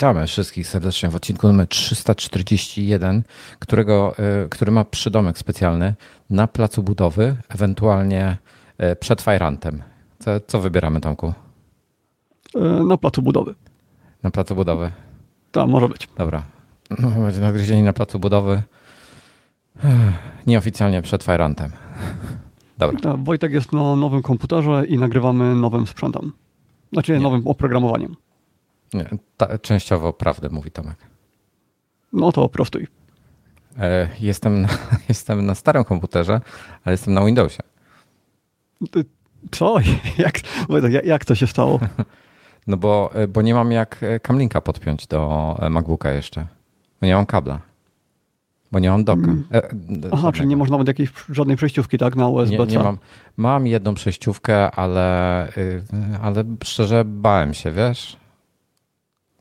E, witamy wszystkich serdecznie w odcinku numer 341, którego, e, który ma przydomek specjalny na placu budowy, ewentualnie e, przed fajrantem. Co, co wybieramy, Tomku? Na placu budowy. Na placu budowy? Tak, może być. Dobra. No, będzie nagryzieni na placu budowy. Nieoficjalnie przed fajrantem. Dobra. Tak, Wojtek jest na nowym komputerze i nagrywamy nowym sprzętem. Znaczy nie. nowym oprogramowaniem. Nie, ta, częściowo prawdę mówi Tomek. No to prostuj. E, jestem, na, jestem na starym komputerze, ale jestem na Windowsie. Co? Jak, jak to się stało? No bo, e, bo nie mam jak Camlinka podpiąć do MacBooka jeszcze. Bo nie mam kabla. Bo nie mam doka. Mm. E, Aha, czyli nie można nawet jakiejś żadnej przejściówki, tak, na USB? Nie, nie mam. Mam jedną przejściówkę, ale, y, ale szczerze bałem się, wiesz?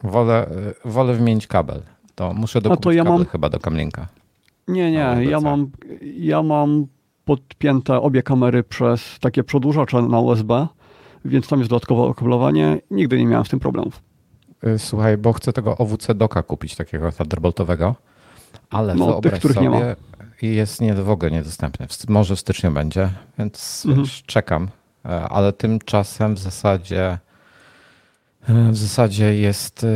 Wolę, y, wolę wymienić kabel. To muszę dokupić to ja kabel mam... chyba do Kamlinka. Nie, nie, ja mam, ja mam podpięte obie kamery przez takie przedłużacze na USB, więc tam jest dodatkowe okablowanie. Nigdy nie miałem z tym problemów. Y, słuchaj, bo chcę tego OWC doka kupić, takiego thunderboltowego. Ale no, wyobraź tych, których sobie, nie ma. jest nie, w ogóle niedostępny. Może w styczniu będzie, więc mhm. czekam. E, ale tymczasem w zasadzie e, w zasadzie jest, e,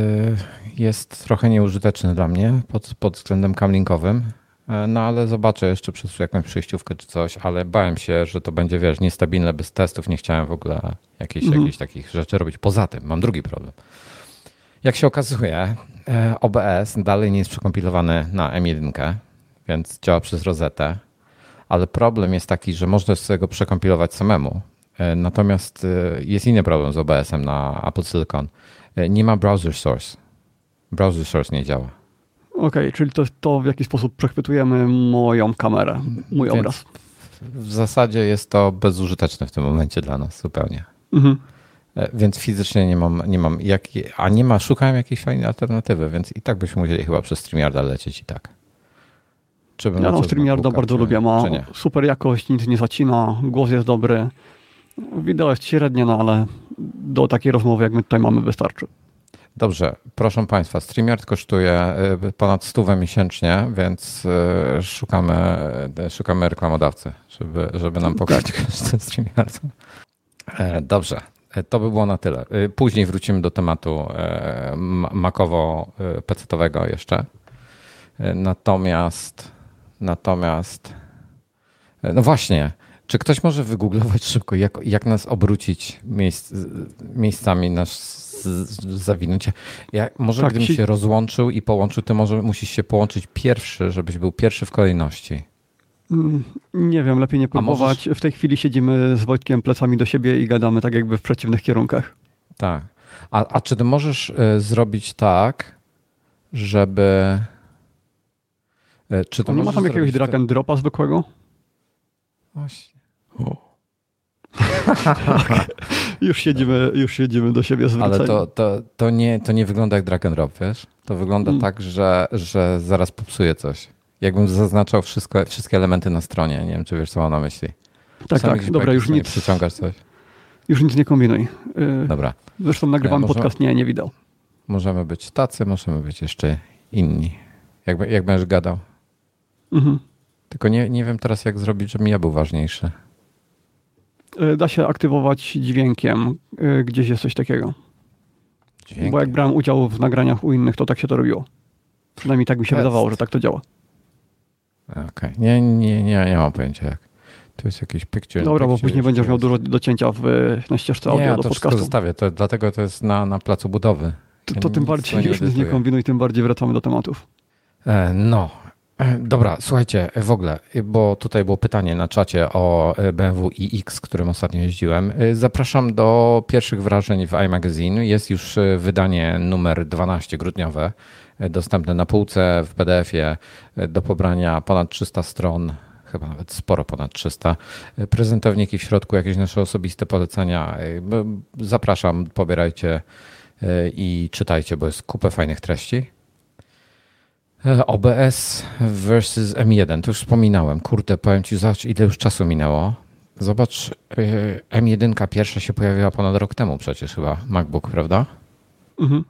jest trochę nieużyteczny dla mnie pod, pod względem kamlinkowym. No ale zobaczę jeszcze przez jakąś przejściówkę czy coś, ale bałem się, że to będzie, wiesz, niestabilne bez testów. Nie chciałem w ogóle jakichś, mhm. jakichś takich rzeczy robić. Poza tym mam drugi problem. Jak się okazuje, E, OBS dalej nie jest przekompilowany na M1, więc działa przez rozetę, ale problem jest taki, że można sobie go przekompilować samemu. E, natomiast e, jest inny problem z OBS-em na Apple Silicon. Nie ma browser source. Browser source nie działa. Okej, okay, czyli to, to w jaki sposób przechwytujemy moją kamerę, mój więc obraz. W zasadzie jest to bezużyteczne w tym momencie dla nas zupełnie. Mhm. E, więc fizycznie nie mam, nie mam jak, a nie ma, szukałem jakiejś fajnej alternatywy, więc i tak byśmy musieli chyba przez StreamYarda lecieć i tak. Czy ja no, StreamYarda bardzo czy, lubię, ma super jakość, nic nie zacina, głos jest dobry, wideo jest średnie, no ale do takiej rozmowy, jak my tutaj mamy, wystarczy. Dobrze, proszę Państwa, StreamYard kosztuje e, ponad stówę miesięcznie, więc e, szukamy, szukamy reklamodawcy, żeby, żeby nam pokazać koszty StreamYardu. Dobrze, E, to by było na tyle. E, później wrócimy do tematu e, makowo-pecetowego jeszcze. Natomiast, natomiast, no właśnie, czy ktoś może wygooglować szybko, jak, jak nas obrócić miejsc, miejscami, nas zawinąć? Ja, może tak, gdybym się rozłączył i połączył, ty może musisz się połączyć pierwszy, żebyś był pierwszy w kolejności. Mm, nie wiem, lepiej nie próbować. Możesz... W tej chwili siedzimy z Wojtkiem plecami do siebie i gadamy tak jakby w przeciwnych kierunkach. Tak. A, a czy ty możesz y, zrobić tak, żeby... Y, czy to nie ma tam jakiegoś drag and dropa zwykłego? Właśnie. już, siedzimy, już siedzimy do siebie zwróceni. Ale to, to, to, nie, to nie wygląda jak drag and drop, wiesz? To wygląda hmm. tak, że, że zaraz popsuje coś jakbym zaznaczał wszystko, wszystkie elementy na stronie. Nie wiem, czy wiesz, co mam na myśli. Tak, Sami tak, dobra, już nic. Przyciągasz coś. Już nic nie kombinuj. Yy, dobra. Zresztą nagrywam ja, podcast, nie, nie widał. Możemy być tacy, możemy być jeszcze inni. Jak, jak będziesz gadał. Mhm. Tylko nie, nie wiem teraz, jak zrobić, żebym ja był ważniejszy. Yy, da się aktywować dźwiękiem. Yy, gdzieś jest coś takiego. Dźwiękiem. Bo jak brałem udział w nagraniach u innych, to tak się to robiło. Przynajmniej tak mi się wydawało, że tak to działa. Okej, okay. nie, nie, nie, nie mam pojęcia jak. To jest jakiś picture. Dobra, bo później będziesz miał dużo do cięcia w, na ścieżce audio nie, do to podcastu. zostawię, to, dlatego to jest na, na placu budowy. To, to tym bardziej już nie kombinuj, tym bardziej wracamy do tematów. E, no, Dobra, słuchajcie, w ogóle, bo tutaj było pytanie na czacie o e, BMW iX, którym ostatnio jeździłem. Zapraszam do pierwszych wrażeń w iMagazine. Jest już wydanie numer 12 grudniowe dostępne na półce w PDF-ie do pobrania ponad 300 stron, chyba nawet sporo ponad 300. Prezentowniki w środku, jakieś nasze osobiste polecenia. Zapraszam, pobierajcie e, i czytajcie, bo jest kupę fajnych treści. OBS versus M1, to już wspominałem. Kurde, powiem Ci, zobacz ile już czasu minęło. Zobacz, y, M1 pierwsza się pojawiła ponad rok temu przecież chyba, MacBook, prawda? Mhm.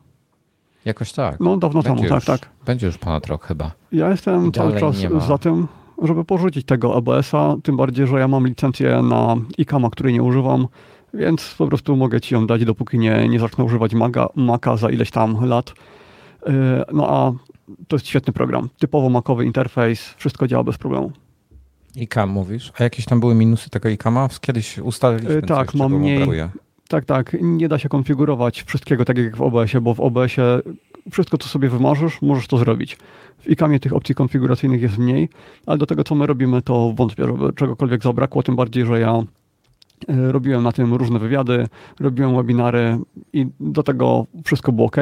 Jakoś tak. No dawno będzie temu, tak, już, tak. Będzie już ponad rok chyba. Ja jestem cały czas za tym, żeby porzucić tego ABS-a, tym bardziej, że ja mam licencję na ICAMA, której nie używam, więc po prostu mogę ci ją dać, dopóki nie, nie zacznę używać Maca, Maca za ileś tam lat. Y, no a to jest świetny program. Typowo makowy interfejs, wszystko działa bez problemu. ICAM mówisz? A jakieś tam były minusy tego ICAMa? Kiedyś ustaliliśmy Tak, coś, mam mniej. Tak, tak. Nie da się konfigurować wszystkiego tak jak w OBS-ie, bo w OBS-ie wszystko, co sobie wymarzysz, możesz to zrobić. W ICAMie tych opcji konfiguracyjnych jest mniej, ale do tego, co my robimy, to wątpię, żeby czegokolwiek zabrakło, tym bardziej, że ja e, robiłem na tym różne wywiady, robiłem webinary i do tego wszystko było ok.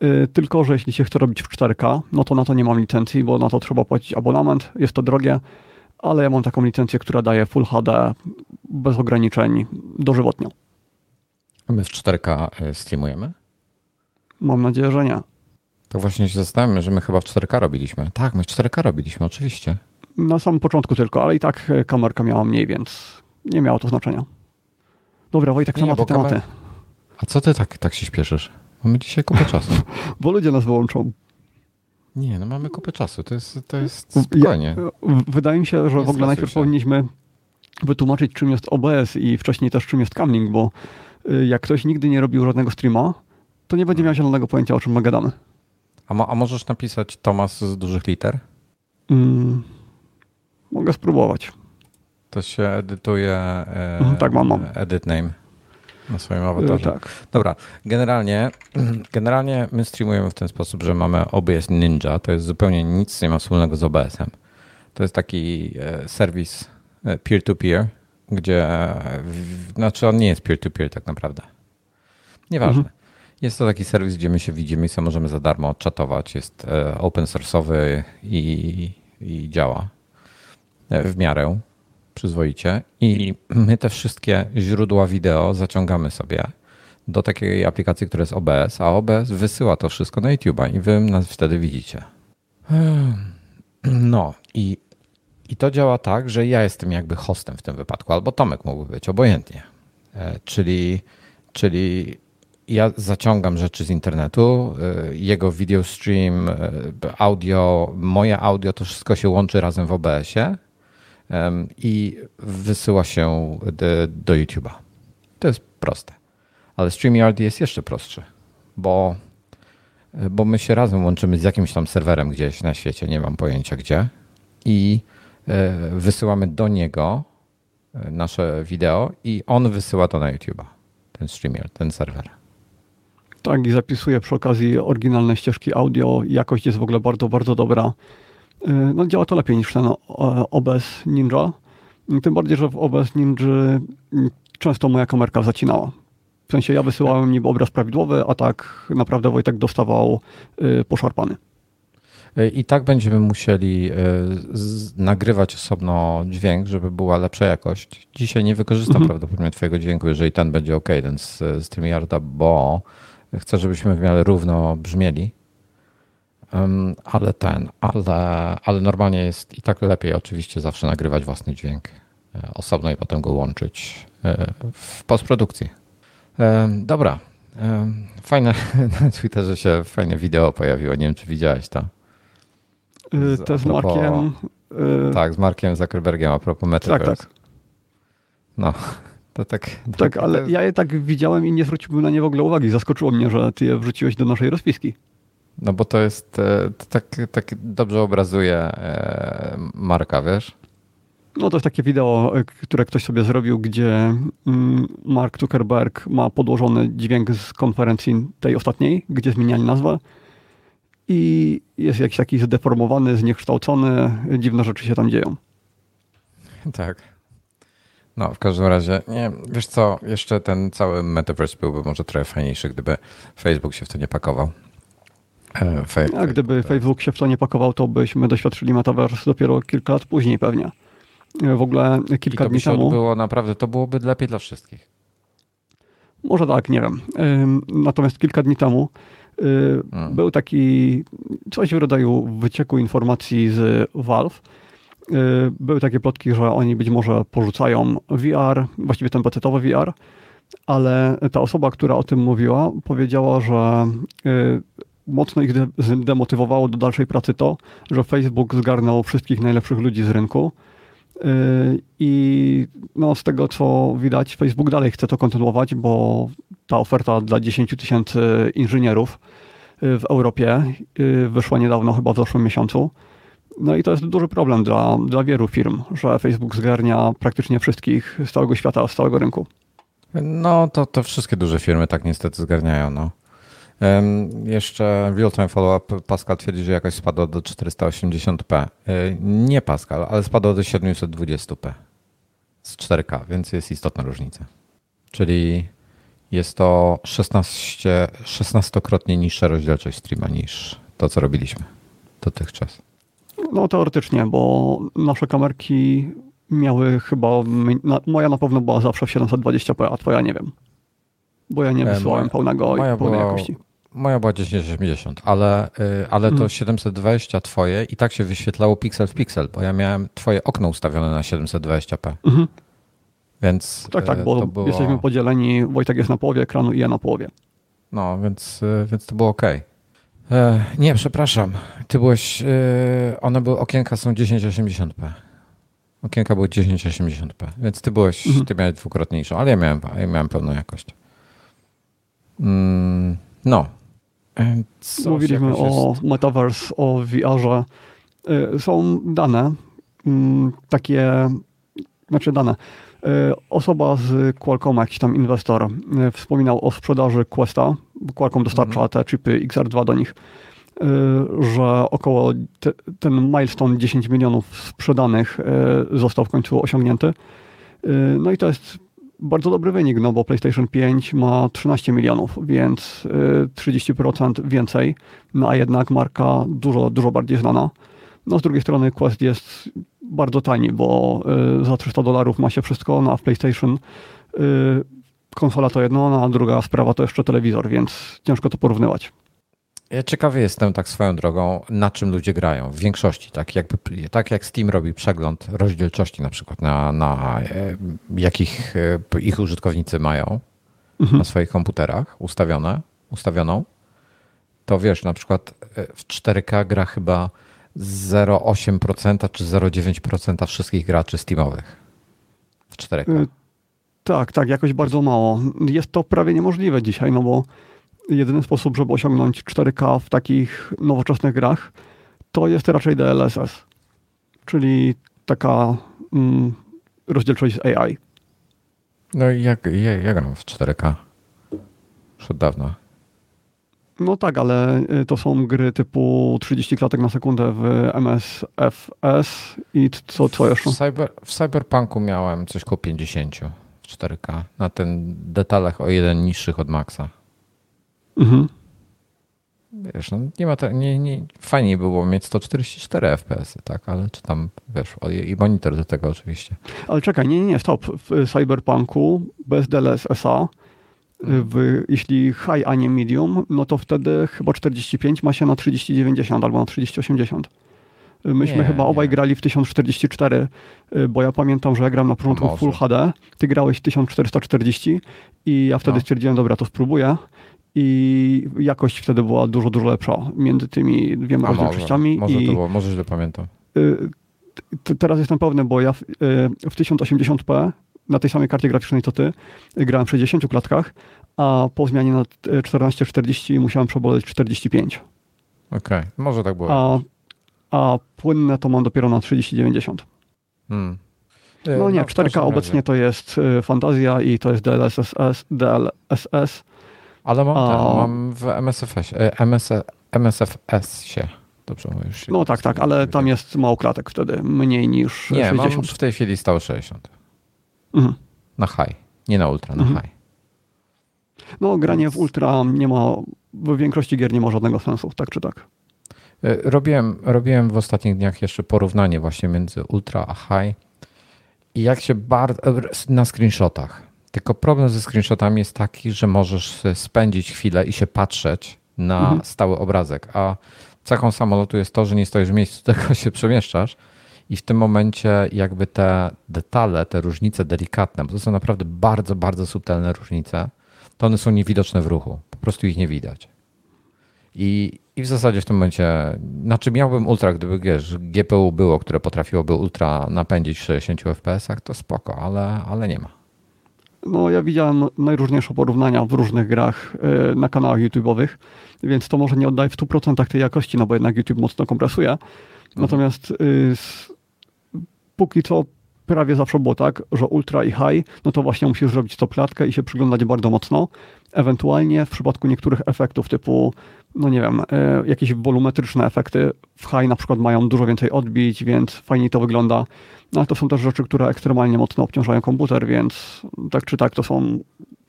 E, tylko, że jeśli się chce robić w 4K, no to na to nie mam licencji, bo na to trzeba płacić abonament, jest to drogie, ale ja mam taką licencję, która daje Full HD bez ograniczeń dożywotnio. A my w 4K e, streamujemy? Mam nadzieję, że nie. To właśnie się zastanawiam, że my chyba w 4K robiliśmy. Tak, my w 4K robiliśmy, oczywiście. Na samym początku tylko, ale i tak e, kamerka miała mniej, więc nie miało to znaczenia. Dobra, Wojtek, nie, tematy, tematy. A co ty tak, tak się śpieszysz? Mamy dzisiaj kupę czasu. Bo ludzie nas wyłączą. Nie, no mamy kupę czasu, to jest, to jest spokojnie. Ja, wydaje mi się, że nie w ogóle najpierw się. powinniśmy wytłumaczyć, czym jest OBS i wcześniej też czym jest Camlink, bo y, jak ktoś nigdy nie robił żadnego streama, to nie będzie miał zielonego pojęcia, o czym my gadamy. A, mo a możesz napisać Tomas z dużych liter? Mm, mogę spróbować. To się edytuje. E, mhm, tak, mam, mam. Edit name na swoim awatarze. Tak. Dobra, generalnie, generalnie my streamujemy w ten sposób, że mamy OBS Ninja. To jest zupełnie nic nie ma wspólnego z OBS-em. To jest taki e, serwis e, peer-to-peer, gdzie, znaczy on nie jest peer-to-peer tak naprawdę. Nieważne. Mhm. Jest to taki serwis, gdzie my się widzimy i sobie możemy za darmo czatować. Jest e, open source'owy i, i działa w miarę przyzwoicie i my te wszystkie źródła wideo zaciągamy sobie do takiej aplikacji, która jest OBS, a OBS wysyła to wszystko na YouTube'a i wy nas wtedy widzicie. No i, i to działa tak, że ja jestem jakby hostem w tym wypadku, albo Tomek mógłby być, obojętnie. E, czyli, czyli ja zaciągam rzeczy z internetu, e, jego video stream, e, audio, moje audio, to wszystko się łączy razem w OBS-ie i wysyła się do, YouTube'a. To jest proste. Ale StreamYard jest jeszcze prostszy, bo, bo my się razem łączymy z jakimś tam serwerem gdzieś na świecie, nie mam pojęcia gdzie, i e, wysyłamy do niego e, nasze wideo i on wysyła to na YouTube'a, ten StreamYard, ten serwer. Tak, i zapisuje przy okazji oryginalne ścieżki audio. Jakość jest w ogóle bardzo, bardzo dobra. Y, no, działa to lepiej niż ten OBS Ninja. Tym bardziej, że w OBS Ninja mm, często moja kamerka zacinała. W sensie ja wysyłałem niby obraz prawidłowy, a tak naprawdę Wojtek dostawał y, poszarpany. Y, I tak będziemy musieli nagrywać osobno dźwięk, żeby była lepsza jakość. Dzisiaj nie wykorzystam mhm. prawdopodobnie Twojego dźwięku, jeżeli ten będzie ok, ten z, z tym Yarda, bo chcę, żebyśmy w miarę równo brzmieli ale ten, ale, ale normalnie jest i tak lepiej oczywiście zawsze nagrywać własny dźwięk e, osobno i potem go łączyć e, w postprodukcji. Dobra. Fajne na Twitterze się fajne wideo pojawiło. Nie wiem, czy widziałeś to. Y, z, to z Markiem. Y, tak, z Markiem Zuckerbergiem a propos Metaverse. Tak, tak. No, to tak. Tak, ale ja je tak widziałem i nie zwróciłbym na nie w ogóle uwagi. Zaskoczyło mnie, że ty je wrzuciłeś do naszej rozpiski. No bo to jest, e, to tak, tak dobrze obrazuje e, Marka, wiesz? No to jest takie wideo, e, które ktoś sobie zrobił, gdzie mm, Mark Zuckerberg ma podłożony dźwięk z konferencji tej ostatniej, gdzie zmieniali nazwę i jest jakiś taki zdeformowany, zniekształcony, dziwne rzeczy się tam dzieją. Tak. No, w każdym razie, nie, wiesz co, jeszcze ten cały metaverse byłby może trochę fajniejszy, gdyby Facebook się w to nie pakował. E, A gdyby Facebook się w to nie pakował, to byśmy doświadczyli metaverse dopiero kilka lat później pewnie. E, w ogóle kilka I to dni temu. Było naprawdę, to byłoby lepiej dla wszystkich. Może tak, nie wiem. Natomiast kilka dni temu hmm. był taki coś w rodzaju wycieku informacji z Valve, były takie plotki, że oni być może porzucają VR, właściwie ten pecetowy VR, ale ta osoba, która o tym mówiła, powiedziała, że mocno ich demotywowało do dalszej pracy to, że Facebook zgarnął wszystkich najlepszych ludzi z rynku. I no, z tego co widać, Facebook dalej chce to kontynuować, bo ta oferta dla 10 tysięcy inżynierów w Europie wyszła niedawno, chyba w zeszłym miesiącu. No i to jest duży problem dla, dla wielu firm, że Facebook zgarnia praktycznie wszystkich z całego świata, z całego rynku. No to, to wszystkie duże firmy tak niestety zgarniają. No. Jeszcze real-time follow-up Pascal twierdzi, że jakoś spadła do 480p. E, nie Pascal, ale spadła do 720p z 4K, więc jest istotna różnica. Czyli jest to 16, 16-krotnie niższa rozdzielczość streama niż to, co robiliśmy dotychczas. No teoretycznie, bo nasze kamerki miały chyba, moja na pewno była zawsze w 720p, a twoja nie wiem. Bo ja nie e, wysyłałem moja, pełnego, pełnej była, jakości. Moja była 1080, ale, y, ale to 720 mhm. twoje i tak się wyświetlało piksel w piksel, bo ja miałem twoje okno ustawione na 720p. Mhm. Więc tak, tak, y, bo było... jesteśmy podzieleni, Wojtek jest na połowie ekranu i ja na połowie. No, więc, y, więc to było ok. E, nie, przepraszam. Ty byłeś. One były, okienka są 1080p. Okienka były 1080p, więc ty byłeś, mhm. ty miałeś dwukrotniejszą, ale ja miałem, ja miałem pełną jakość. Mm, no, Coś Mówiliśmy o Metaverse, o VR-ze. Y, są dane, mm, takie, znaczy dane. Y, osoba z Qualcomma, jakiś tam inwestor, wspominał o sprzedaży Questa, Qualcomm dostarcza mm. te chipy XR2 do nich, że około te, ten milestone 10 milionów sprzedanych został w końcu osiągnięty. No i to jest bardzo dobry wynik, no bo PlayStation 5 ma 13 milionów, więc 30% y, więcej, no a jednak marka dużo, dużo bardziej znana. No z drugiej strony Quest jest bardzo tani, bo y, za 300 dolarów ma się wszystko, no a w PlayStation y, konsola to jedno, no a druga sprawa to jeszcze telewizor, więc ciężko to porównywać. Ja ciekawy jestem tak swoją drogą, na czym ludzie grają. W większości, tak, jakby, tak jak Steam robi przegląd rozdzielczości na przykład, na, na e, jakich e, ich użytkownicy mają mhm. na swoich komputerach ustawione, ustawioną, to wiesz, na przykład e, w 4K gra chyba 0,8% czy 0,9% wszystkich graczy Steamowych. W 4K. Y, tak, tak, jakoś bardzo mało. Jest to prawie niemożliwe dzisiaj, no bo jedyny sposób, żeby osiągnąć 4K w takich nowoczesnych grach, to jest raczej DLSS, czyli taka mm, rozdzielczość z AI. No i jak, ja, ja gram w 4K już od dawna. No tak, ale y, to są gry typu 30 klatek na sekundę w MSFS i co, co jeszcze? W, cyber, w Cyberpunku miałem coś koło 50 w 4K na ten detalach o jeden niższych od Maxa. Mhm. Wiesz, no nie ma to, nie, nie, fajniej było mieć 144 FPS, tak, ale czy tam, wiesz, i monitor do tego oczywiście. Ale czekaj, nie, nie, stop. W Cyberpunku bez DLSS-a, w, jeśli high, a nie medium, no to wtedy chyba 45 ma się na 3090 albo na 3080. Myśmy nie, chyba obaj nie. grali w 1044, bo ja pamiętam, że ja gram na początku Full HD, ty grałeś 1440 i ja wtedy no. stwierdziłem, dobra, to spróbuję i jakość wtedy była dużo, dużo lepsza między tymi dwiema rozdzielczościami. Może, może to było, może źle pamiętam. Y, teraz jestem pewny, bo ja w, y, w 1080p na tej samej karcie graficznej co ty grałem w 60 klatkach, a po zmianie na 1440 musiałem przeboleć 45. Okej, okay. może tak było. A, a płynne to mam dopiero na 3090. Hmm. No nie, no, 4K obecnie to jest y, fantazja i to jest DLSS, DLSS ale mam, ten, mam w MSFS, MS, MSFS się. Dobrze już No tak, tak, ale tam jest mało klatek wtedy, mniej niż nie, 60. Nie, w tej chwili stało 60. Mhm. Na high, nie na ultra, na mhm. high. No granie w ultra nie ma, w większości gier nie ma żadnego sensu, tak czy tak. E, robiłem, robiłem w ostatnich dniach jeszcze porównanie właśnie między ultra a high i jak się bardzo, na screenshotach tylko problem ze screenshotami jest taki, że możesz spędzić chwilę i się patrzeć na mhm. stały obrazek, a cechą samolotu jest to, że nie stoisz w miejscu, tylko się przemieszczasz I w tym momencie jakby te detale, te różnice delikatne, bo to są naprawdę bardzo, bardzo subtelne różnice, to one są niewidoczne w ruchu. Po prostu ich nie widać. I, i w zasadzie w tym momencie, znaczy miałbym ultra, gdyby wiesz, GPU było, które potrafiłoby ultra napędzić w 60 fps, to spoko, ale, ale nie ma. No, ja widziałem najróżniejsze porównania w różnych grach e, na kanałach YouTube'owych, więc to może nie oddaje w 100% tej jakości, no bo jednak YouTube mocno kompresuje. Mhm. Natomiast y, póki co prawie zawsze było tak, że ultra i high, no to właśnie musisz zrobić stopklatkę i się przyglądać bardzo mocno. Ewentualnie w przypadku niektórych efektów typu, no nie wiem, e, jakieś wolumetryczne efekty w high na przykład mają dużo więcej odbić, więc fajniej to wygląda. No ale to są też rzeczy, które ekstremalnie mocno obciążają komputer, więc tak czy tak to są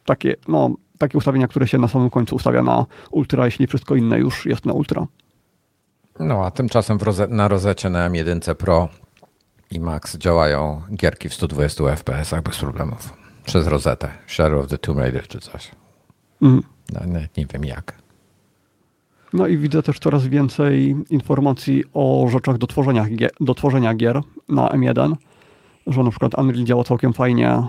takie, no, takie ustawienia, które się na samym końcu ustawia na ultra, jeśli wszystko inne już jest na ultra. No a tymczasem roze na rozecie na M1 Pro i Max działają gierki w 120 fps bez problemów. Przez rozetę. Shadow of the Tomb Raider czy coś. Mm. No, nie, nie wiem jak. No i widzę też coraz więcej informacji o rzeczach do tworzenia, do tworzenia gier na M1, że na przykład Unreal działa całkiem fajnie,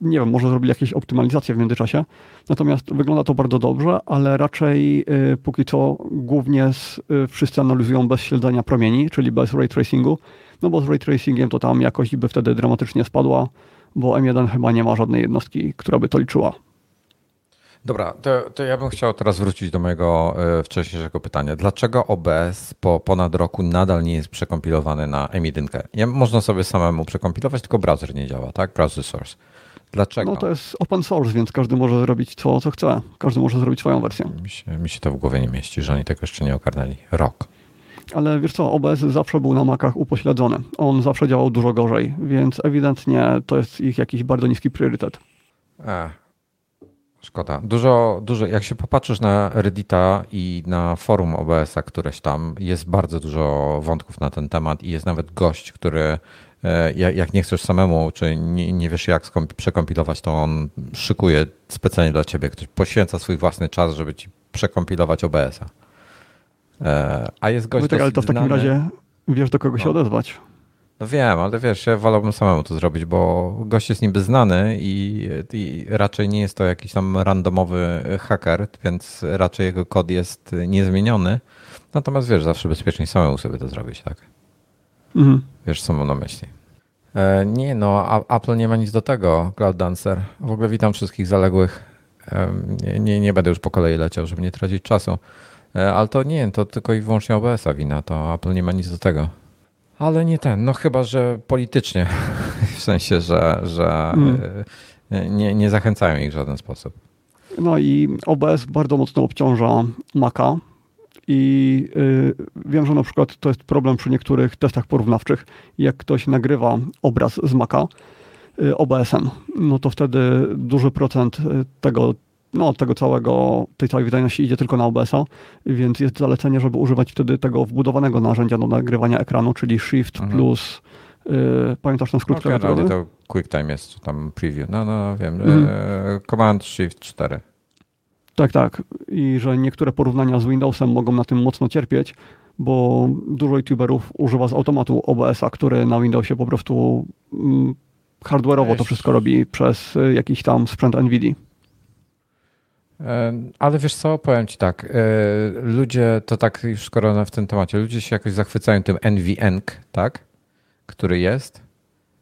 nie wiem, może zrobili jakieś optymalizacje w międzyczasie. Natomiast wygląda to bardzo dobrze, ale raczej y, póki co głównie z, y, wszyscy analizują bez śledzenia promieni, czyli bez ray tracingu, no bo z ray tracingiem to tam jakość by wtedy dramatycznie spadła, bo M1 chyba nie ma żadnej jednostki, która by to liczyła. Dobra, to, to, ja bym chciał teraz wrócić do mojego e, wcześniejszego pytania. Dlaczego OBS po ponad roku nadal nie jest przekompilowany na M1? Nie, można sobie samemu przekompilować, tylko browser nie działa, tak? Browser source. Dlaczego? No to jest open source, więc każdy może zrobić to, co chce. Każdy może zrobić swoją wersję. Mi się, mi się to w głowie nie mieści, że oni tego jeszcze nie ogarnęli. Rok. Ale wiesz co, OBS zawsze był na Macach upośledzony. On zawsze działał dużo gorzej, więc ewidentnie to jest ich jakiś bardzo niski priorytet. Ech, Szkoda. Dużo, dużo, jak się popatrzysz na Reddita i na forum OBS-a któreś tam, jest bardzo dużo wątków na ten temat i jest nawet gość, który e, jak nie chcesz samemu, czy nie, nie wiesz jak przekompilować, to on szykuje specjalnie dla ciebie. Ktoś poświęca swój własny czas, żeby ci przekompilować OBS-a. E, a jest gość. No tak, ale to w takim znany. razie wiesz, do kogo się no. odezwać. No wiem, ale wiesz, ja wolałbym samemu to zrobić, bo gość jest niby znany i, i, raczej nie jest to jakiś tam randomowy haker, więc raczej jego kod jest niezmieniony. Natomiast wiesz, zawsze bezpiecznie samemu sobie to zrobić, tak? Mhm. Wiesz, co mam na myśli. E, nie, no, Apple nie ma nic do tego, Cloud Dancer. W ogóle witam wszystkich zaległych. E, nie, nie, nie będę już po kolei leciał, żeby nie tracić czasu. E, ale to nie, to tylko i wyłącznie OBS-a wina, to Apple nie ma nic do tego. Ale nie ten, no chyba, że politycznie, w sensie, że, że mm. nie, nie zachęcają ich w żaden sposób. No i OBS bardzo mocno obciąża Maca i yy, wiem, że na przykład to jest problem przy niektórych testach porównawczych. Jak ktoś nagrywa obraz z Maca yy, OBS-em, no to wtedy duży procent tego no, tego całego, tej całej wydajności idzie tylko na OBS-a, więc jest zalecenie, żeby używać wtedy tego wbudowanego narzędzia do nagrywania ekranu, czyli Shift mhm. plus Yy, pamiętasz ten skrót no, klawiaturowy? to QuickTime jest, tam preview. No, no wiem. Mhm. Yy, Command Shift 4. Tak, tak. I że niektóre porównania z Windowsem mogą na tym mocno cierpieć, bo dużo YouTuberów używa z automatu OBS-a, który na Windowsie po prostu mm, hardware'owo to wszystko robi przez y, jakiś tam sprzęt NVIDIA. Ale wiesz co, powiem ci tak, e, ludzie, to tak już skoro w tym temacie, ludzie się jakoś zachwycają tym NVENC, tak, który jest.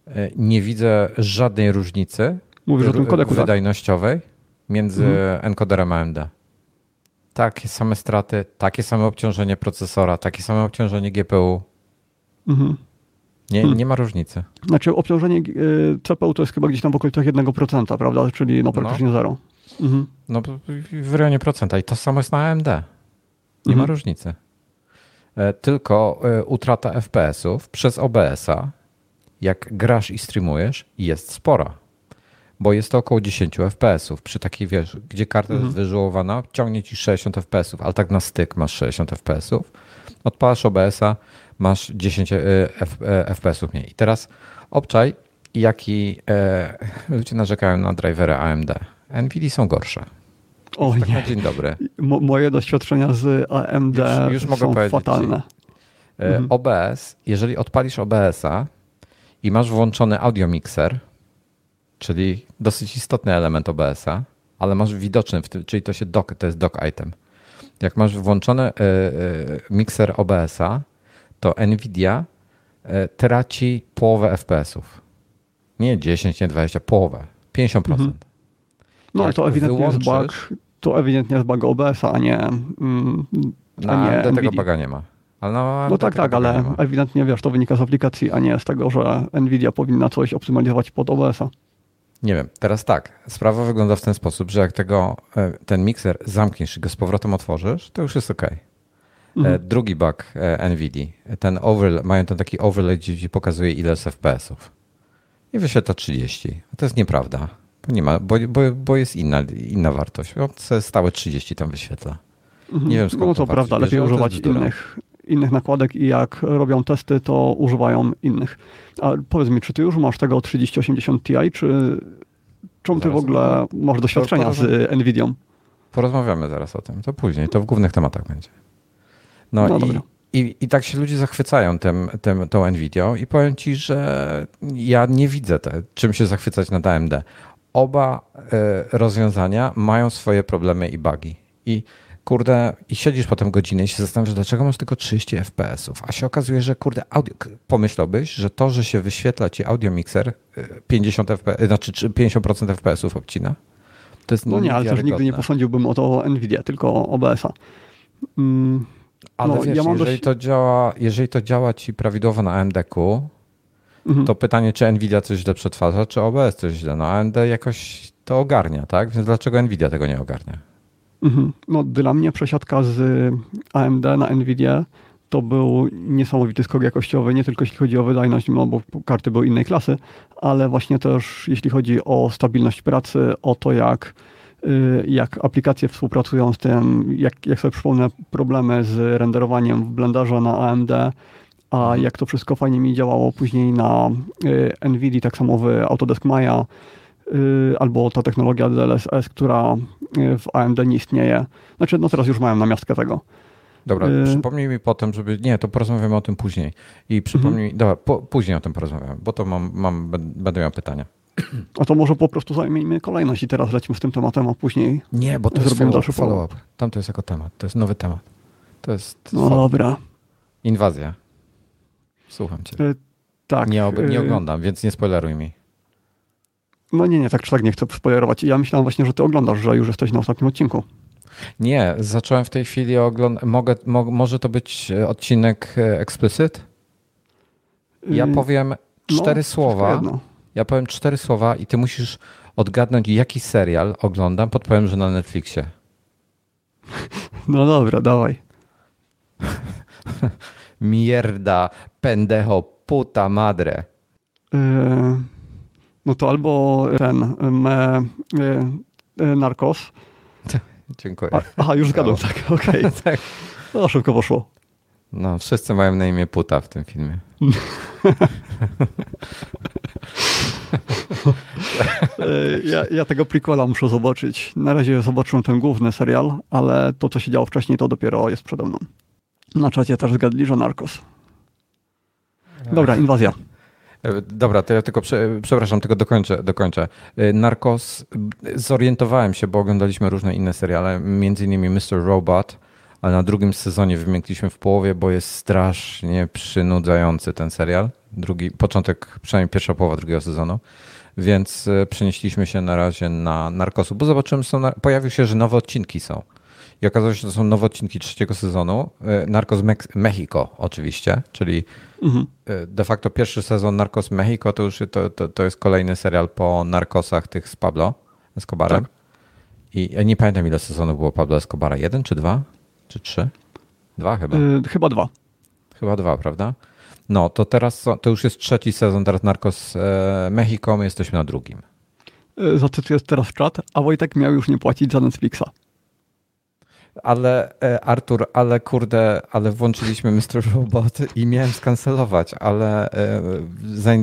E, nie widzę żadnej różnicy Mówisz o tym kodeku, tak? wydajnościowej tak? między mhm. encoderem a AMD. Takie same straty, takie same obciążenie procesora, takie same obciążenie GPU. Mhm. Nie, hmm. nie ma różnicy. Znaczy obciążenie e, CPU to jest chyba gdzieś tam w okolicach 1%, prawda? Czyli no praktycznie no. zero. Mhm. No w rejonie procenta i to samo jest na AMD. Nie mhm. ma różnicy. E, tylko e, utrata FPS-ów przez OBS-a, jak grasz i streamujesz, jest spora. Bo jest to około 10 FPS-ów. Przy takiej, wiesz, gdzie karta mhm. jest wyżułowana, ciągnie ci 60 FPS-ów, ale tak na styk masz 60 FPS-ów. Odpalasz OBS-a, masz 10 e, FPS-ów mniej. I teraz obczaj, jaki e, ludzie narzekają na drivery AMD. NVIDIA są gorsze. O tak nie. dzień dobry. moje doświadczenia z AMD już, już są fatalne. Mhm. OBS, jeżeli odpalisz OBS-a i masz włączony audio mixer, czyli dosyć istotny element OBS-a, ale masz widoczny, czyli to się dock, to jest dock item. Jak masz włączony e, e, mikser OBS-a, to Nvidia e, traci połowę FPS-ów. Nie 10, nie 20, połowę. 50%. Mhm. No ale to ewidentnie wyłączysz... jest bug, to ewidentnie jest bug OBS-a, a nie, mm, a nie AMD tego buga nie ma. No, no tak, tak, ale ewidentnie wiesz, to wynika z aplikacji, a nie z tego, że Nvidia powinna coś optymalizować pod OBS-a. Nie wiem, teraz tak. Sprawa wygląda w ten sposób, że jak tego, e, ten mikser zamkniesz i go z powrotem otworzysz, to już jest ok. E, mhm. Drugi bug e, NVIDIA, ten overlay, mają ten taki overlay, gdzie pokazuje ile jest FPS-ów. I wyświetla 30. To jest nieprawda. Nie ma, bo, bo, bo jest inna, inna wartość. On stałe 30 tam wyświetla. Mhm. Nie wiem skąd No to, to prawda, lepiej używać innych, innych nakładek i jak robią testy, to używają innych. A powiedz mi, czy ty już masz tego 3080 Ti, czy czym ty w ogóle masz doświadczenia z Nvidią? Porozmawiamy zaraz o tym, to później, to w głównych tematach będzie. No, no i, i, i, tak się ludzie zachwycają tym, tym, tą Nvidią i powiem ci, że ja nie widzę te, czym się zachwycać nad AMD. Oba y, rozwiązania mają swoje problemy i bugi. I kurde, i siedzisz potem godzinę i się zastanawiasz, dlaczego masz tylko 30 FPS-ów, a się okazuje, że kurde, audio, pomyślałbyś, że to, że się wyświetla ci audio mixer 50 FPS, znaczy 50% FPS-ów obcina, to jest No nie, ale też nigdy nie posądziłbym o to Nvidia, tylko OBS-a. Mm, ale no, wiesz, ja jeżeli, dość... to działa, jeżeli to działa ci prawidłowo na AMD-ku, mhm. to pytanie, czy Nvidia coś źle przetwarza, czy OBS coś źle. No AMD jakoś to ogarnia, tak? Więc dlaczego Nvidia tego nie ogarnia? Mhm. No, dla mnie przesiadka z AMD na Nvidia to był niesamowity skok jakościowy, nie tylko jeśli chodzi o wydajność, no bo karty były innej klasy, ale właśnie też jeśli chodzi o stabilność pracy, o to jak, y, jak aplikacje współpracują z tym, jak, jak sobie przypomnę problemy z renderowaniem w Blenderze na AMD, a mhm. jak to wszystko fajnie mi działało później na y, NVIDIA, tak samo w Autodesk Maya, Y, albo ta technologia DLSS, która y, w AMD nie istnieje. Znaczy, no teraz już mają namiastkę tego. Dobra, przypomnij mi potem, żeby. Nie, to porozmawiamy o tym później. I przypomnij mhm. mi. Dobra, po, później o tym porozmawiamy, bo to mam, mam, będę miał pytania. A to może po prostu zajmijmy kolejność i teraz lecimy z tym tematem, a później. Nie, bo to jest follow-up. Follow Tam to jest jako temat. To jest nowy temat. To jest. No dobra. Inwazja. Słucham cię. Y tak. Nie, nie oglądam, więc nie spoileruj mi. No nie, nie, tak czy tak nie chcę spoilerować. Ja myślałem właśnie, że ty oglądasz, że już jesteś na ostatnim odcinku. Nie, zacząłem w tej chwili oglądać. Mogę, mo może to być e, odcinek e, explicit? Ja yy, powiem cztery no, słowa. Ja powiem cztery słowa i ty musisz odgadnąć, jaki serial oglądam. Podpowiem, że na Netflixie. No dobra, dawaj. Mierda, pendejo, puta madre. Yy... No to albo ten me, e, e, Narcos. Dziękuję. aha, już zgadłem, tak, okej. Okay. tak. No, szybko poszło. No, wszyscy mają na imię Puta w tym filmie. E, ja, ja, tego prequela muszę zobaczyć. Na razie zobaczyłem ten główny serial, ale to, co się działo wcześniej, to dopiero jest przede mną. Na czacie też zgadli, że Narcos. Dobra, inwazja. E, dobra, to ja tylko, przepraszam, tylko dokończę, dokończę. E, Narcos, zorientowałem się, bo oglądaliśmy różne inne seriale, między innymi Mr. Robot, ale na drugim sezonie wymiękliśmy w połowie, bo jest strasznie przynudzający ten serial. Drugi, początek, przynajmniej pierwsza połowa drugiego sezonu. Więc e, przenieśliśmy się na razie na Narcosu, bo zobaczyłem, są, pojawił się, że nowe odcinki są. I okazało się, że to są nowe odcinki trzeciego sezonu. Narcos Mexico oczywiście, czyli Mhm. E, de facto pierwszy sezon Narcos Mexico to już to, to, to jest kolejny serial po narkosach tych z Pablo Escobarem. Tak. I ja nie pamiętam ile sezonów było Pablo Escobara. Jeden czy dwa? Czy trzy? Dwa chyba. Yy, chyba dwa. Chyba dwa, prawda? No, to teraz to już jest trzeci sezon teraz Narcos e, Mexico, my jesteśmy na drugim. Yy, zacytuję teraz czat, a Wojtek miał już nie płacić za Netflixa. Ale e, Artur, ale kurde, ale włączyliśmy Mr. Robot i miałem skancelować, ale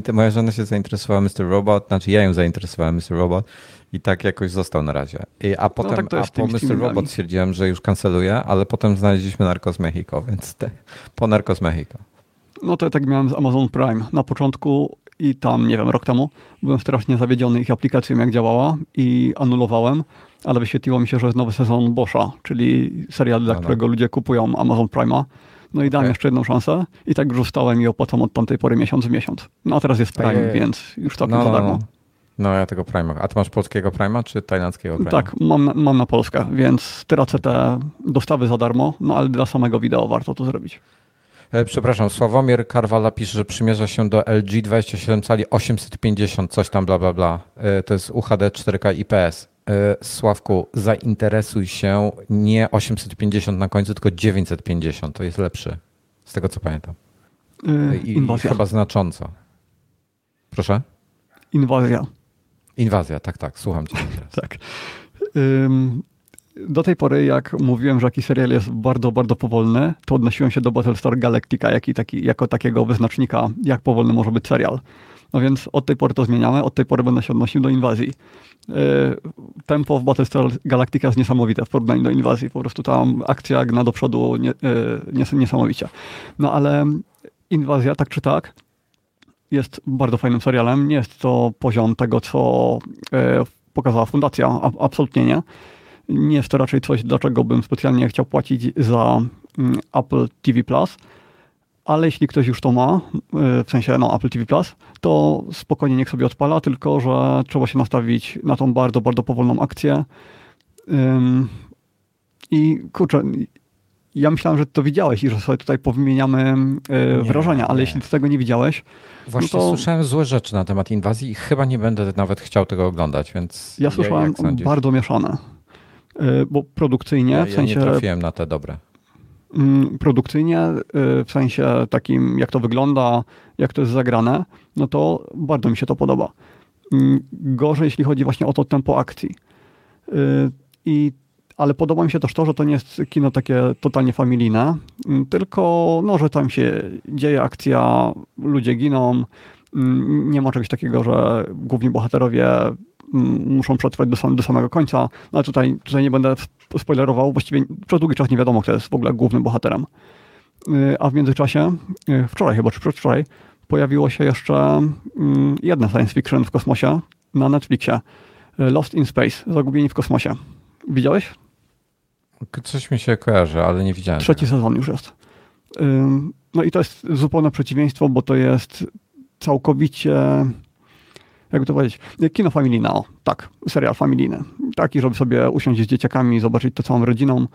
e, moja żona się zainteresowała Mr. Robot, znaczy ja ją zainteresowałem Mr. Robot i tak jakoś został na razie. I, a potem, no tak a po Mr. Robot stwierdziłem, że już kanceluję, ale potem znaleźliśmy Narcos Mexico, więc te, po Narcos Mexico. No to ja tak miałem z Amazon Prime. Na początku i tam, nie wiem, rok temu byłem strasznie zawiedziony ich aplikacją, jak działała i anulowałem, ale wyświetliło mi się, że jest nowy sezon Boscha, czyli serial, dla no, no. którego ludzie kupują Amazon Prime'a. No i dałem okay. jeszcze jedną szansę i tak już zostałem i opłacam od tamtej pory miesiąc w miesiąc. No a teraz jest Prime, Ojej. więc już tak no, za darmo. No ja tego Prime'a. A ty masz polskiego Prime'a czy tajlandzkiego Prime'a? Tak, mam, mam na Polskę, więc tracę te dostawy za darmo, no ale dla samego wideo warto to zrobić. E, przepraszam, Sławomir Karwala pisze, że przymierza się do LG 27 cali 850, coś tam bla bla bla. E, to jest UHD 4K IPS. E, Sławku, zainteresuj się nie 850 na końcu, tylko 950. To jest lepszy, z tego co pamiętam. I, Inwazja. chyba znacząco. Proszę? Inwazja. Inwazja, tak, tak, słucham cię. tak. Um, do tej pory, jak mówiłem, że jakiś serial jest bardzo, bardzo powolny, to odnosiłem się do Battlestar Galactica jak taki, jako takiego wyznacznika, jak powolny może być serial. No więc od tej pory to zmieniamy, od tej pory będę się odnosił do inwazji. Yy, tempo w Battlestar Galactica jest niesamowite w porównaniu do inwazji. Po prostu tam akcja gna do przodu nie, yy, niesamowicie. No ale inwazja, tak czy tak, jest bardzo fajnym serialem. Nie jest to poziom tego, co yy, pokazała fundacja, absolutnie nie nie jest to raczej coś, dlaczego bym specjalnie chciał płacić za mm, Apple TV Plus, ale jeśli ktoś już to ma, y, w sensie no, Apple TV Plus, to spokojnie niech sobie odpala, tylko że trzeba się nastawić na tą bardzo, bardzo powolną akcję. I kurczę, ja myślałem, że to widziałeś i że sobie tutaj powymieniamy y, nie, wrażenia, ale nie. jeśli tego nie widziałeś. Właśnie no to... słyszałem złe rzeczy na temat inwazji i chyba nie będę nawet chciał tego oglądać, więc. Ja słyszałem bardzo mieszane. Y, bo produkcyjnie, ja, w sensie... Ja nie trafiłem na te dobre. Mm, produkcyjnie, y, w sensie takim, jak to wygląda, jak to jest zagrane, no to bardzo mi się to podoba. Mm, gorzej, jeśli chodzi właśnie o to tempo akcji. Y, I, ale podoba mi się też to, że to nie jest kino takie totalnie familijne, mm, tylko no, że tam się dzieje akcja, ludzie giną, nie ma czegoś takiego, że główni bohaterowie muszą przetrwać do, sam, do samego końca, no ale tutaj, tutaj nie będę spoilerował, właściwie przez długi czas nie wiadomo, kto jest w ogóle głównym bohaterem. Y, a w międzyczasie, y, wczoraj chyba, czy przedwczoraj, pojawiło się jeszcze mm, jedno science fiction w kosmosie na Netflixie. Y, Lost in Space, Zagubieni w kosmosie. Widziałeś? Coś mi się kojarzy, ale nie widziałem. Trzeci tego. sezon już jest. No i to jest zupełne przeciwieństwo, bo to jest całkowicie jakby to powiedzieć, kino familijne, o, tak, serial familijny. Taki, żeby sobie usiąść z dzieciakami, zobaczyć to całą rodziną.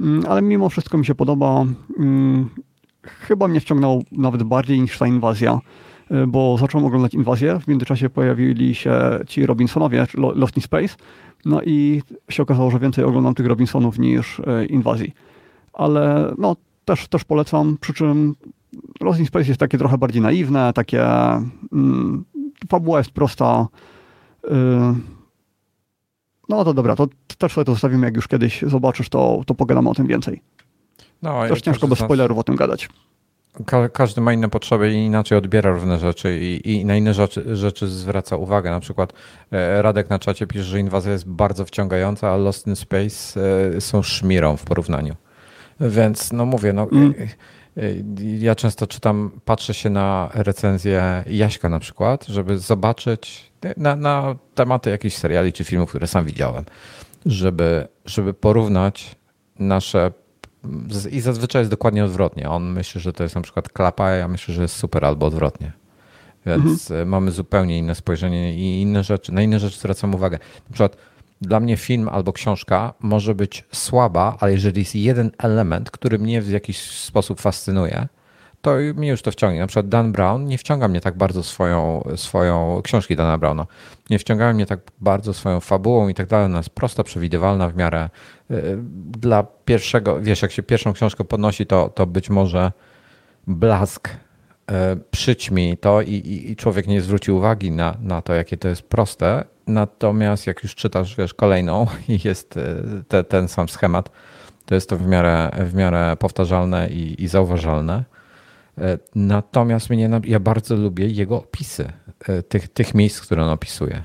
Mm, ale mimo wszystko mi się podoba. Mm, chyba mnie wciągnął nawet bardziej niż ta inwazja, y, bo zacząłem oglądać inwazję. W międzyczasie pojawili się ci Robinsonowie, Lost in Space. No i się okazało, że więcej oglądam tych Robinsonów niż y, inwazji. Ale no, też, też polecam, przy czym Lost in Space jest takie trochę bardziej naiwne, takie mm, fabuła jest prosta. Y, no to dobra, to też sobie to zostawimy, jak już kiedyś zobaczysz, to, to pogadamy o tym więcej. No, też ciężko bez spoilerów o tym gadać. Ka każdy ma inne potrzeby i inaczej odbiera różne rzeczy i, i na inne rzeczy, rzeczy, zwraca uwagę. Na przykład e, Radek na czacie pisze, że inwazja jest bardzo wciągająca, a Lost in Space e, są szmirą w porównaniu. Więc no mówię, no... Mm ja często czytam, patrzę się na recenzję Jaśka na przykład, żeby zobaczyć na, na tematy jakichś seriali czy filmów, które sam widziałem, żeby, żeby porównać nasze i zazwyczaj jest dokładnie odwrotnie. On myśli, że to jest na przykład klapa, a ja myślę, że jest super albo odwrotnie. Więc mhm. mamy zupełnie inne spojrzenie i inne rzeczy. Na inne rzeczy zwracam uwagę. Na przykład dla mnie film albo książka może być słaba, ale jeżeli jest jeden element, który mnie w jakiś sposób fascynuje, to mnie już to wciągnie. Na przykład Dan Brown nie wciąga mnie tak bardzo swoją, swoją książki Dana Browna. Nie wciągają mnie tak bardzo swoją fabułą i tak dalej. Ona jest prosta, przewidywalna w miarę. Y, dla pierwszego, wiesz, jak się pierwszą książkę podnosi, to, to być może blask przyćmi to i, i, i człowiek nie zwróci uwagi na, na to, jakie to jest proste Natomiast jak już czytasz wiesz, kolejną i jest e, te, ten sam schemat, To jest to w miarę, w miarę powtarzalne i, i zauważalne. E, natomiast mnie, ja bardzo lubię jego opisy e, tych, tych miejsc, które on opisuje.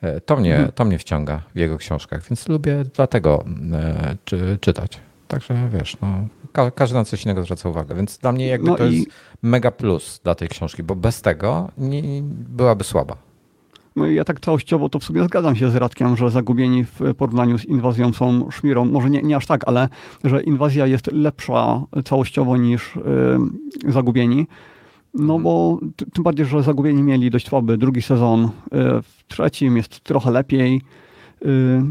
E, to mnie, mhm. to mnie wciąga w jego książkach, więc lubię dlatego czy, czytać. Także wiesz, no, każdy na coś innego zwraca uwagę, więc dla mnie jakby no to i... jest mega plus dla tej książki, bo bez tego nie, byłaby słaba. No i ja tak całościowo to w sumie zgadzam się z Radkiem, że zagubieni w porównaniu z inwazją są szmirą. Może nie, nie aż tak, ale że inwazja jest lepsza całościowo niż yy, zagubieni. No bo tym bardziej, że zagubieni mieli dość słaby drugi sezon. Yy, w trzecim jest trochę lepiej. Yy,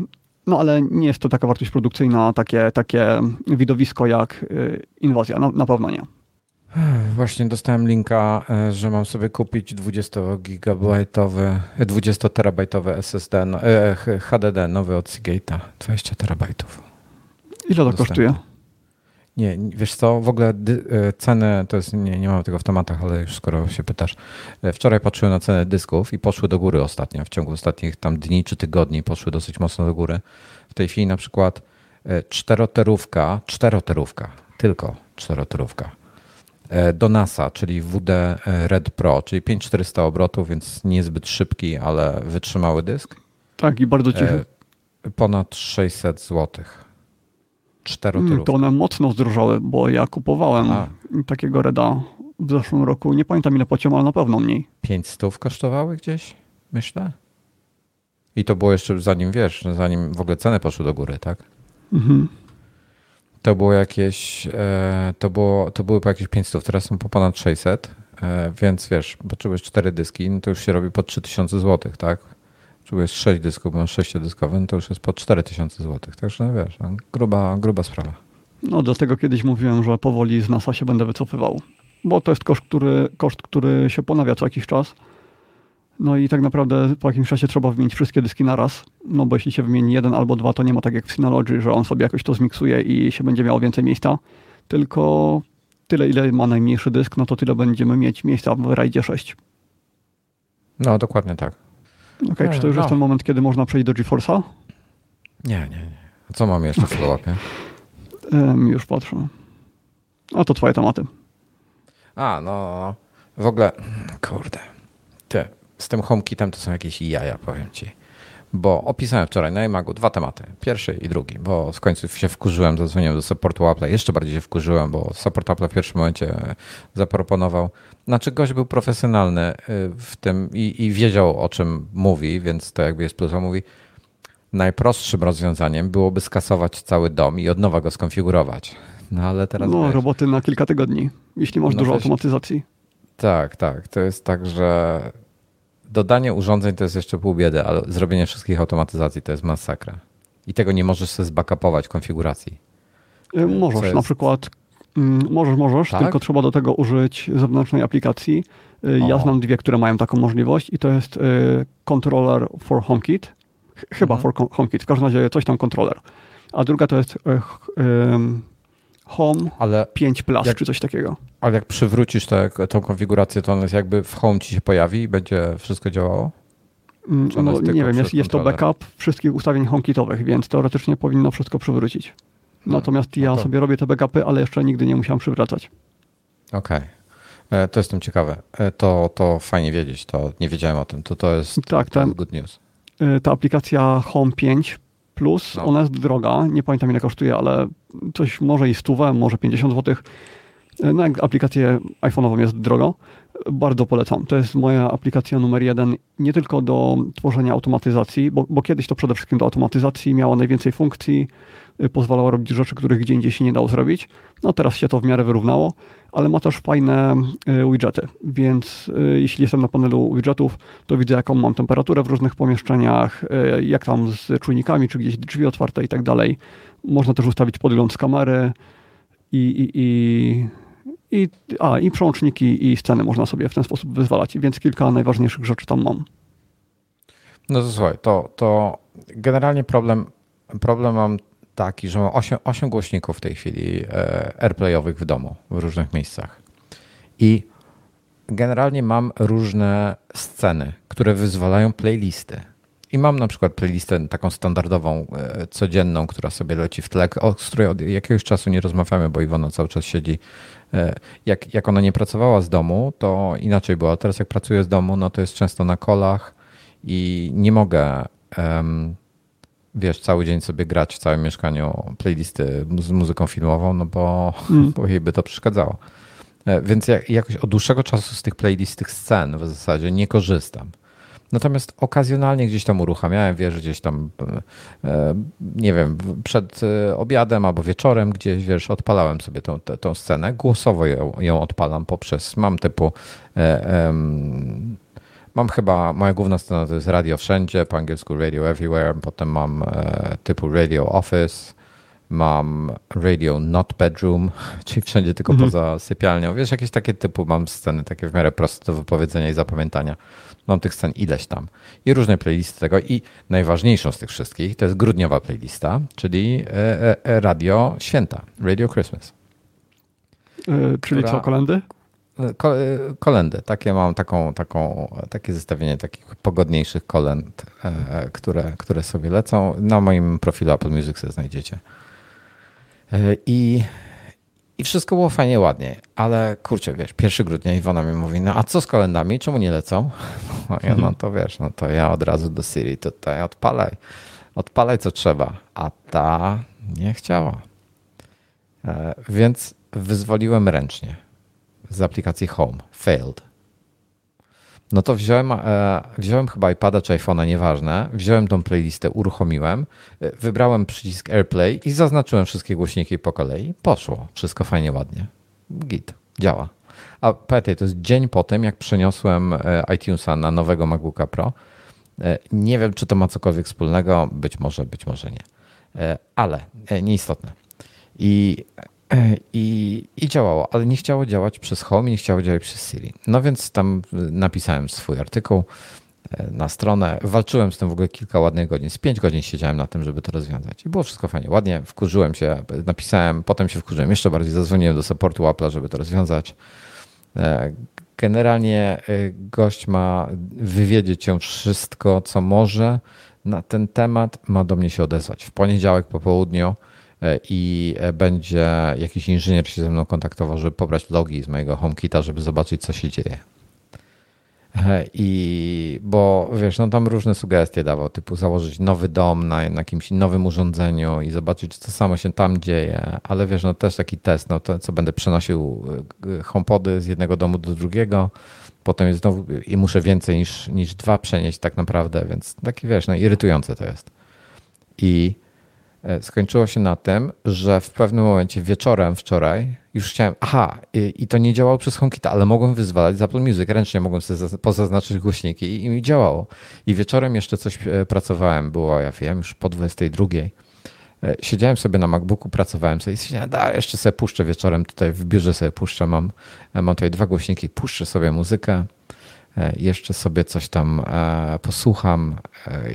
no ale nie jest to taka wartość produkcyjna, takie, takie widowisko jak y, inwazja. No, na pewno nie. Właśnie dostałem linka, e, że mam sobie kupić 20-gigabajtowy, 20-terabajtowy SSD, no, e, HDD nowy od Seagate'a, 20 terabajtów. Ile to dostępny. kosztuje? Nie, wiesz co, w ogóle e, ceny, to jest, nie, nie mam tego w tematach, ale już skoro się pytasz. Wczoraj patrzyłem na cenę dysków i poszły do góry ostatnio. W ciągu ostatnich tam dni czy tygodni poszły dosyć mocno do góry. W tej chwili na przykład czteroterówka, czteroterówka, tylko czteroterówka E, do NASA, czyli WD Red Pro, czyli 5400 obrotów, więc niezbyt szybki, ale wytrzymały dysk. Tak, i bardzo cichy. E, ponad 600 zł. Czterotyrówki. Hmm, to one mocno zdrożały, bo ja kupowałem A. takiego Reda w zeszłym roku. Nie pamiętam ile płaciłem, ale na pewno mniej. 500 kosztowały gdzieś, myślę. I to było jeszcze zanim, wiesz, zanim w ogóle ceny poszły do góry, tak? Mhm to było jakieś, e, to, było, to były po jakieś 500, teraz są po ponad 600, e, więc wiesz, potrzebujesz 4 dyski, no to już się robi po 3000 zł, tak? Potrzebujesz 6 dysków, bo masz 6 dyskowy, no to już jest po 4000 zł, także no wiesz, no, gruba, gruba sprawa. No dlatego kiedyś mówiłem, że powoli z NASA się będę wycofywał, bo to jest koszt, który, koszt, który się ponawia co jakiś czas no i tak naprawdę po jakimś czasie trzeba wymienić wszystkie dyski na raz, no bo jeśli się wymieni jeden albo dwa, to nie ma tak jak w Synology, że on sobie jakoś to zmiksuje i się będzie miało więcej miejsca, tylko tyle, ile ma najmniejszy dysk, no to tyle będziemy mieć miejsca w RAIDzie 6. No, dokładnie tak. Okej, okay, czy to już no. jest ten moment, kiedy można przejść do GeForce'a? Nie, nie, nie. A co mam jeszcze w follow-upie? Um, już patrzę. A to twoje tematy. A, no. W ogóle, kurde. Ty, z tym HomeKitem to są jakieś jaja, powiem ci. Bo opisałem wczoraj na iMagu dwa tematy. Pierwszy i drugi, bo w końcu się wkurzyłem, zadzwoniłem do supportu Apple. Jeszcze bardziej się wkurzyłem, bo support Apple w pierwszym momencie zaproponował. Znaczy gość był profesjonalny y, w tym i, i wiedział o czym mówi, więc to jakby jest plus. Mówi, najprostszym rozwiązaniem byłoby skasować cały dom i od nowa go skonfigurować. No ale teraz. No, wiesz, roboty na kilka tygodni, jeśli masz no, dużo automatyzacji. Tak, tak. To jest tak, że dodanie urządzeń to jest jeszcze pół biedy, ale zrobienie wszystkich automatyzacji to jest masakra. I tego nie możesz sobie zbackupować konfiguracji. Y, możesz, jest... na przykład mm, możesz, możesz, tak? tylko trzeba do tego użyć zewnętrznej aplikacji. Y, ja o. znam dwie, które mają taką możliwość i to jest y, Controller for HomeKit. Chyba mhm. for HomeKit, w każdym razie coś tam controller. A druga to jest Home ale 5 Plus jak, czy coś takiego. Ale jak przywrócisz tą konfigurację, to on jest jakby w Home ci się pojawi i będzie wszystko działało? Mm, no, nie wiem, jest, jest to backup wszystkich ustawień HomeKitowych, więc teoretycznie powinno wszystko przywrócić. Natomiast ja no to... sobie robię te backupy, ale jeszcze nigdy nie musiałem przywracać. Okej. Okay. E, to jestem ciekawy. E, to, to fajnie wiedzieć. To nie wiedziałem o tym. To, to jest tak, ten, good news. E, ta aplikacja Home 5 Plus, no. ona jest droga, nie pamiętam ile kosztuje, ale coś może i stówę, może 50 zł. No jak aplikację iPhone'ową jest drogo, bardzo polecam. To jest moja aplikacja numer jeden, nie tylko do tworzenia automatyzacji, bo, bo kiedyś to przede wszystkim do automatyzacji miała najwięcej funkcji, pozwalała robić rzeczy, których gdzie indziej się nie dało zrobić. No teraz się to w miarę wyrównało, ale ma też fajne y, widgety, więc y, jeśli jestem na panelu widgetów, to widzę jaką mam temperaturę w różnych pomieszczeniach, jak tam z czujnikami, czy gdzieś drzwi otwarte i tak dalej. Można też ustawić podgląd z kamery i, i, i i, a, i przełączniki i sceny można sobie w ten sposób wyzwalać, więc kilka najważniejszych rzeczy tam mam. No to słuchaj, to, to generalnie problem, problem mam taki, że mam 8, 8 głośników w tej chwili e, airplayowych w domu, w różnych miejscach. I generalnie mam różne sceny, które wyzwalają playlisty. I mam na przykład playlistę taką standardową, codzienną, która sobie leci w tle, o, której od jakiegoś czasu nie rozmawiamy, bo Iwona cały czas siedzi. Jak, jak ona nie pracowała z domu, to inaczej było. Teraz jak pracuję z domu, no to jest często na kolach i nie mogę um, wiesz, cały dzień sobie grać w całym mieszkaniu playlisty z muzyką filmową, no bo, mm. bo jej by to przeszkadzało. E, więc ja jakoś od dłuższego czasu z tych playlist, tych scen w zasadzie nie korzystam. Natomiast okazjonalnie gdzieś tam uruchamiałem, wiesz, gdzieś tam, e, nie wiem, przed e, obiadem albo wieczorem gdzieś, wiesz, odpalałem sobie tą, tą scenę. Głosowo ją, ją odpalam poprzez, mam typu Mam chyba, moja główna strona to jest Radio Wszędzie, po angielsku Radio Everywhere, potem mam e, typu Radio Office, mam Radio Not Bedroom, czyli wszędzie tylko mhm. poza sypialnią. Wiesz, jakieś takie typu mam sceny, takie w miarę proste do wypowiedzenia i zapamiętania. Mam tych scen ileś tam. I różne playlisty tego. I najważniejszą z tych wszystkich to jest grudniowa playlista, czyli e, e, Radio Święta, Radio Christmas. Yy, czyli która... co, kolendy? Kolendy. Takie mam taką, taką, takie zestawienie takich pogodniejszych kolend, e, które, które sobie lecą. Na moim profilu Apple Music sobie znajdziecie. E, I, I wszystko było fajnie, ładnie, ale kurczę, wiesz, 1 grudnia Iwona mi mówi, no a co z kolendami, czemu nie lecą? No, ja, no to wiesz, no to ja od razu do Siri tutaj odpalaj, odpalaj co trzeba, a ta nie chciała. E, więc wyzwoliłem ręcznie z aplikacji Home. Failed. No to wziąłem, e, wziąłem chyba iPada czy iPhone'a, nieważne. Wziąłem tą playlistę, uruchomiłem, e, wybrałem przycisk AirPlay i zaznaczyłem wszystkie głośniki po kolei. Poszło. Wszystko fajnie, ładnie. Git. Działa. A pamiętaj, to jest dzień po tym, jak przeniosłem e, iTunesa na nowego MacBooka Pro. Nie wiem, czy to ma cokolwiek wspólnego. Być może, być może nie. Ale nieistotne. I i, I działało, ale nie chciało działać przez Home nie chciało działać przez Siri. No więc tam napisałem swój artykuł e, na stronę. Walczyłem z tym w ogóle kilka ładnych godzin. Z pięć godzin siedziałem na tym, żeby to rozwiązać. I było wszystko fajnie, ładnie. Wkurzyłem się, napisałem, potem się wkurzyłem jeszcze bardziej. Zadzwoniłem do supportu Apple'a, żeby to rozwiązać. E, generalnie e, gość ma wywiedzieć cię wszystko, co może na ten temat. Ma do mnie się odezwać w poniedziałek po południu E, i e, będzie jakiś inżynier się ze mną kontaktował, żeby pobrać logi z mojego HomeKita, żeby zobaczyć, co się dzieje. E, I bo wiesz, no tam różne sugestie dawał, typu założyć nowy dom na, jakimś nowym urządzeniu i zobaczyć, co samo się tam dzieje. Ale wiesz, no też taki test, no to co będę przenosił HomePody z jednego domu do drugiego, potem znowu i muszę więcej niż, niż dwa przenieść tak naprawdę, więc taki wiesz, no irytujące to jest. I E, skończyło się na tym, że w pewnym momencie wieczorem wczoraj już chciałem, aha, i, i to nie działało przez HomeKit, ale mogłem wyzwalać z Apple Music, ręcznie mogłem sobie pozaznaczyć głośniki i, i mi działało. I wieczorem jeszcze coś e, pracowałem, było, ja wiem, już po 22. E, siedziałem sobie na MacBooku, pracowałem sobie i stwierdziłem, da, jeszcze sobie puszczę wieczorem, tutaj w biurze sobie puszczę, mam, mam tutaj dwa głośniki, puszczę sobie muzykę, jeszcze sobie coś tam posłucham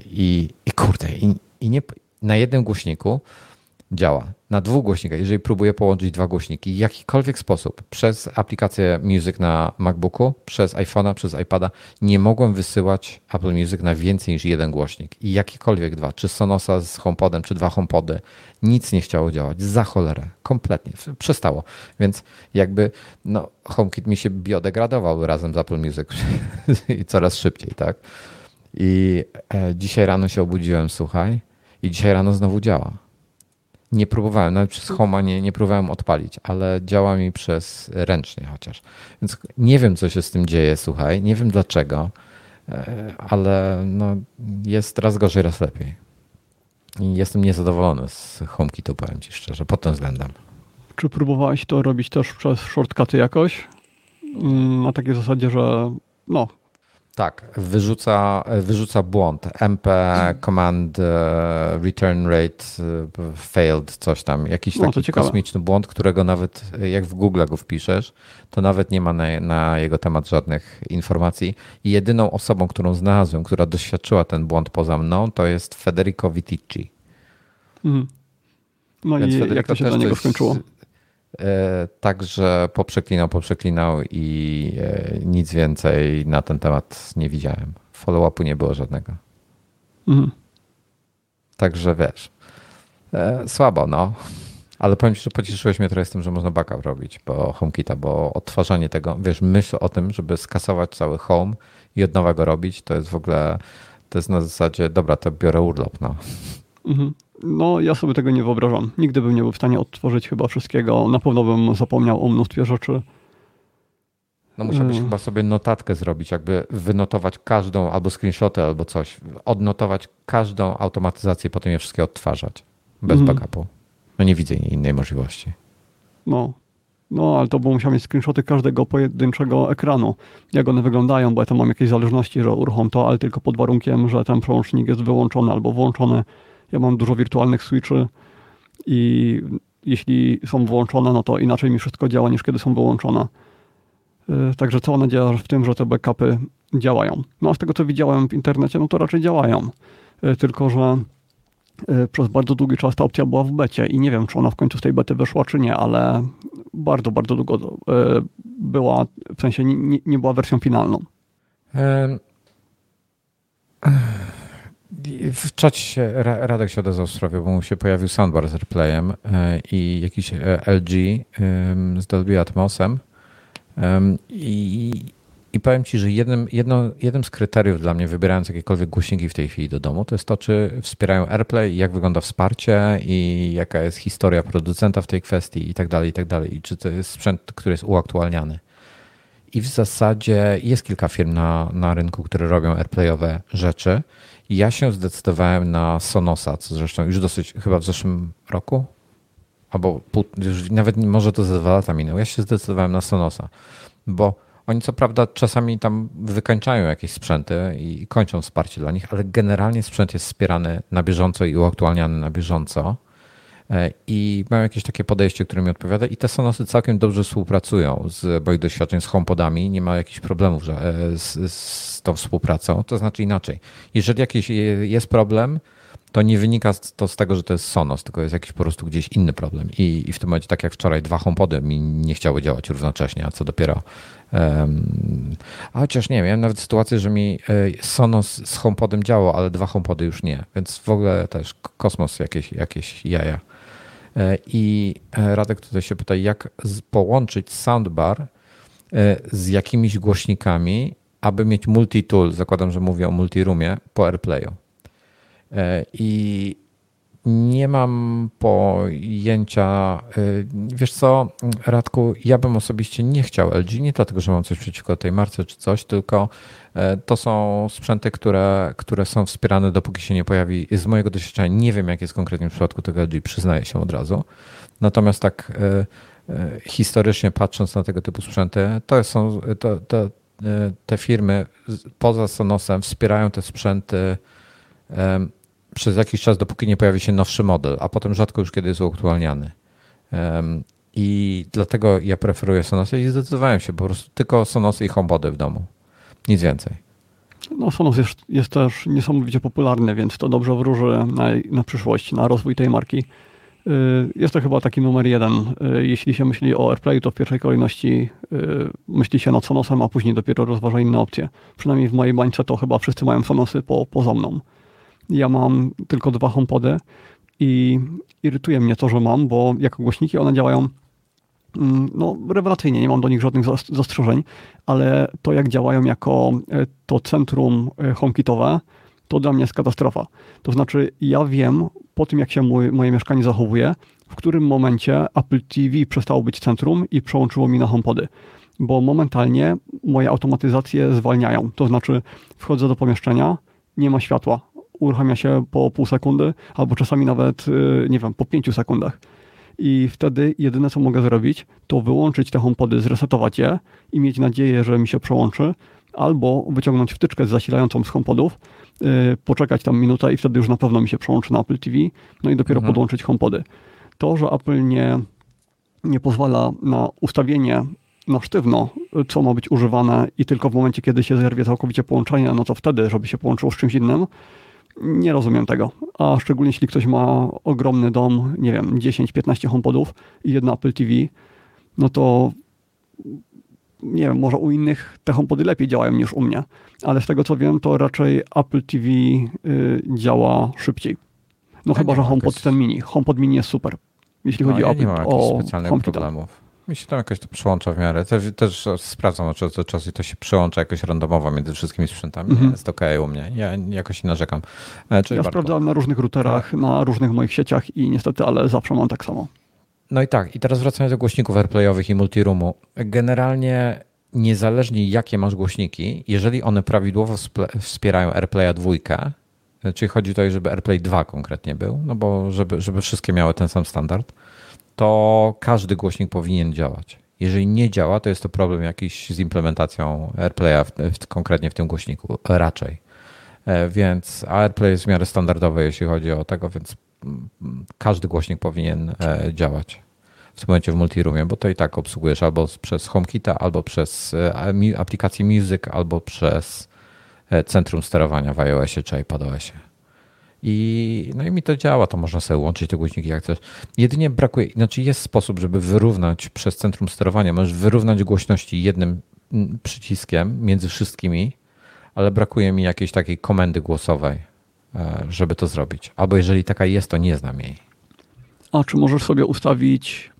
i, i kurde, i, i nie, na jednym głośniku działa. Na dwóch głośnikach, jeżeli próbuję połączyć dwa głośniki w jakikolwiek sposób, przez aplikację Music na MacBooku, przez iPhone'a, przez iPada, nie mogłem wysyłać Apple Music na więcej niż jeden głośnik. I jakikolwiek dwa, czy Sonosa z HomePodem, czy dwa HomePody, nic nie chciało działać. Za cholerę. Kompletnie. Przestało. Więc jakby no, HomeKit mi się biodegradował razem z Apple Music i coraz szybciej, tak? I e, dzisiaj rano się obudziłem, słuchaj, i dzisiaj rano znowu działa. Nie próbowałem, nawet przez Homa nie, nie próbowałem odpalić, ale działa mi przez ręcznie chociaż. Więc nie wiem, co się z tym dzieje, słuchaj, nie wiem dlaczego, e, ale no, jest raz gorzej, raz lepiej. I jestem niezadowolony z HomeKitu, powiem Ci szczerze, pod tym względem. Czy próbowałeś to robić też przez shortcuty jakoś? Mm, na takiej zasadzie, że no, tak, wyrzuca, wyrzuca błąd. MP command e, return rate e, failed, coś tam. Jakiś no, taki kosmiczny błąd, którego nawet jak w Google go wpiszesz, to nawet nie ma na, na, jego temat żadnych informacji. I jedyną osobą, którą znalazłem, która doświadczyła ten błąd poza mną, to jest Federico Viticci. Mhm. No Więc i Federico jak to się dla niego skończyło? Także poprzeklinał, poprzeklinał i e, nic więcej na ten temat nie widziałem. Follow-upu nie było żadnego. Mhm. Także wiesz, e, słabo, no. Ale powiem Ci, że pocieszyłeś mnie trochę z tym, że można backup robić bo HomeKita, bo odtwarzanie tego, wiesz, myśl o tym, żeby skasować cały home i od nowego robić, to jest w ogóle, to jest na zasadzie, dobra, to biorę urlop, no. Mhm. No, ja sobie tego nie wyobrażam. Nigdy bym nie był w stanie odtworzyć chyba wszystkiego. Na pewno bym zapomniał o mnóstwie rzeczy. No musiałbyś hmm. chyba sobie notatkę zrobić, jakby wynotować każdą, albo screenshoty, albo coś. Odnotować każdą automatyzację potem je wszystkie odtwarzać. Bez hmm. backupu. No nie widzę innej możliwości. No. No, ale to bo musiał mieć screenshoty każdego pojedynczego ekranu. Jak one wyglądają, bo ja tam mam jakieś zależności, że uruchom to, ale tylko pod warunkiem, że ten przełącznik jest wyłączony albo włączony. Ja mam dużo wirtualnych switchy i jeśli są włączone, no to inaczej mi wszystko działa niż kiedy są wyłączone. Y, także cała nadzieja w tym, że te backupy działają. No a z tego co widziałem w internecie, no to raczej działają. Y, tylko, że y, przez bardzo długi czas ta opcja była w becie i nie wiem, czy ona w końcu z tej bety wyszła, czy nie, ale bardzo, bardzo długo była, w sensie nie, nie była wersją finalną. W czacie Radek się odezwał w sprawie, bo mu się pojawił soundbar z replayem i jakiś e, LG z Dolby Atmosem i, I powiem Ci, że jednym, jedno, jednym z kryteriów dla mnie, wybierając jakiekolwiek głośniki w tej chwili do domu, to jest to, czy wspierają AirPlay, jak wygląda wsparcie i jaka jest historia producenta w tej kwestii i tak dalej, i tak dalej. I czy to jest sprzęt, który jest uaktualniany. I w zasadzie jest kilka firm na, na rynku, które robią AirPlayowe rzeczy. Ja się zdecydowałem na Sonosa, co zresztą już dosyć, chyba w zeszłym roku, albo pół, już nawet może to za dwa lata minęło, ja się zdecydowałem na Sonosa, bo oni co prawda czasami tam wykańczają jakieś sprzęty i kończą wsparcie dla nich, ale generalnie sprzęt jest wspierany na bieżąco i uaktualniany na bieżąco. E, I mają jakieś takie podejście, które mi odpowiada, i te Sonosy całkiem dobrze współpracują z moich doświadczeń z HomePodami. Nie ma jakichś problemów e, z, z tą współpracą. To znaczy inaczej. Jeżeli jakiś jest problem, to nie wynika to z tego, że to jest Sonos, tylko jest jakiś po prostu gdzieś inny problem. I, i w tym momencie, tak jak wczoraj, dwa HomePody mi nie chciały działać równocześnie, a co dopiero. Um, a chociaż nie, miałem nawet sytuację, że mi e, Sonos z HomePodem działał, ale dwa HomePody już nie. Więc w ogóle też kosmos, jakieś, jakieś jaja. E, I e, Radek tutaj się pyta, jak połączyć soundbar z jakimiś głośnikami, aby mieć multi-tool, zakładam, że mówię o multi-roomie, po AirPlayu. E, I nie mam pojęcia. E, wiesz co, Radku, ja bym osobiście nie chciał LG, nie dlatego, że mam coś przeciwko tej marce czy coś, tylko e, to są sprzęty, które, które są wspierane, dopóki się nie pojawi. Z mojego doświadczenia nie wiem, jak jest konkretnie w przypadku tego LG, przyznaję się od razu. Natomiast tak historycznie patrząc na tego typu sprzęty, to są to, to, te firmy poza Sonosem wspierają te sprzęty przez jakiś czas, dopóki nie pojawi się nowszy model, a potem rzadko już kiedy jest uaktualniany. I dlatego ja preferuję Sonosy i zdecydowałem się po prostu tylko Sonosy i HomePody w domu. Nic więcej. No, Sonos jest, jest też niesamowicie popularny, więc to dobrze wróży na, na przyszłość, na rozwój tej marki. Y, jest to chyba taki numer jeden. Y, jeśli się myśli o AirPlay, to w pierwszej kolejności y, myśli się nad Sonosem, a później dopiero rozważa inne opcje. Przynajmniej w mojej bańce to chyba wszyscy mają Sonosy po, poza mną. Ja mam tylko dwa HomePody i irytuje mnie to, że mam, bo jako głośniki one działają no, rewelacyjnie, nie mam do nich żadnych zastrzeżeń, ale to jak działają jako e, to centrum e, HomeKitowe, to dla mnie jest katastrofa. To znaczy, ja wiem po tym, jak się mój, moje mieszkanie zachowuje, w którym momencie Apple TV przestało być centrum i przełączyło mi na HomePody. Bo momentalnie moje automatyzacje zwalniają. To znaczy, wchodzę do pomieszczenia, nie ma światła uruchamia się po pół sekundy, albo czasami nawet, y, nie wiem, po pięciu sekundach. I wtedy jedyne, co mogę zrobić, to wyłączyć te HomePody, zresetować je i mieć nadzieję, że mi się przełączy, albo wyciągnąć wtyczkę zasilającą z HomePodów, yy, poczekać tam minutę i wtedy już na pewno mi się przełączy na Apple TV, no i dopiero mhm. podłączyć HomePody. To, że Apple nie, nie pozwala na ustawienie na sztywno, co ma być używane i tylko w momencie, kiedy się zerwie całkowicie połączenie, no to wtedy, żeby się połączyło z czymś innym, nie rozumiem tego. A szczególnie jeśli ktoś ma ogromny dom, nie wiem, 10-15 HomePodów i jedno Apple TV, no to nie wiem, może u innych te HomePody lepiej działają niż u mnie, ale z tego co wiem, to raczej Apple TV y, działa szybciej. No chyba, że HomePod jakieś... ten mini. HomePod mini jest super, jeśli no, chodzi ja o, nie mam o specjalnych problemów. Mi się tam jakoś to przyłącza w miarę. Też, też sprawdzam od czasu do czasu i to się przyłącza jakoś randomowo między wszystkimi sprzętami. Mm -hmm. Jest ok u mnie. Ja jakoś nie narzekam. E, czyli ja sprawdzałem na różnych routerach, tak. na różnych moich sieciach i niestety, ale zawsze mam tak samo. No i tak, i teraz wracając do głośników AirPlayowych i multiroomu. Generalnie niezależnie jakie masz głośniki, jeżeli one prawidłowo wspierają AirPlaya dwójkę, czyli chodzi tutaj, żeby AirPlay 2 konkretnie był, no bo żeby, żeby wszystkie miały ten sam standard, to każdy głośnik powinien działać. Jeżeli nie działa, to jest to problem jakiś z implementacją AirPlaya, w, w, konkretnie w tym głośniku, raczej. E, więc AirPlay jest w miarę standardowy, jeśli chodzi o tego, więc każdy głośnik powinien e, działać w tym momencie w multiroomie, bo to i tak obsługujesz albo przez HomeKita, albo przez e, aplikację Music, albo przez centrum sterowania w iOSie czy iPadOSie. I, no i mi to działa, to można sobie łączyć te głośniki jak chcesz. Jedynie brakuje, znaczy jest sposób, żeby wyrównać przez centrum sterowania, możesz wyrównać głośności jednym przyciskiem między wszystkimi, ale brakuje mi jakiejś takiej komendy głosowej, e, żeby to zrobić. Albo jeżeli taka jest, to nie znam jej. A czy możesz sobie ustawić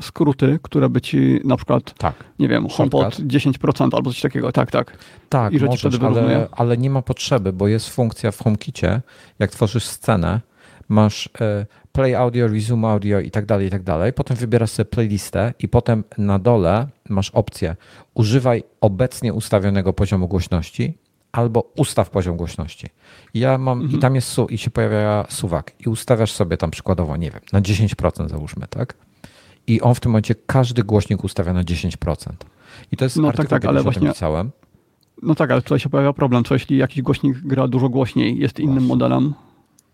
skróty, które by ci na przykład, tak. nie wiem, HomePod 10% albo coś takiego, tak, tak. Tak, I że możesz, ale, ale nie ma potrzeby, bo jest funkcja w HomeKicie, jak tworzysz scenę, masz e, play audio, resume audio i tak dalej, i tak dalej. Potem wybierasz sobie playlistę i potem na dole masz opcję używaj obecnie ustawionego poziomu głośności albo ustaw poziom głośności. Ja mam, mhm. i tam jest su, i się pojawia suwak i ustawiasz sobie tam przykładowo, nie wiem, na 10% załóżmy, tak? I on w tym momencie każdy głośnik ustawia na 10%. I to jest no, tak, tak, ale właśnie pisałem. No tak, ale tutaj się pojawia problem, co jeśli jakiś głośnik gra dużo głośniej, jest właśnie. innym modelem?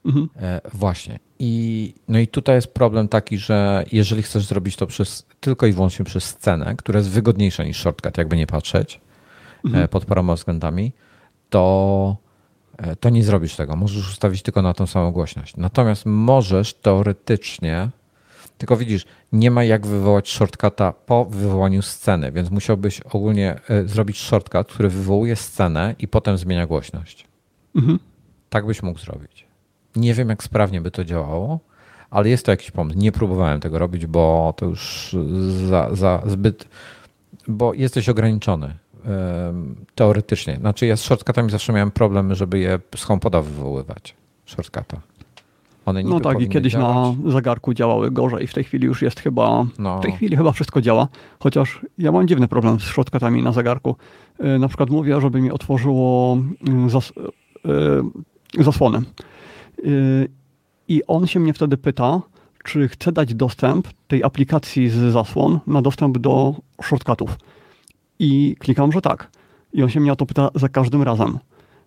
Mhm. E, właśnie. I, no i tutaj jest problem taki, że jeżeli chcesz zrobić to przez, tylko i wyłącznie przez scenę, która jest wygodniejsza niż shortcut, jakby nie patrzeć, mhm. e, pod paroma względami, to, e, to nie zrobisz tego. Możesz ustawić tylko na tą samą głośność. Natomiast możesz teoretycznie, tylko widzisz, nie ma jak wywołać shortcuta po wywołaniu sceny, więc musiałbyś ogólnie e, zrobić shortcut, który wywołuje scenę i potem zmienia głośność. Mhm. Tak byś mógł zrobić. Nie wiem, jak sprawnie by to działało, ale jest to jakiś pomysł. Nie próbowałem tego robić, bo to już za, za zbyt, bo jesteś ograniczony teoretycznie. Znaczy ja z shortcutami zawsze miałem problem, żeby je z HomePoda wywoływać. Shortcuta. One no tak, i kiedyś działać. na zegarku działały gorzej. W tej chwili już jest chyba. No. W tej chwili chyba wszystko działa. Chociaż ja mam dziwny problem z shortcutami na zegarku. E, na przykład mówię, żeby mi otworzyło mm, zas, e, zasłonę. E, I on się mnie wtedy pyta, czy chcę dać dostęp tej aplikacji z zasłon na dostęp do shortcutów. I klikam, że tak. I on się mnie o to pyta za każdym razem.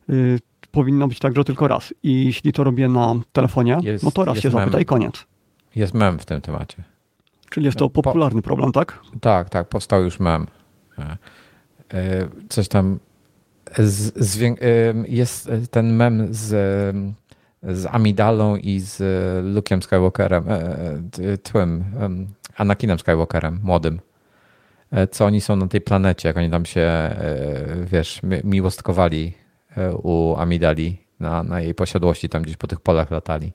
Y, powinno być tak, że tylko raz. I jeśli to robię na telefonie, jest, no to raz się mem. zapyta i koniec. Jest mem w tym temacie. Czyli jest to popularny po, problem, tak? Tak, tak, powstał już mem. E, e, coś tam z, z, jest ten mem z, z Amidalą i z Luke'em Skywalkerem, e, tym Anakinem Skywalkerem, młodym. E, co oni są na tej planecie, jak oni tam się, e, wiesz, miłostkowali e, u Amidali na, na jej posiadłości, tam gdzieś po tych polach latali.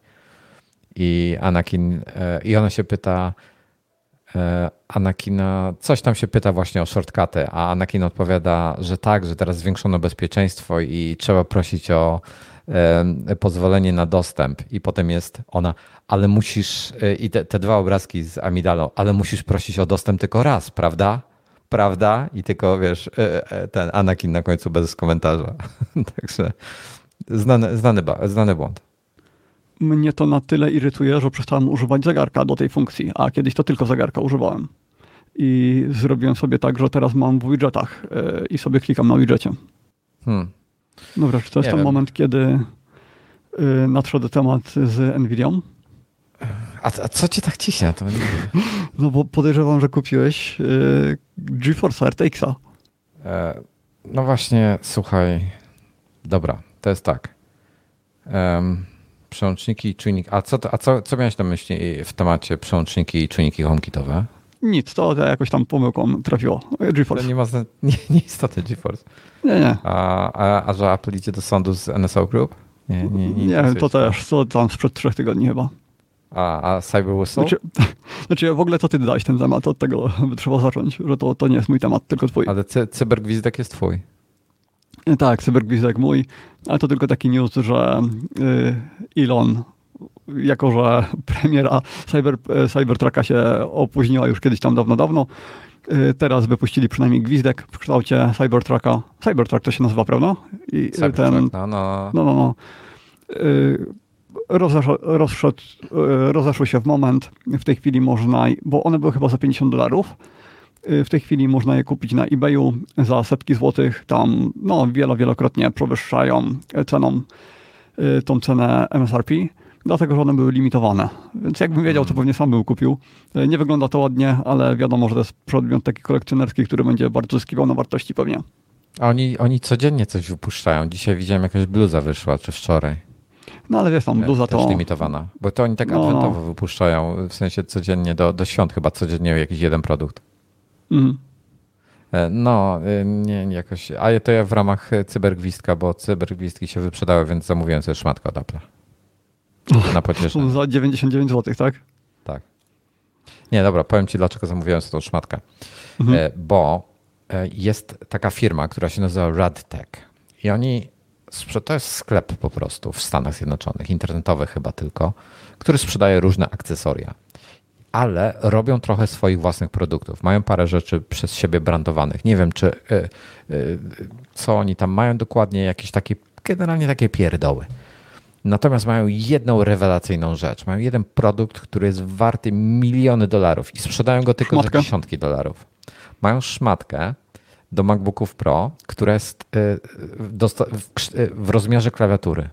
I Anakin, i ona się pyta, Anakina, coś tam się pyta właśnie o shortcuty, a Anakin odpowiada, że tak, że teraz zwiększono bezpieczeństwo i trzeba prosić o pozwolenie na dostęp. I potem jest ona, ale musisz, i te, te dwa obrazki z Amidalą, ale musisz prosić o dostęp tylko raz, prawda? Prawda? I tylko wiesz, e, e, ten Anakin na końcu bez komentarza. Także znany, znany, znany błąd. Mnie to na tyle irytuje, że przestałem używać zegarka do tej funkcji, a kiedyś to tylko zegarka używałem. I zrobiłem sobie tak, że teraz mam w widgetach e, i sobie klikam na widgetie. Hmm. Dobra, czy to jest Nie ten wiem. moment, kiedy nadszedł temat z Nvidią? A, a co cię tak ciśnie? To no bo podejrzewam, że kupiłeś yy, GeForce RTX-a. E, no właśnie, słuchaj. Dobra, to jest tak. Um, przełączniki i czujniki. A, co, a co, co miałeś na myśli w temacie przełączniki i czujniki HomeKitowe? Nic, to jakoś tam pomyłką trafiło. GeForce. To nie ma nie, nie istoty GeForce. Nie, nie. A, a, a że Apple idzie do sądu z NSO Group? Nie, nie, nie, nie to też, to tam sprzed trzech tygodni chyba. A, a Cyber Whistle? Znaczy, znaczy w ogóle to ty dałeś ten temat, od tego trzeba zacząć, że to, to nie jest mój temat, tylko twój. Ale cy, cybergwizdek jest twój. Tak, cybergwizdek mój, ale to tylko taki news, że y, Elon, jako że premiera Cyber, y, Cybertrucka się opóźniła już kiedyś tam dawno, dawno, y, teraz wypuścili przynajmniej gwizdek w kształcie Cybertrucka. Cybertruck to się nazywa, prawda? I ten, no, no. no, no, no. Rozeszł, rozeszły się w moment. W tej chwili można, bo one były chyba za 50 dolarów, Y, w tej chwili można je kupić na eBayu za setki złotych. Tam no, wielo, wielokrotnie przewyższają ceną y, tą cenę MSRP, dlatego że one były limitowane. Więc jakbym wiedział, to pewnie sam bym kupił. Nie wygląda to ładnie, ale wiadomo, że to jest przedmiot taki kolekcjonerski, który będzie bardzo zyskiwał na wartości pewnie. A oni, oni codziennie coś wypuszczają. Dzisiaj widziałem jakaś bluza wyszła, czy wczoraj. No ale wiesz tam, bluza Też to... limitowana. Bo to oni tak no, adwentowo wypuszczają, w sensie codziennie do, do świąt chyba codziennie jakiś jeden produkt. Mhm. E, no, e, nie, nie jakoś. A to ja w ramach cybergwistka, bo cybergwistki się wyprzedały, więc zamówiłem sobie szmatkę od Apple'a. Na pocieszenie. Za 99 zł, tak? Tak. Nie, dobra, powiem ci, dlaczego zamówiłem sobie tą szmatkę. Mhm. E, bo jest taka firma, która się nazywa Radtech i oni, to jest sklep po prostu w Stanach Zjednoczonych, internetowy chyba tylko, który sprzedaje różne akcesoria ale robią trochę swoich własnych produktów. Mają parę rzeczy przez siebie brandowanych. Nie wiem, czy y, y, co oni tam mają dokładnie, jakieś takie, generalnie takie pierdoły. Natomiast mają jedną rewelacyjną rzecz. Mają jeden produkt, który jest warty miliony dolarów i sprzedają go tylko za dziesiątki dolarów. Mają szmatkę do MacBooków Pro, która jest y, w rozmiarze klawiatury.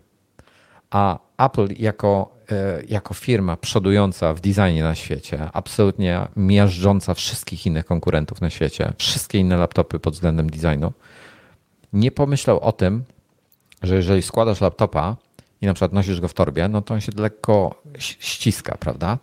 A Apple jako E, jako firma przodująca w designie na świecie, absolutnie miażdżąca wszystkich innych konkurentów na świecie, wszystkie inne laptopy pod względem designu, nie pomyślał o tym, że jeżeli składasz laptopa i na przykład nosisz go w torbie, no to on się lekko ściska, prawda?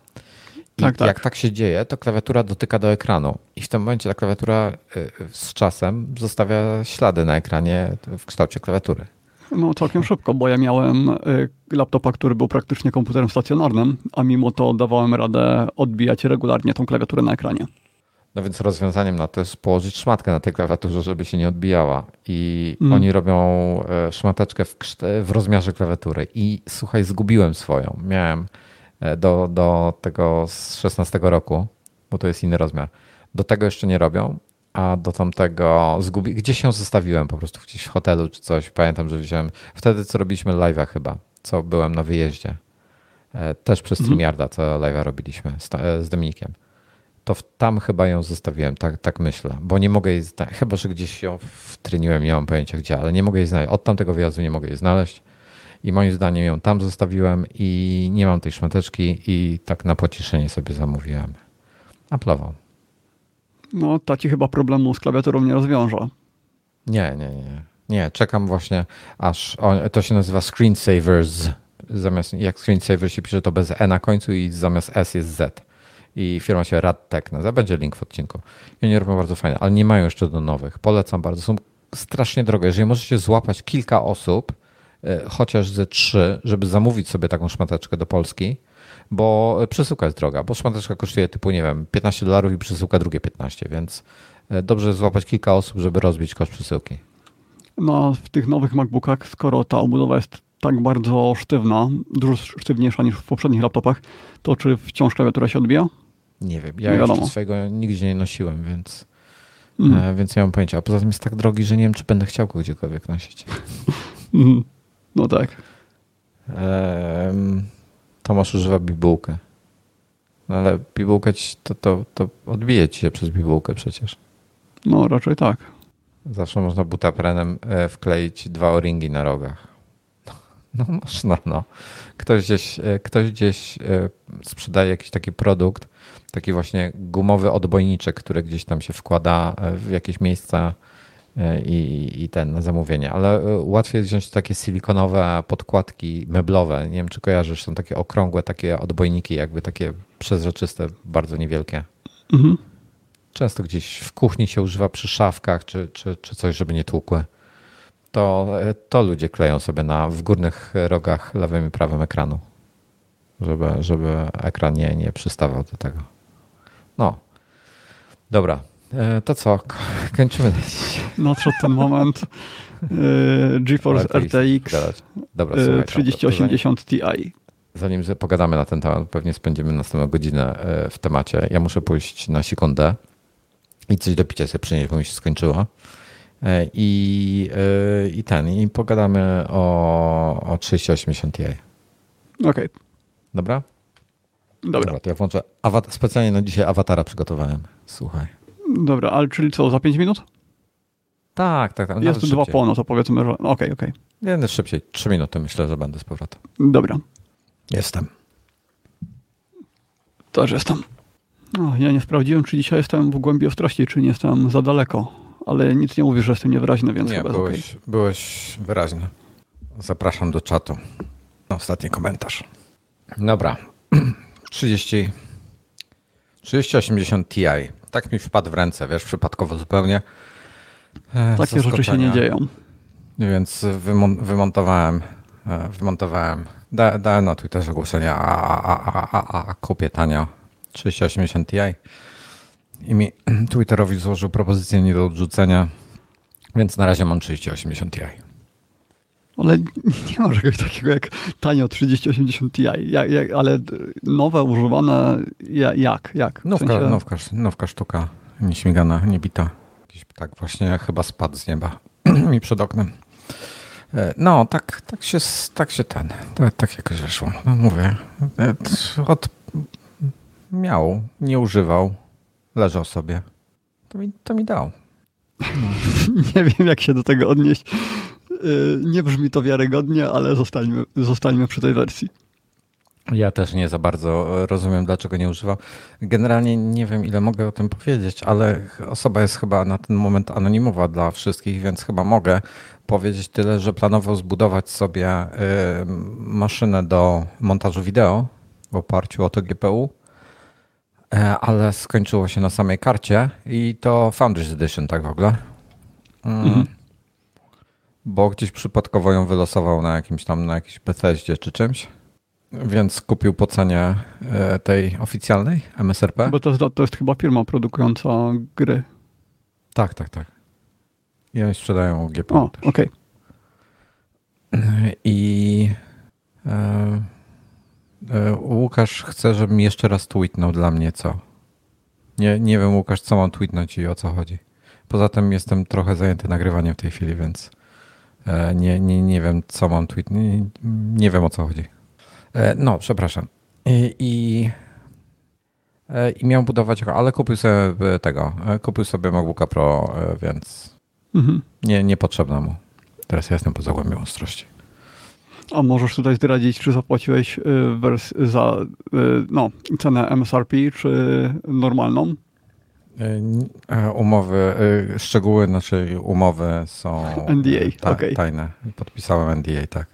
Tak, tak. jak tak się dzieje, to klawiatura dotyka do ekranu i w tym momencie ta klawiatura e, z czasem zostawia ślady na ekranie w kształcie klawiatury. No całkiem szybko, bo ja miałem y, laptopa, który był praktycznie komputerem stacjonarnym, a mimo to dawałem radę odbijać regularnie tą klawiaturę na ekranie. No więc rozwiązaniem na to jest położyć szmatkę na tej klawiaturze, żeby się nie odbijała. I mm. oni robią e, szmateczkę w, w rozmiarze klawiatury. I słuchaj, zgubiłem swoją. Miałem do, do tego z 16 roku, bo to jest inny rozmiar. Do tego jeszcze nie robią, a do tamtego zgubi... gdzieś ją zostawiłem po prostu gdzieś w hotelu czy coś. Pamiętam, że wziąłem wtedy, co robiliśmy live'a chyba, co byłem na wyjeździe. E, też przez mhm. StreamYarda, co live'a robiliśmy z, e, Dominikiem. To tam chyba ją zostawiłem, tak, tak myślę, bo nie mogę jej, chyba że gdzieś ją wtryniłem, nie mam pojęcia gdzie, ale nie mogę jej znaleźć. Od tamtego wyjazdu nie mogę jej znaleźć i moim zdaniem ją tam zostawiłem i nie mam tej szmateczki i tak na pocieszenie sobie zamówiłem. Apple'ową. No, ta ci chyba problemu z klawiaturą nie rozwiąże. Nie, nie, nie. Nie, czekam właśnie, aż to się nazywa screensavers. Zamiast jak screensaver się pisze, to bez E na końcu i zamiast S jest Z. I firma się RadTech nazywa. Będzie link w odcinku. I oni robią bardzo fajne, ale nie mają jeszcze do nowych. Polecam bardzo. Są strasznie drogie. Jeżeli możecie złapać kilka osób, chociaż ze trzy, żeby zamówić sobie taką szmateczkę do Polski, bo przesyłka jest droga, bo szmateczka kosztuje typu, nie wiem, 15 dolarów i przesyłka drugie 15, więc e, dobrze złapać kilka osób, żeby rozbić koszt przesyłki. No, w tych nowych MacBookach, skoro ta obudowa jest tak bardzo sztywna, dużo sztywniejsza niż w poprzednich laptopach, to czy wciąż klawiatura się odbija? Nie wiem, ja nie już swojego nigdzie nie nosiłem, więc, mm. więc nie mam pojęcia. A poza tym jest tak drogi, że nie wiem, czy będę chciał go gdziekolwiek nosić. Mhm. No tak. Um, Tomasz używa bibułkę. No ale bibułkę ci, to, to, to odbije ci się przez bibułkę przecież. No raczej tak. Zawsze można butaprenem e, wkleić dwa o-ringi na rogach. No można, no. Ktoś gdzieś, e, ktoś gdzieś e, sprzedaje jakiś taki produkt, taki właśnie gumowy odbojniczek, który gdzieś tam się wkłada w jakieś miejsca i, i ten na zamówienie, ale e, łatwiej wziąć takie silikonowe podkładki meblowe. Nie wiem, czy kojarzysz, są takie okrągłe, takie odbojniki, jakby takie przezroczyste, bardzo niewielkie. Mhm. często gdzieś w kuchni się używa przy szafkach czy, czy, czy coś, żeby nie tłukły. To, to ludzie kleją sobie na, w górnych rogach lewym i prawym ekranu, żeby, żeby ekran nie, nie przystawał do tego. No. Dobra. E, to co? Kończymy. Nadszedł ten moment. E, GeForce RTX Dobra, słuchaj, 3080 Ti. Zanim pogadamy na ten temat, pewnie spędzimy następną godzinę e, w temacie. Ja muszę pójść na sekundę i coś do picia sobie przynieść, bo mi się skończyło. I, i ten, i pogadamy o, o 3080 Ti. Okej. Okay. Dobra? Dobra. Dobra to ja włączę. Awat specjalnie na dzisiaj awatara przygotowałem. Słuchaj. Dobra, ale czyli co, za 5 minut? Tak, tak. tak Jest tu dwa po, no to powiedzmy, że okej, okay, okej. Okay. Nie, szybciej. 3 minuty myślę, że będę z powrotem. Dobra. Jestem. Też jestem. No, ja nie sprawdziłem, czy dzisiaj jestem w głębi ostrości, czy nie jestem za daleko. Ale nic nie mówisz, że jestem niewyraźny, więc nie, chyba byłeś, okay. byłeś wyraźny. Zapraszam do czatu. Ostatni komentarz. Dobra. 30, 3080 Ti. Tak mi wpadł w ręce, wiesz, przypadkowo zupełnie. E, Takie rzeczy się nie dzieją. Więc wymontowałem, e, wymontowałem, da, dałem na Twitterze ogłoszenie, a, a, a, a, a kupię tanio 3080 Ti. I mi Twitterowi złożył propozycję nie do odrzucenia, więc na razie mam 3080 Ti. Ale nie ma czegoś takiego jak tanio 3080 Ti, jak, jak, ale nowe, używane, jak? jak? Nowka, sensie... nowka, nowka sztuka, nieśmigana, niebita. Jakiś tak właśnie chyba spadł z nieba mi przed oknem. E, no, tak, tak, się, tak się ten, tak, tak jakoś wyszło. No mówię, e, od, miał, nie używał, leżał sobie. To mi, to mi dał. No. nie wiem, jak się do tego odnieść. Y, nie brzmi to wiarygodnie, ale zostańmy, zostańmy przy tej wersji. Ja też nie za bardzo rozumiem, dlaczego nie używał. Generalnie nie wiem, ile mogę o tym powiedzieć, ale osoba jest chyba na ten moment anonimowa dla wszystkich, więc chyba mogę powiedzieć tyle, że planował zbudować sobie y, maszynę do montażu wideo w oparciu o to GPU, e, ale skończyło się na samej karcie i to Founders Edition tak w ogóle. Mm. Mhm bo gdzieś przypadkowo ją wylosował na jakimś tam, na jakiejś Bethesdzie czy czymś. Więc kupił po cenie e, tej oficjalnej MSRP. Bo to jest, to jest chyba firma produkująca gry. Tak, tak, tak. I oni sprzedają GPU O, okej. Okay. I e, e, Łukasz chce, żebym jeszcze raz tweetnął dla mnie co. Nie, nie wiem, Łukasz, co mam tweetnąć i o co chodzi. Poza tym jestem trochę zajęty nagrywaniem w tej chwili, więc E, nie, nie, nie wiem, co mam tweet. Nie, nie wiem, o co chodzi. E, no, przepraszam. I, i, e, i miał budować, ale kupił sobie tego. Kupił sobie MacBooka Pro, więc mhm. nie, niepotrzebna mu. Teraz ja jestem poza głębią ostrości. A możesz tutaj zdradzić, czy zapłaciłeś za no, cenę MSRP, czy normalną? E, umowy, e, szczegóły naszej umowy są NDA, ta, okay. tajne. Podpisałem NDA, tak.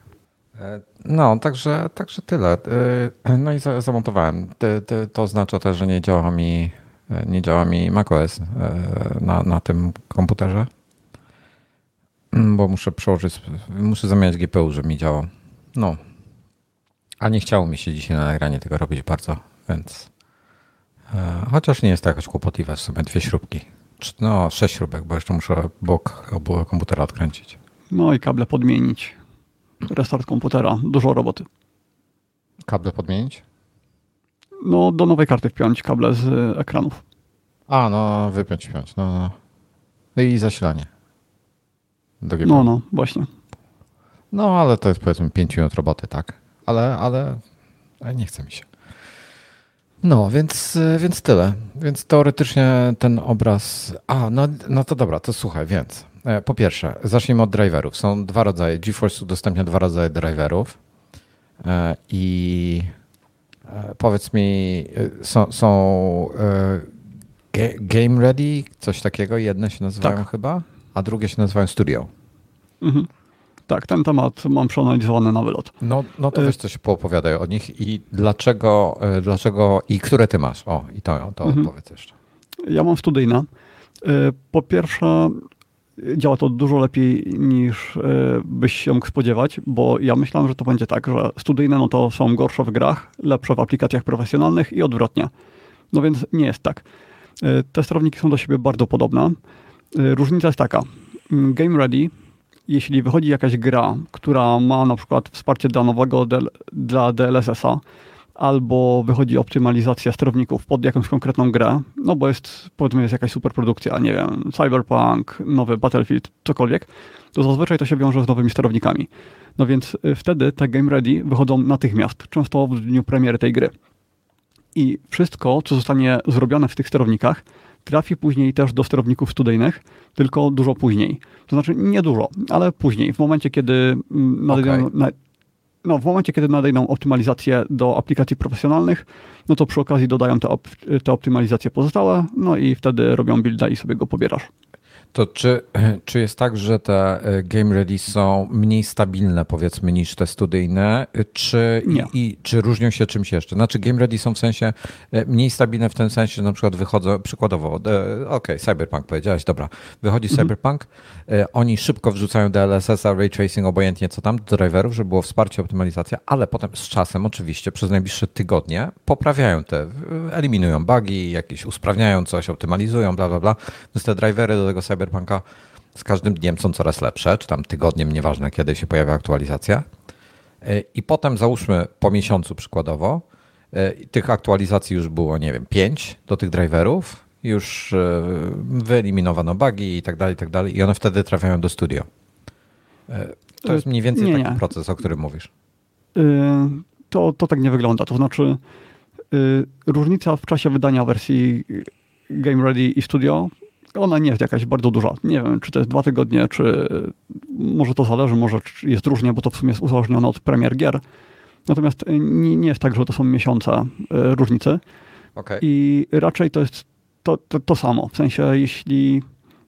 E, no, także, także tyle. No i zamontowałem. To oznacza też, że nie działa mi, nie działa mi macOS na, na tym komputerze, bo muszę przełożyć, muszę zamieniać GPU, żeby mi działał. No. A nie chciało mi się dzisiaj na nagranie tego robić bardzo, więc E, chociaż nie jest to jakoś kłopotliwe, w sumie dwie śrubki. No, sześć śrubek, bo jeszcze muszę bok obu komputera odkręcić. No i kable podmienić. Restart komputera. Dużo roboty. Kable podmienić? No, do nowej karty wpiąć kable z ekranów. A, no, wypiąć, wpiąć. No, no. no i zasilanie. no, no, właśnie. No, ale to jest powiedzmy 5 minut roboty, tak? Ale, ale nie chce mi się. No, więc, więc tyle. Więc teoretycznie ten obraz. A, no, no to dobra, to słuchaj, więc. E, po pierwsze, zacznijmy od driverów. Są dwa rodzaje. GeForce udostępnia dwa rodzaje driverów. E, I e, powiedz mi, są, są Game Ready, coś takiego. Jedne się nazywają tak. chyba, a drugie się nazywają Studio. Mhm. Tak, ten temat mam przeanalizowany na wylot. No, no to y- weź coś poopowiadaj o nich i dlaczego, y, dlaczego i które ty masz. O, i to, to mhm. opowiedz jeszcze. Ja mam studyjne. Po pierwsze, działa to dużo lepiej niż byś się mógł spodziewać, bo ja myślałem, że to będzie tak, że studyjne no to są gorsze w grach, lepsze w aplikacjach profesjonalnych i odwrotnie. No więc nie jest tak. Te sterowniki są do siebie bardzo podobne. Różnica jest taka. Game Ready jeśli wychodzi jakaś gra, która ma na przykład wsparcie dla nowego dla DLSS-a, albo wychodzi optymalizacja sterowników pod jakąś konkretną grę, no bo jest, powiedzmy, jest jakaś superprodukcja, nie wiem, Cyberpunk, nowy Battlefield, cokolwiek, to zazwyczaj to się wiąże z nowymi sterownikami. No więc y, wtedy te Game Ready wychodzą natychmiast, często w dniu premiery tej gry. I wszystko, co zostanie zrobione w tych sterownikach, trafi później też do sterowników studyjnych, tylko dużo później. To znaczy nie dużo, ale później, w momencie, kiedy mm, nadejdą, okay. na, no, w momencie, kiedy nadejdą optymalizacje do aplikacji profesjonalnych, no to przy okazji dodają te, op, te optymalizacje pozostałe, no i wtedy robią builda i sobie go pobierasz. To czy, czy jest tak, że te e, game ready są mniej stabilne, powiedzmy, niż te studyjne, czy, i, i, czy różnią się czymś jeszcze? Znaczy, game ready są w sensie e, mniej stabilne w tym sensie, że na przykład wychodzą, przykładowo, okej, okay, Cyberpunk powiedziałeś, dobra, wychodzi mhm. Cyberpunk, e, oni szybko wrzucają DLSS-a, ray tracing, obojętnie co tam, do driverów, żeby było wsparcie, optymalizacja, ale potem z czasem, oczywiście, przez najbliższe tygodnie poprawiają te, eliminują bugi, jakieś usprawniają coś, optymalizują, bla, bla, bla. Więc te drivery do tego Cyberpunk Cyberpunka z każdym dniem są coraz lepsze, czy tam tygodniem, nieważne kiedy się pojawia aktualizacja. E, I potem załóżmy po miesiącu przykładowo, e, tych aktualizacji już było, nie wiem, pięć do tych driverów, już e, wyeliminowano bugi i tak dalej, i tak dalej, i one wtedy trafiają do studio. To jest mniej więcej nie, taki nie. proces, o którym mówisz. To, to tak nie wygląda. To znaczy, różnica w czasie wydania wersji Game Ready i Studio ona nie jest jakaś bardzo duża. Nie wiem, czy to jest dwa tygodnie, czy może to zależy, może jest różnie, bo to w sumie jest uzależnione od premier gier. Natomiast nie, nie jest tak, że to są miesiące e, różnicy. Okay. I raczej to jest to, to, to samo. W sensie, jeśli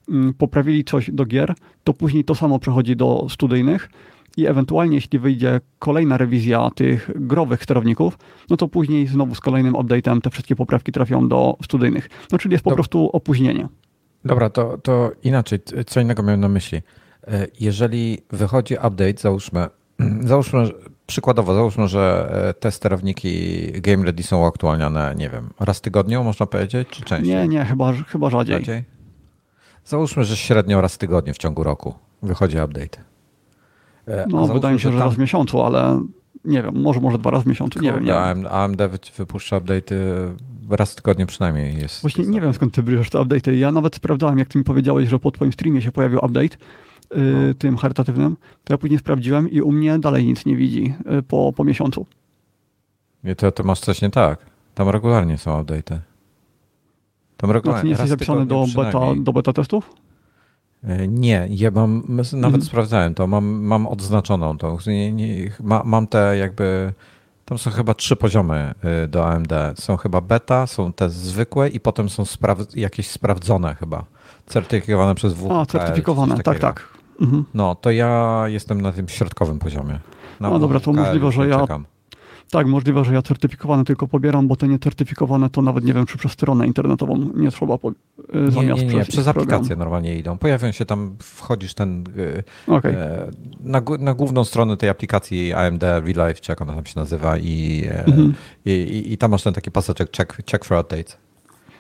mm, poprawili coś do gier, to później to samo przechodzi do studyjnych i ewentualnie jeśli wyjdzie kolejna rewizja tych growych sterowników, no to później znowu z kolejnym update'em te wszystkie poprawki trafią do studyjnych. No czyli jest po to... prostu opóźnienie. Dobra, to, to inaczej, co innego miałem na myśli. E, jeżeli wychodzi update, załóżmy, załóżmy, przykładowo, załóżmy, że e, te sterowniki Game Ready są uaktualniane, nie wiem, raz w tygodniu, można powiedzieć, czy częściej? Nie, nie, chyba, chyba rzadziej. rzadziej. Załóżmy, że średnio raz w tygodniu w ciągu roku wychodzi update. E, no, wydaje mi się, że tam... raz w miesiącu, ale nie wiem, może, może dwa razy w miesiącu, nie wiem. Nie AMD wypuszcza update'y raz w tygodniu przynajmniej jest. Właśnie nie wiem skąd ty bierzesz te update'y. Ja nawet sprawdzałem, jak ty mi powiedziałeś, że po twoim streamie się pojawił update, yy, tym charytatywnym, to ja później sprawdziłem i u mnie dalej nic nie widzi yy, po, po miesiącu. Nie, to, to masz coś nie tak. Tam regularnie są update'y. Tam regularnie. nie jesteś zapisany do beta, do beta testów? Y, nie, ja mam, nawet mhm. sprawdzałem to, mam, mam odznaczoną tą, nie, nie, ma, mam te jakby tam są chyba trzy poziomy y, do AMD. Są chyba beta, są te zwykłe i potem są spraw jakieś sprawdzone chyba. Certyfikowane przez WPL. A, certyfikowane, tak, tak. Mhm. No, to ja jestem na tym środkowym poziomie. Na no dobra, to możliwe, że ja czekam. Tak, możliwe, że ja certyfikowane tylko pobieram, bo te niecertyfikowane to nawet nie wiem, czy przez stronę internetową nie trzeba po, y, zamiast nie, nie, nie, przez, przez aplikację normalnie idą. Pojawią się tam, wchodzisz ten y, okay. Na, na główną stronę tej aplikacji AMD Real Life, czy jak ona tam się nazywa i, e, mhm. i, i, i, tam masz ten taki paseczek check, check for updates.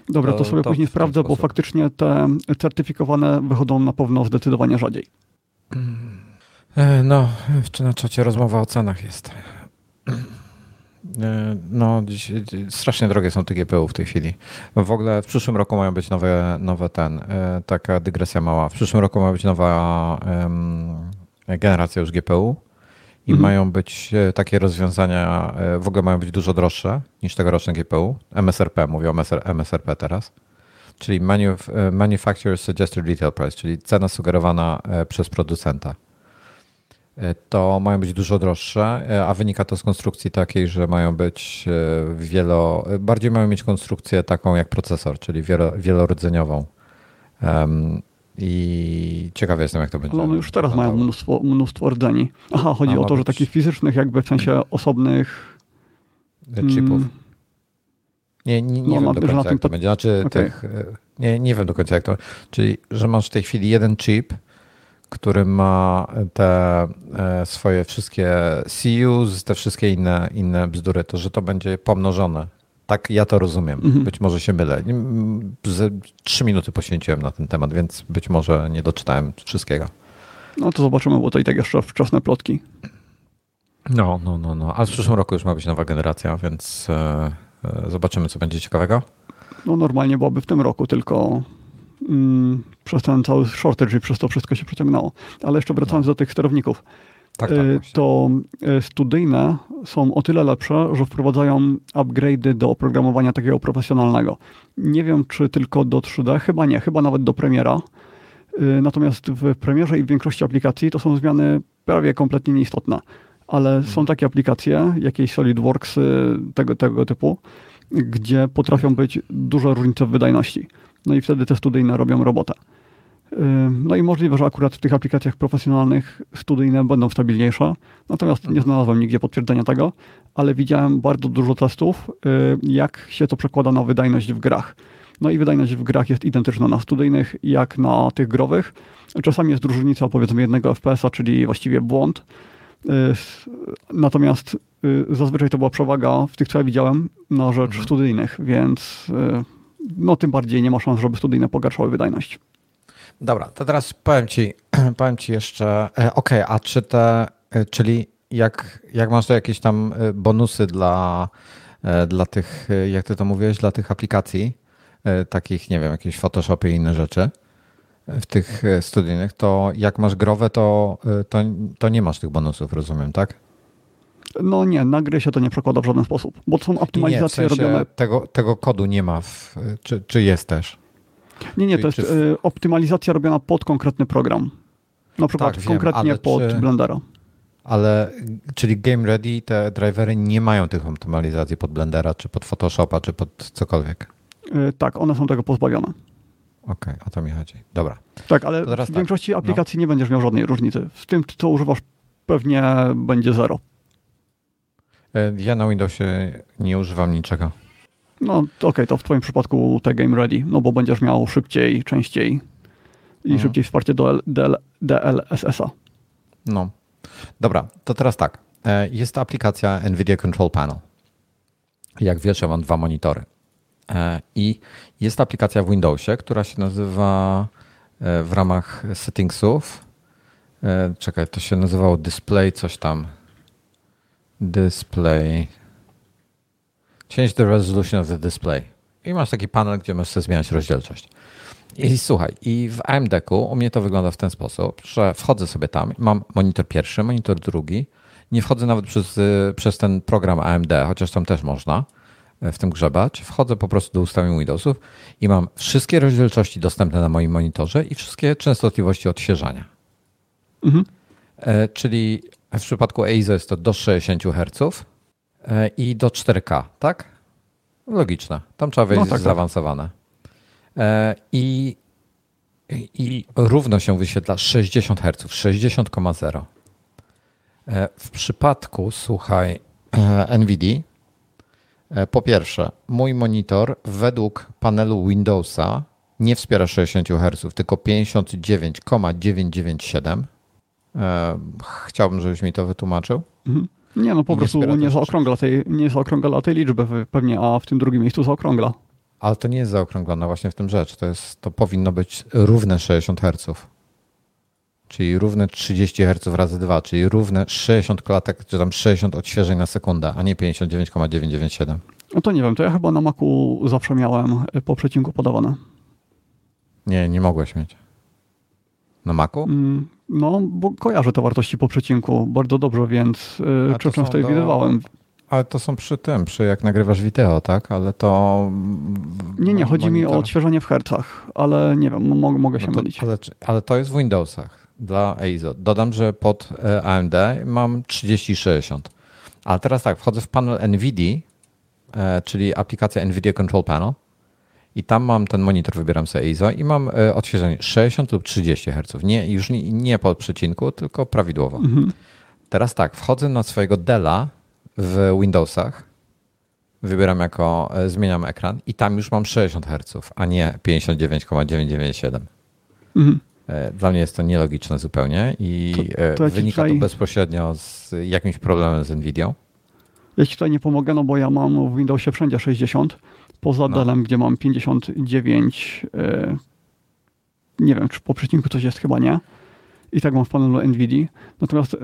Dobra, to, to sobie to później sprawdzę, bo faktycznie te certyfikowane wychodzą na pewno zdecydowanie rzadziej. E, no, czy na czacie rozmowa o cenach jest. E, no, dziś, strasznie drogie są te GPU w tej chwili. W ogóle w przyszłym roku mają być nowe, nowe ten, e, taka dygresja mała. W przyszłym roku ma być nowa um, generacja już GPU i mhm. mają być e, takie rozwiązania, w ogóle mają być dużo droższe niż tegoroczne GPU. MSRP, mówię o MSRP teraz. Czyli Manufacturer Suggested Retail Price, czyli cena sugerowana przez producenta. E, to mają być dużo droższe, e, a wynika to z konstrukcji takiej, że mają być e, wielo, bardziej mają mieć konstrukcję taką jak procesor, czyli wielo, wielorodzeniowo. Um, I ciekawy jestem, jak to będzie. Ale one już teraz mają mnóstwo, mnóstwo rdzeni. Aha, chodzi a, o to, że takich fizycznych, jakby w sensie osobnych chipów. Mm, Nie, nie, nie no, wiem do końca, jak to będzie. Znaczy, okay. tych, nie, nie wiem do końca, jak to. Czyli, że masz w tej chwili jeden chip, który ma te e, swoje wszystkie CUs, te wszystkie inne, inne bzdury, to że to będzie pomnożone. Tak ja to rozumiem. Mhm. Być może się mylę. Trzy minuty poświęciłem na ten temat, więc być może nie doczytałem wszystkiego. No to zobaczymy, bo to i tak jeszcze wczesne plotki. No, no, no, no. Ale w przyszłym roku już ma być nowa generacja, więc e, e, zobaczymy, co będzie ciekawego. No normalnie byłoby w tym roku, tylko mm, przez ten cały shortage i przez to wszystko się przeciągnęło. Ale jeszcze wracając no. do tych sterowników. Tak, tak, e, to studyjne są o tyle lepsze, że wprowadzają upgrade'y do oprogramowania takiego profesjonalnego. Nie wiem, czy tylko do 3D, chyba nie, chyba nawet do Premiera. Natomiast w Premierze i w większości aplikacji to są zmiany prawie kompletnie nieistotne ale są takie aplikacje, jakieś SolidWorks tego, tego typu, gdzie potrafią być duże różnice w wydajności. No i wtedy te studyjne robią robotę. No i możliwe, że akurat w tych aplikacjach profesjonalnych studyjne będą stabilniejsze, natomiast nie znalazłem nigdzie potwierdzenia tego, ale widziałem bardzo dużo testów, jak się to przekłada na wydajność w grach. No i wydajność w grach jest identyczna na studyjnych jak na tych growych. Czasami jest różnica powiedzmy jednego FPS-a, czyli właściwie błąd, Y, natomiast y, zazwyczaj to była przewaga w tych, co ja widziałem, na rzecz mhm. studyjnych, więc y, no tym bardziej nie ma szans, żeby studyjne pogarszały wydajność. Dobra, to teraz powiem ci, powiem ci jeszcze, e, ok, a czy te, e, czyli jak, jak masz to jakieś tam e, bonusy dla, dla tych, jak ty to mówiłeś, dla tych aplikacji, takich, nie wiem, jakieś Photoshopy i inne rzeczy, w tych studyjnych, to jak masz growę, to, to, to nie masz tych bonusów, rozumiem, tak? No nie, na gry się to nie przekłada w żaden sposób, bo to są optymalizacje nie, w sensie robione. Tego, tego kodu nie ma, w, czy, czy jest też? Nie, nie, to jest czy... E, optymalizacja robiona pod konkretny program. Na przykład tak, konkretnie wiem, pod czy... Blendera. Ale, czyli Game Ready, te drivery nie mają tych optymalizacji pod Blendera, czy pod Photoshopa, czy pod cokolwiek? Tak, one są tego pozbawione. Okej, okay, o to mi chodzi. Dobra. Tak, ale w tak. większości aplikacji no. nie będziesz miał żadnej różnicy. W tym, co używasz, pewnie będzie zero. E, ja na Windowsie nie używam niczego. No okej, okay, to w twoim przypadku te Game Ready, no bo będziesz miał szybciej, częściej i mhm. szybciej wsparcie do DL, DLSS-a. No. Dobra, to teraz tak. E, jest aplikacja NVIDIA Control Panel. Jak wiesz, ja mam dwa monitory. E, I jest aplikacja w Windowsie, która się nazywa w ramach settingsów. Czekaj, to się nazywało display, coś tam. Display. Change the resolution of the display. I masz taki panel, gdzie możesz sobie zmieniać rozdzielczość. I słuchaj, i w AMD-ku u mnie to wygląda w ten sposób, że wchodzę sobie tam, mam monitor pierwszy, monitor drugi. Nie wchodzę nawet przez, przez ten program AMD, chociaż tam też można w tym grzebać, wchodzę po prostu do ustawień Windowsów i mam wszystkie rozdzielczości dostępne na moim monitorze i wszystkie częstotliwości odświeżania. Mhm. E, czyli w przypadku EIZO jest to do 60 Hz e, i do 4K, tak? Logiczne. Tam trzeba wejść no, tak, tak. zaawansowane. E, I, I równo się wyświetla 60 Hz, 60,0. W przypadku, słuchaj, E, po pierwsze, mój monitor według panelu Windowsa nie wspiera 60 Hz, tylko 59,997. E, chciałbym, żebyś mi to wytłumaczył. Mhm. Nie, no po prostu nie, nie zaokrągla, tej, nie zaokrągla tej liczby pewnie, a w tym drugim miejscu zaokrągla. Ale to nie jest zaokrąglone właśnie w tym rzecz. To, jest, to powinno być równe 60 Hz czyli równe 30 Hz razy 2, czyli równe 60 klatek, czy tam 60 odświeżeń na sekundę, a nie 59,997. No to nie wiem, to ja chyba na Macu zawsze miałem po przecinku podawane. Nie, nie mogłeś mieć. Na Macu? Mm, no, bo kojarzę te wartości po przecinku bardzo dobrze, więc yy, czasem wtedy do... widywałem. Ale to są przy tym, przy jak nagrywasz wideo, tak? Ale to... Nie, nie, chodzi monitor... mi o odświeżanie w hercach, ale nie wiem, mogę się no to, mylić. Ale, ale to jest w Windowsach dla EIZO. Dodam, że pod e, AMD mam 3060. Ale teraz tak, wchodzę w panel NVIDIA, e, czyli aplikacja NVIDIA Control Panel i tam mam ten monitor, wybieram sobie EIZO i mam e, odświeżenie 60 lub 30 Hz. Nie, już nie, nie pod przecinku, tylko prawidłowo. Mhm. Teraz tak, wchodzę na swojego Della w Windowsach wybieram jako, e, zmieniam ekran i tam już mam 60 Hz, a nie 59,997. Mhm. E, dla mnie jest to nielogiczne zupełnie i to, to wynika to bezpośrednio z jakimś problemem z Nvidia. Ja ci tutaj nie pomogę, no bo ja mam w Windowsie wszędzie 60, poza no. Dellem, gdzie mam 59, nie wiem, czy po przecinku coś jest, chyba nie. I tak mam w panelu NVIDIA. Natomiast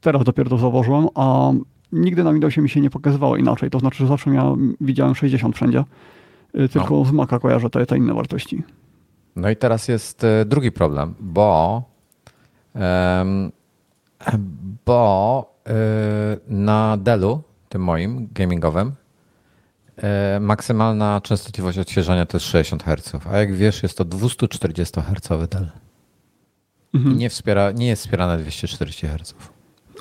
teraz dopiero to zauważyłem, a nigdy na Windowsie mi się nie pokazywało inaczej. To znaczy, że zawsze miałem, widziałem 60 wszędzie, y, tylko no. z Maca kojarzę te, te inne wartości. No i teraz jest drugi problem, bo um, bo na Dellu, tym moim gamingowym, maksymalna częstotliwość odświeżania to jest 60 Hz, a jak wiesz, jest to 240 Hz Dell. Mhm. I nie, wspiera, nie jest wspierane 240 Hz.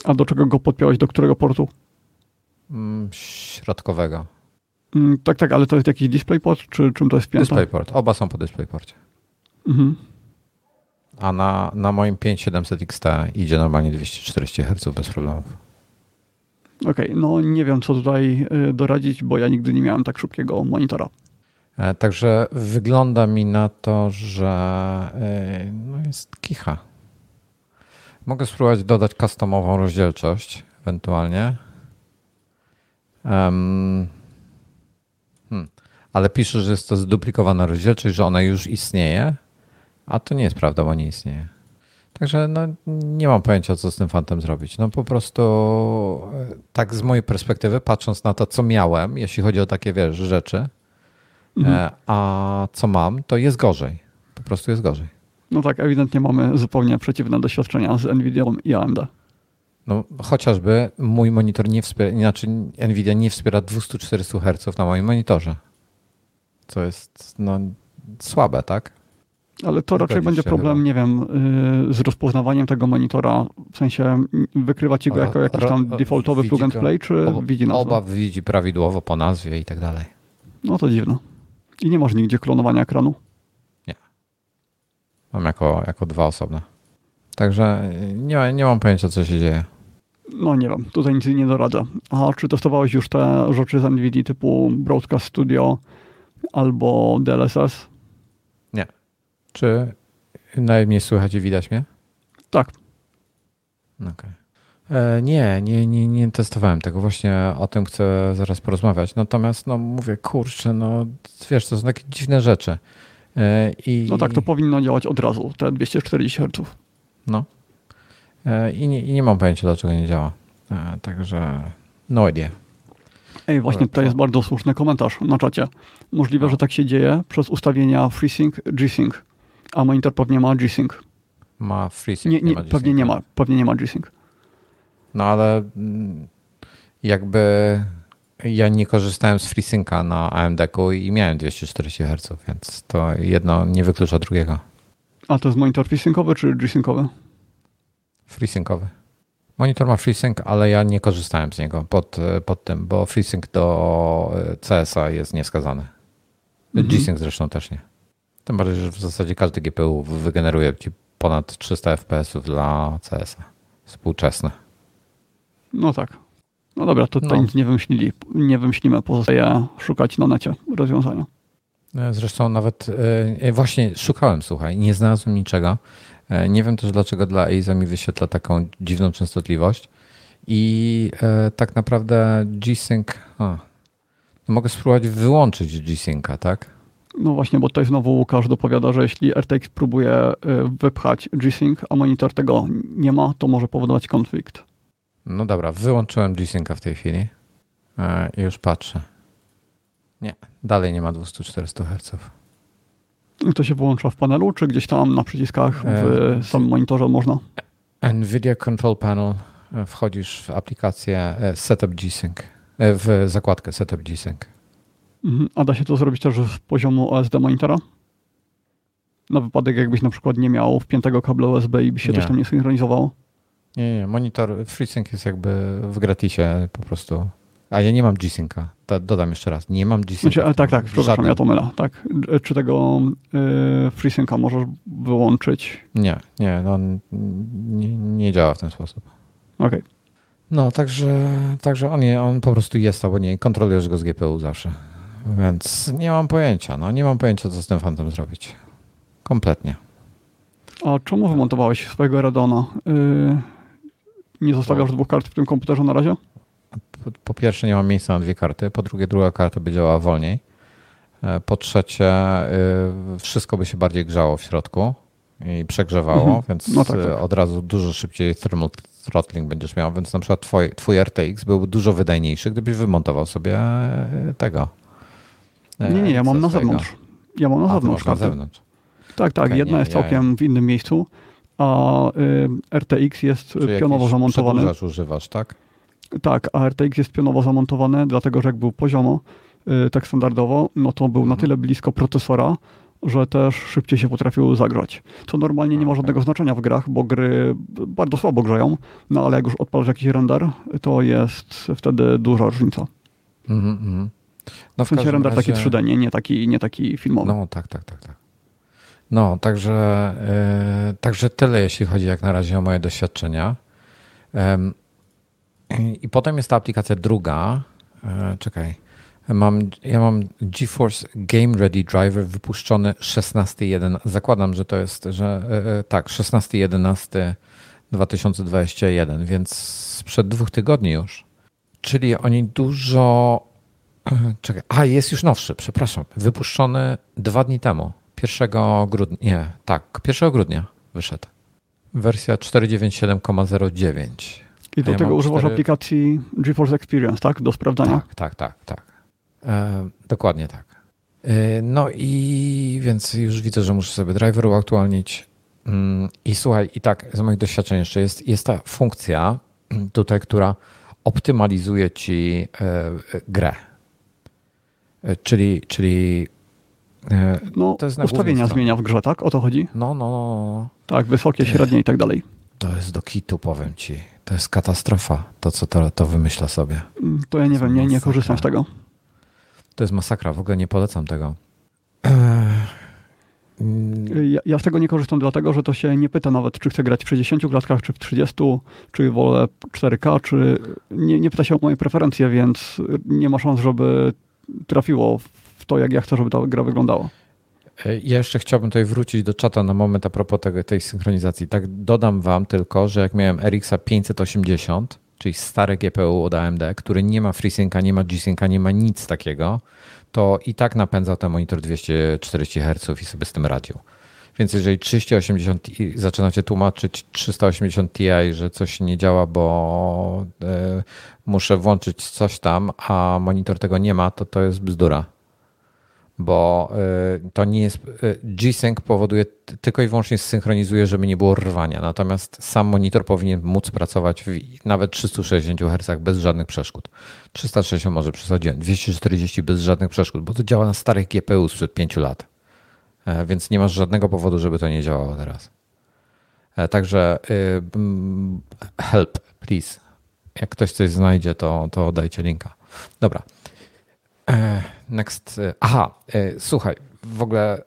A do czego go podpiąłeś? Do którego portu? Mm, środkowego. Mm, tak, tak, ale to jest jakiś DisplayPort, czy czym to jest wpięte? DisplayPort. Oba są po DisplayPorcie. Mhm. A na, na moim 5700 XT idzie normalnie 240 Hz bez problemów. Okej, okay, no nie wiem co tutaj y, doradzić, bo ja nigdy nie miałem tak szybkiego monitora. E, także wygląda mi na to, że e, no jest kicha. Mogę spróbować dodać customową rozdzielczość ewentualnie. Um, hmm. Ale pisze, że jest to zduplikowana rozdzielczość, że ona już istnieje, a to nie jest prawda, bo nie istnieje. Także no, nie mam pojęcia, co z tym fantem zrobić. No po prostu e, tak z mojej perspektywy, patrząc na to, co miałem, jeśli chodzi o takie wiesz, rzeczy, mhm. a co mam, to jest gorzej. Po prostu jest gorzej. No tak, ewidentnie mamy zupełnie przeciwne doświadczenia z Nvidia i AMD. No, chociażby mój monitor nie wspiera, inaczej Nvidia nie wspiera 240 Hz na moim monitorze. Co jest no, słabe, tak? Ale to raczej będzie problem, chyba. nie wiem, yy, z rozpoznawaniem tego monitora. W sensie wykrywa ci go jako jakiś tam defaultowy plug and play, czy widzi nazwę? Oba widzi prawidłowo po nazwie i tak dalej. No to dziwne. I nie masz nigdzie klonowania ekranu? Mam jako, jako dwa osobne. Także nie, nie mam pojęcia, co się dzieje. No nie wiem, tutaj nic nie doradzę. A czy testowałeś już te rzeczy z NVIDIA typu Broadcast Studio albo DLSS? Czy najmniej słychać i widać mnie? Tak. Okej. Okay. E, nie, nie, nie, nie testowałem tego. Właśnie o tym chcę zaraz porozmawiać. Natomiast, no mówię, kurczę, no wiesz, to są takie dziwne rzeczy. E, I... No tak, to powinno działać od razu, te 240 Hz. No. E, I nie, I nie mam pojęcia, dlaczego nie działa. Także no idea. Ej, właśnie tutaj jest bardzo słuszny komentarz na czacie. Możliwe, no. że tak się dzieje przez ustawienia FreeSync, G-Sync, a monitor pewnie ma G-Sync. Ma FreeSync, nie, nie, nie pewnie nie ma, pewnie nie ma G-Sync. No ale jakby ja nie korzystałem z FreeSynca na AMD-ku i miałem 240 Hz, więc to jedno nie wyklucza drugiego. A to jest monitor FreeSyncowy czy G-Syncowy? FreeSyncowy. Monitor ma FreeSync, ale ja nie korzystałem z niego pod, pod tym, bo FreeSync do CS-a jest nieskazany. Mhm. G-Sync zresztą też nie. Tym bardziej, że w zasadzie każdy GPU wygeneruje ci ponad 300 FPS dla CS-a. Współczesne. No tak. No dobra, to tutaj no. nic nie wymyślili. Nie wymyślimy, pozostaje szukać na necie rozwiązania. E, zresztą nawet e, właśnie szukałem, słuchaj, nie znalazłem niczego. E, nie wiem też dlaczego dla EIZA mi wyświetla taką dziwną częstotliwość. I tak naprawdę G-Sync. A, mogę spróbować wyłączyć G-Synca, tak? No właśnie, bo tutaj znowu Łukasz dopowiada, że jeśli RTX próbuje wypchać G-Sync, a monitor tego nie ma, to może powodować konflikt. No dobra, wyłączyłem G-Synca w tej chwili e, i już patrzę. Nie, dalej nie ma 240 Hz. To się wyłącza w panelu, czy gdzieś tam na przyciskach w e, samym monitorze można? NVIDIA Control Panel. E, wchodzisz w aplikację Setup G-Sync, w zakładkę Setup G-Sync. Mhm. A da się to zrobić też z poziomu OSD monitora? Na wypadek jakbyś na przykład nie miał wpiętego kabla USB i by się nie. coś tam nie synchronizowało? Nie, nie, monitor FreeSync jest jakby w gratisie po prostu. A ja nie mam G-Synca. Dodam jeszcze raz. Nie mam G-Synca. Znaczy, tak, tak, przepraszam, ja to mylę. Tak. Czy tego y, FreeSynca możesz wyłączyć? Nie, nie, no, nie, nie działa w ten sposób. Okej. Okay. No, także, także on, nie, on po prostu jest albo nie, kontrolujesz go z GPU zawsze. Więc nie mam pojęcia, no nie mam pojęcia, co z tym fantem zrobić. Kompletnie. A czemu wymontowałeś swojego Radona? Yy, nie zostawiasz dwóch kart w tym komputerze na razie? Po, po, pierwsze nie mam miejsca na dwie karty, po drugie druga karta by działała wolniej. E, po trzecie yy, wszystko by się bardziej grzało w środku i przegrzewało, mhm. więc no tak, tak. od razu dużo szybciej thermal throttling będziesz miał, więc na przykład twój, twój RTX byłby dużo wydajniejszy, gdybyś wymontował sobie tego. Nie, nie, ja mam na zewnątrz. Ja mam na a, zewnątrz. Na zewnątrz. Tak, tak. Okay, Jedna nie, jest całkiem ja... w innym miejscu, a y, RTX jest Czy pionowo zamontowany. używasz, tak? Tak, a RTX jest pionowo zamontowany, dlatego że jak był poziomo, y, tak standardowo, no to był na mhm. tyle blisko procesora, że też szybciej się potrafił zagrzać. Co normalnie nie ma żadnego znaczenia w grach, bo gry bardzo słabo grzeją, no ale jak już odpalasz jakiś render, to jest wtedy duża różnica. Mm -hmm. No w, sensie render razie... taki 3D, nie, nie, taki, nie taki filmowy. No tak, tak, tak. tak. No, także, yy, także tyle, jeśli chodzi jak na razie o moje doświadczenia. Yy, I potem jest ta aplikacja druga. Yy, czekaj. Mam, ja mam GeForce Game Ready Driver wypuszczony 16.1. Zakładam, że to jest, że tak, 16.11.2021, więc sprzed dwóch tygodni już. Czyli oni dużo. Czekaj, a jest już nowszy, przepraszam. Wypuszczony dwa dni temu. 1 grudnia, nie, tak, 1 grudnia wyszedł. Wersja 497,09. I do ja tego używasz 4... aplikacji GeForce Experience, tak? Do sprawdzania? Tak, tak, tak. tak. E, dokładnie tak. E, no i więc już widzę, że muszę sobie driver uaktualnić. Mm, I słuchaj, i tak z moich doświadczeń jeszcze jest, jest ta funkcja tutaj, która optymalizuje ci e, grę. E, czyli, czyli E, no, ustawienia zmienia w grze, tak? O to chodzi? No, no, no. Tak, wysokie, średnie i tak dalej. To jest do kitu, powiem ci. To jest katastrofa, to co to, to wymyśla sobie. Mm, to ja nie wiem, nie, nie korzystam z tego. To jest masakra, w ogóle nie polecam tego. Ja, ja, z tego nie korzystam dlatego, że to się nie pyta nawet, czy chcę grać w 60 klatkach, czy w 30, czy wolę 4K, czy nie, nie pyta się o moje preferencje, więc nie ma szans, żeby trafiło to, jak ja chcę, żeby ta gra wyglądała. E, ja jeszcze chciałbym tutaj wrócić do czata na moment a propos tego, tej synchronizacji. Tak dodam wam tylko, że jak miałem RX 580, czyli stare GPU od AMD, który nie ma FreeSynca, nie ma G-Synca, nie ma nic takiego, to i tak napędzał ten monitor 240 Hz i sobie z tym radził. Więc jeżeli 380 zaczynacie tłumaczyć 380 Ti, że coś nie działa, bo y, muszę włączyć coś tam, a monitor tego nie ma, to to jest bzdura bo y, to nie jest. Y, G-Sync powoduje tylko i wyłącznie synchronizuje, żeby nie było rwania. Natomiast sam monitor powinien móc pracować w nawet 360 Hz bez żadnych przeszkód. 360 może przesadziłem, 240 bez żadnych przeszkód, bo to działa na starych GPU sprzed 5 lat. E, więc nie masz żadnego powodu, żeby to nie działało teraz. E, także y, help, please. Jak ktoś coś znajdzie, to, to dajcie linka. Dobra. E, next. E, aha, e, słuchaj, w ogóle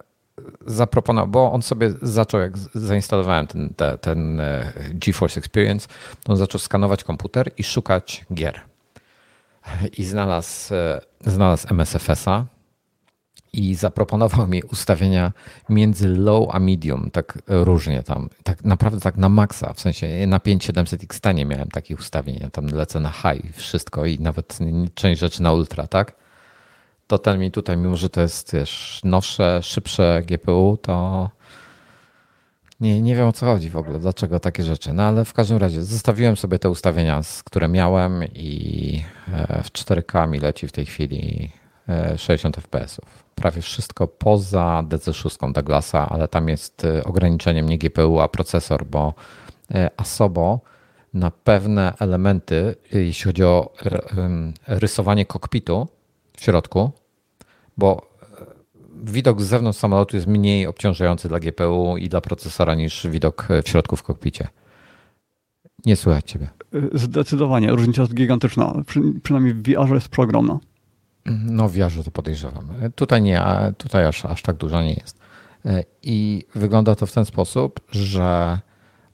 zaproponował, bo on sobie zaczął, jak zainstalowałem ten, ten, ten GeForce Experience, on zaczął skanować komputer i szukać gier. I znalazł, znalazł MSFS-a i zaproponował mi ustawienia między low a medium, tak różnie tam, tak naprawdę tak na maksa, w sensie na 5700X nie miałem takich ustawień, ja tam lecę na high wszystko i nawet część rzeczy na ultra, tak? to ten mi tutaj, mimo że to jest wiesz, nowsze, szybsze GPU, to nie, nie wiem o co chodzi w ogóle, dlaczego takie rzeczy. No ale w każdym razie zostawiłem sobie te ustawienia, które miałem i e, w 4K mi leci w tej chwili 60 e, fps. Prawie wszystko poza DC6 Douglasa, ale tam jest e, ograniczeniem nie GPU, a procesor, bo Asobo na pewne elementy, jeśli chodzi o rysowanie kokpitu, w środku, bo widok z zewnątrz samolotu jest mniej obciążający dla GPU i dla procesora niż widok w środku w kokpicie. Nie słychać ciebie. Zdecydowanie, różnica jest gigantyczna. Przy, przynajmniej w VR jest przeogromna. No w VR to podejrzewam. Tutaj nie, tutaj aż, aż tak dużo nie jest. I wygląda to w ten sposób, że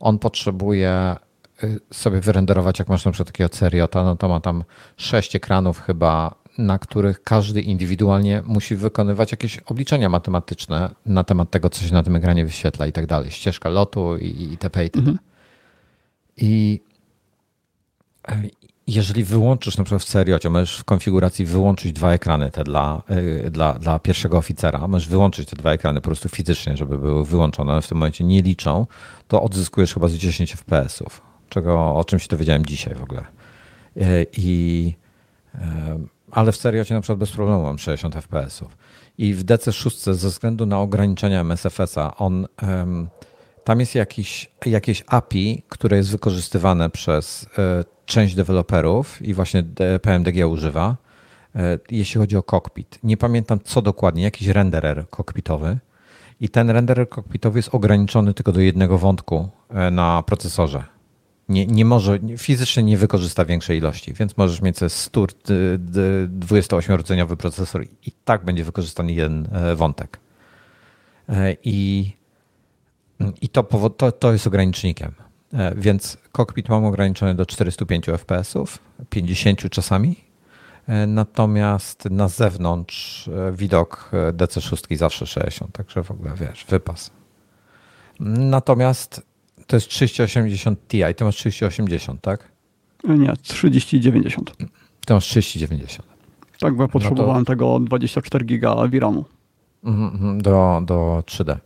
on potrzebuje y, sobie wyrenderować, jak masz na przykład takiego Seriota, no to ma tam sześć ekranów chyba, na których każdy indywidualnie musi wykonywać jakieś obliczenia matematyczne na temat tego, co się na tym ekranie wyświetla i tak dalej. Ścieżka lotu i, i itp. itp. Mhm. I jeżeli wyłączysz na przykład w Seriocie, możesz w konfiguracji wyłączyć dwa ekrany te dla, yy, dla, dla pierwszego oficera, możesz wyłączyć te dwa ekrany po prostu fizycznie, żeby były wyłączone, w tym momencie nie liczą, to odzyskujesz chyba z 10 FPS-ów, czego, o czym się dowiedziałem dzisiaj w ogóle. Yy, I, yy, ale w Seriocie na przykład bez problemu mam 60 FPS-ów. I w DC6 ze względu na ograniczenia MSFS-a on tam jest jakiś, jakieś API, które jest wykorzystywane przez część deweloperów i właśnie PMDG używa, e, jeśli chodzi o cockpit. Nie pamiętam co dokładnie, jakiś renderer cockpitowy i ten renderer cockpitowy jest ograniczony tylko do jednego wątku e, na procesorze. Nie, nie może, fizycznie nie wykorzysta większej ilości, więc możesz mieć 100, 28-rdzeniowy procesor i tak będzie wykorzystany jeden wątek. I i to, to, to jest ogranicznikiem. E, więc cockpit mam ograniczony do 405 fps, 50 czasami. E, natomiast na zewnątrz e, widok DC6 zawsze 60, także w ogóle wiesz, wypas. Natomiast to jest 3080 Ti, ty masz 3080, tak? Nie, 3090. Ty masz 3090. Tak, bo potrzebowałem no to... tego 24 giga VRAMu. Mhm, mhm, do, do 3D.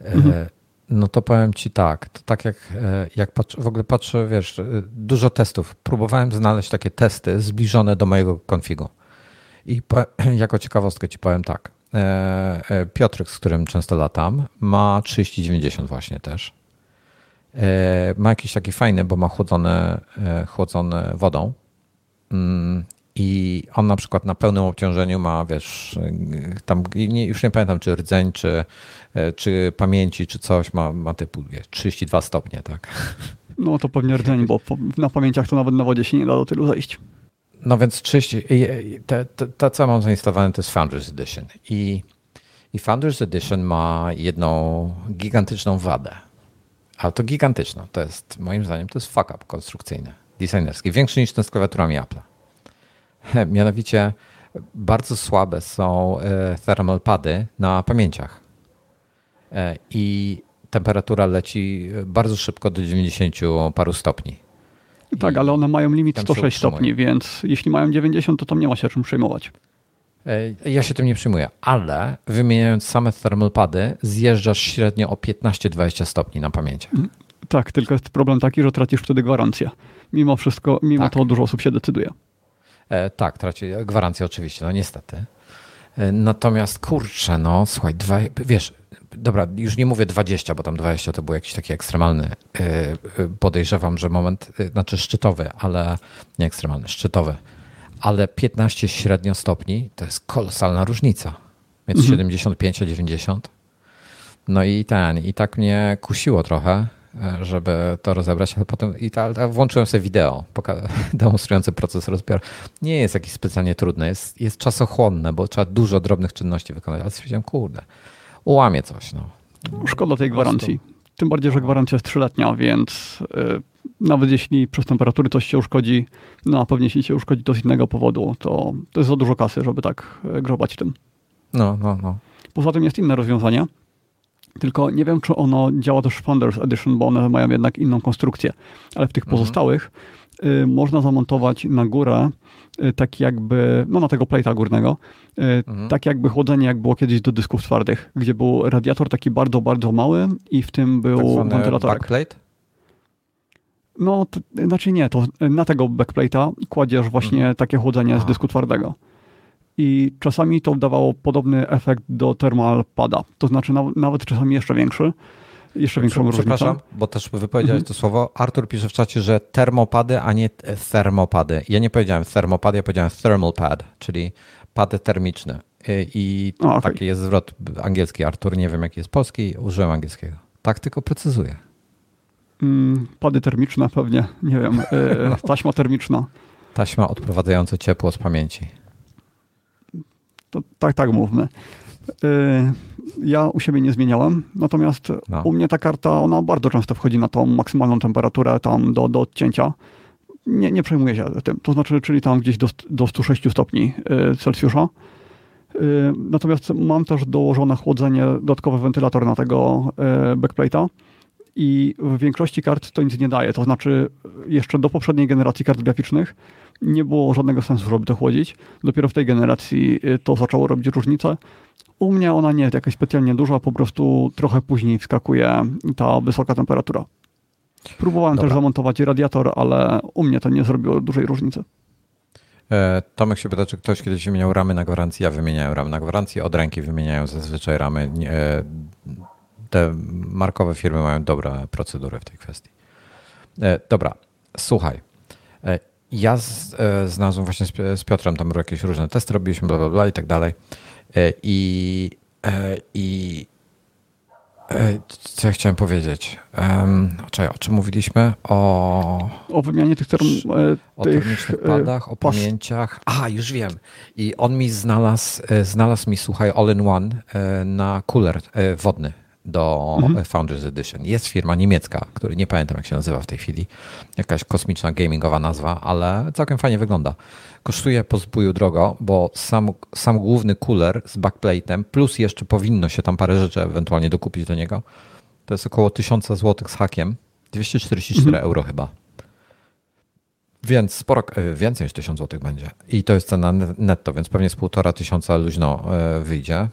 Mhm no to powiem ci tak, to tak jak, e, jak patrzę, w ogóle patrzę, wiesz, e, dużo testów. Próbowałem znaleźć takie testy zbliżone do mojego konfigu. I po, jako ciekawostkę ci powiem tak. E, Piotrek, z którym często latam, ma 3090 właśnie też. Ma jakiś taki fajny, bo ma chłodzone, chłodzone wodą. Mm, I on na przykład na pełnym obciążeniu ma, wiesz, tam już nie pamiętam, czy rdzeń, czy czy pamięci, czy coś ma, ma typu wie, 32 stopnie, tak? No to pewnie rdzeń, bo na pamięciach to nawet na wodzie się nie da do tylu zejść. No więc 30, te, te, to co mam zainstalowane to jest Founders Edition i, i Founders Edition ma jedną gigantyczną wadę. Ale to gigantyczną, to jest moim zdaniem to jest fuck up konstrukcyjny, designerski, większy niż ten z klawiaturami Apple. Mianowicie bardzo słabe są e, thermal pady na pamięciach. E, i temperatura leci bardzo szybko do 90 paru stopni. Tak, I ale one mają limit 106 stopni, więc jeśli mają 90, to tam nie ma się czym przejmować. E, ja się tym nie przejmuję, ale wymieniając same thermalpady, zjeżdżasz średnio o 15-20 stopni na pamięci. Mm, tak, tylko jest problem taki, że tracisz wtedy gwarancję. Mimo wszystko, mimo tak. to dużo osób się decyduje. E, tak, traci gwarancję oczywiście, no niestety. E, natomiast kurczę, no słuchaj, dwa, wiesz, dobra, już nie mówię 20, bo tam 20 to był jakiś taki ekstremalny, y, y, podejrzewam, że moment, y, znaczy szczytowy, ale nie ekstremalny, szczytowy, ale 15 średnio stopni to jest kolosalna różnica. Więc mhm. 75 a 90. No i ten, i tak mnie kusiło trochę, e, żeby to rozebrać, ale potem i ta, ta włączyłem sobie wideo demonstrujące proces rozbioru. Nie jest jakiś specjalnie trudny, jest, jest czasochłonne, bo trzeba dużo drobnych czynności wykonać, ale stwierdziłem, kurde, ułamie coś. No. Szkoda tej gwarancji. Tym bardziej, że gwarancja jest trzyletnia, więc yy, nawet jeśli przez temperatury coś się uszkodzi, no a pewnie jeśli się uszkodzi to z innego powodu, to, to jest za dużo kasy, żeby tak y, grzebać tym. No, no, no. Poza tym jest inne rozwiązanie, tylko nie wiem, czy ono działa też w Founders Edition, bo one mają jednak inną konstrukcję, ale w tych mhm. pozostałych y, można zamontować na górę Y, taki jakby, no na tego plate'a górnego, y, mhm. tak jakby chłodzenie, jak było kiedyś do dysków twardych, gdzie był radiator taki bardzo, bardzo mały i w tym był tak wentylator. backplate? No, to, znaczy nie, to na tego backplate'a kładziesz właśnie mhm. takie chłodzenie Aha. z dysku twardego. I czasami to dawało podobny efekt do thermal pada, to znaczy nawet czasami jeszcze większy jeszcze większą różnicę. Przepraszam, bo też wypowiedziałeś mhm. to słowo. Artur pisze w czacie, że termopady, a nie termopady. Ja nie powiedziałem thermopad, ja powiedziałem thermal pad, czyli pady termiczne. I o, okay. taki jest zwrot angielski. Artur, nie wiem jaki jest polski, użyłem angielskiego. Tak tylko precyzuję. Mm, pady termiczne pewnie, nie wiem, yy, taśma termiczna. Taśma odprowadzająca ciepło z pamięci. To, tak, tak mówmy. Ja u siebie nie zmieniałem, natomiast no. u mnie ta karta, ona bardzo często wchodzi na tą maksymalną temperaturę tam do, do odcięcia. Nie, nie przejmuję się tym, to znaczy, czyli tam gdzieś do, do 106 stopni Celsjusza. Natomiast mam też dołożone chłodzenie, dodatkowy wentylator na tego backplate'a i w większości kart to nic nie daje. To znaczy, jeszcze do poprzedniej generacji kart graficznych nie było żadnego sensu, żeby to chłodzić. Dopiero w tej generacji y, to zaczęło robić różnicę. U mnie ona nie jest jakaś specjalnie duża, po prostu trochę później wskakuje ta wysoka temperatura. Próbowałem Dobra. też zamontować radiator, ale u mnie to nie zrobiło dużej różnicy. E, Tomek się pyta, czy ktoś kiedyś wymieniał ramy na gwarancji. Ja wymieniałem ramy na gwarancji. Od ręki wymieniają zazwyczaj ramy. Te markowe firmy mają dobre procedury w tej kwestii. E, dobra, słuchaj. E, ja z, e, znalazłem właśnie z, Piotrem, tam jakieś różne testy, robiliśmy bla, bla, bla i tak dalej. E, I, e, i co ja chciałem powiedzieć? Um, czekaj, o czym mówiliśmy? O, o wymianie tych, term, o termicznych padach, o pamięciach. A, już wiem. I on mi znalazł, znalazł mi, słuchaj, all-in-one na cooler wodny do mhm. Founders Edition. Jest firma niemiecka, który nie pamiętam jak się nazywa w tej chwili, jakaś kosmiczna gamingowa nazwa, ale całkiem fajnie wygląda. Kosztuje po zbóju drogo, bo sam, sam główny cooler z backplate'em, plus jeszcze powinno się tam parę rzeczy ewentualnie dokupić do niego, to jest około 1000 zł z hakiem, 244 mhm. euro chyba. Więc sporo, e, więcej niż 1000 zł będzie. I to jest cena netto, więc pewnie z półtora tysiąca luźno e, wyjdzie.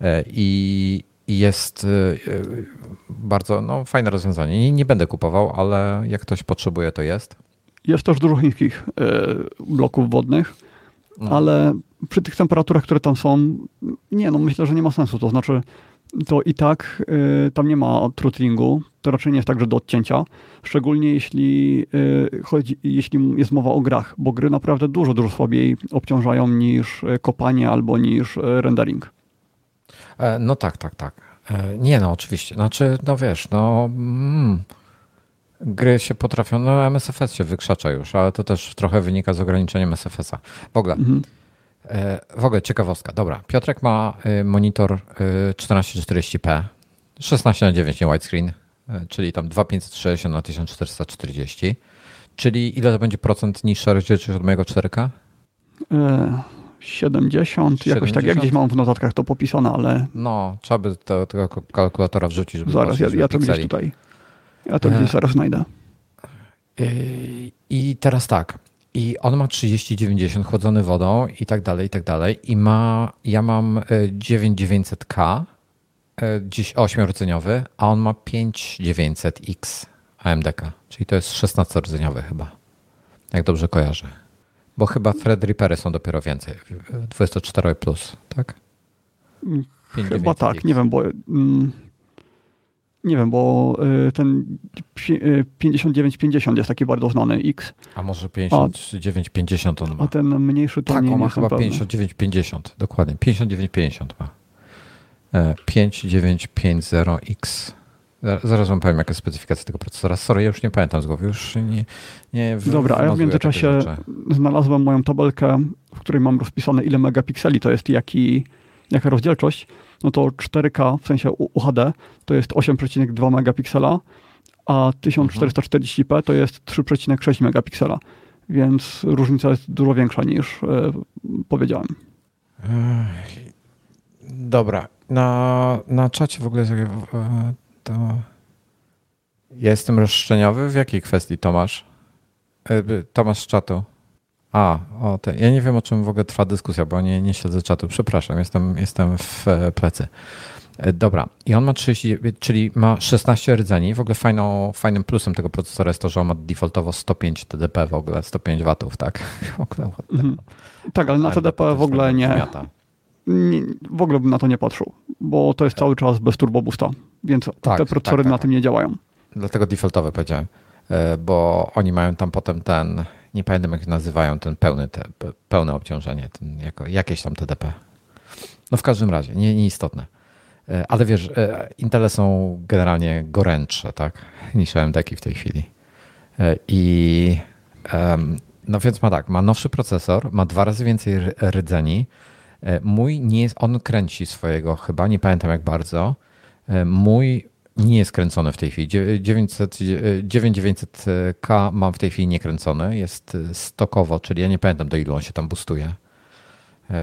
E, I, i jest y, y, bardzo no, fajne rozwiązanie. Nie, nie będę kupował, ale jak ktoś potrzebuje, to jest. Jest też dużo chińskich y, bloków wodnych, no. ale przy tych temperaturach, które tam są, nie, no myślę, że nie ma sensu. To znaczy, to i tak tam nie ma throttlingu, to raczej nie jest tak, że do odcięcia, szczególnie jeśli chodzi, jeśli jest mowa o grach, bo gry naprawdę dużo, dużo słabiej obciążają niż kopanie albo niż rendering. E, no tak, tak, tak. E, nie no, oczywiście. Znaczy, no wiesz, no... Mm, gry się potrafią, no MSFS się wykrzacza już, ale to też trochę wynika z ograniczeniem SFS-a. W ogóle, mhm. E, w ogóle ciekawostka. Dobra, Piotrek ma monitor 1440p, 16 na 9 nie widescreen, czyli tam 2560 na 1440. Czyli ile to będzie procent niższa rozdzielczość od mojego 4K? 70, jakoś tak, jak gdzieś mam w notatkach to popisane, ale... No, trzeba by to, tego kalkulatora wrzucić, żeby Zaraz, ja, ja to gdzieś tutaj, ja to gdzieś zaraz znajdę. I teraz tak, i on ma 3090 chłodzony wodą i tak dalej, i tak dalej. I ma, ja mam 9900K, e, dziś 8-rdzeniowy, a on ma 5900X AMDK, czyli to jest 16-rdzeniowy chyba, jak dobrze kojarzę. Bo chyba Fred Reapery są dopiero więcej. 24 plus, tak? Chyba tak, nie wiem, bo mm, nie wiem, bo y, ten 59-50 jest taki bardzo znany X. A może 59-50 on ma? A ten mniejszy to tak, nie on ma chyba 59-50, dokładnie. 59-50 ma. 5950X. E, Zaraz wam powiem, jaka jest specyfikacja tego procesora. Sorry, ja już nie pamiętam z głowy. Już nie, nie Dobra, a ja w międzyczasie znalazłem moją tabelkę, w której mam rozpisane ile megapikseli to jest, jaki, jaka rozdzielczość. No to 4K, w sensie UHD, to jest 8,2 megapiksela, a 1440p to jest 3,6 megapiksela. Więc różnica jest dużo większa niż e, powiedziałem. Dobra. Na, na czacie w ogóle to. Ja jestem roszczeniowy? W jakiej kwestii, Tomasz? E, Tomasz z czatu. A, o te. Ja nie wiem, o czym w ogóle trwa dyskusja, bo nie, nie śledzę czatu. Przepraszam, jestem, jestem w e, plecy. E, dobra, i on ma 30, czyli ma 16 rdzeni. W ogóle fajną, fajnym plusem tego procesora jest to, że on ma defaultowo 105 TDP w ogóle, 105 watów, tak? W ogóle, mhm. Tak, ale na TDP w ogóle nie, nie, w ogóle bym na to nie patrzył, bo to jest cały czas bez turbo boosta, więc tak, te procesory tak, tak. na tym nie działają. Dlatego defaultowe powiedziałem, e, bo oni mają tam potem ten, nie pamiętam jak nazywają, ten pełny, te, pełne obciążenie, ten jako, jakieś tam TDP. No w każdym razie, nie, nieistotne. E, ale wiesz, e, Intele są generalnie gorętsze, tak, niż AMD w tej chwili. I no więc ma tak, ma nowszy procesor, ma dwa razy więcej rdzeni, Mój nie jest, on kręci swojego chyba, nie pamiętam jak bardzo. Mój nie jest kręcony w tej chwili. 900, 9900K mam w tej chwili niekręcony. Jest stokowo, czyli ja nie pamiętam do ilu on się tam boostuje.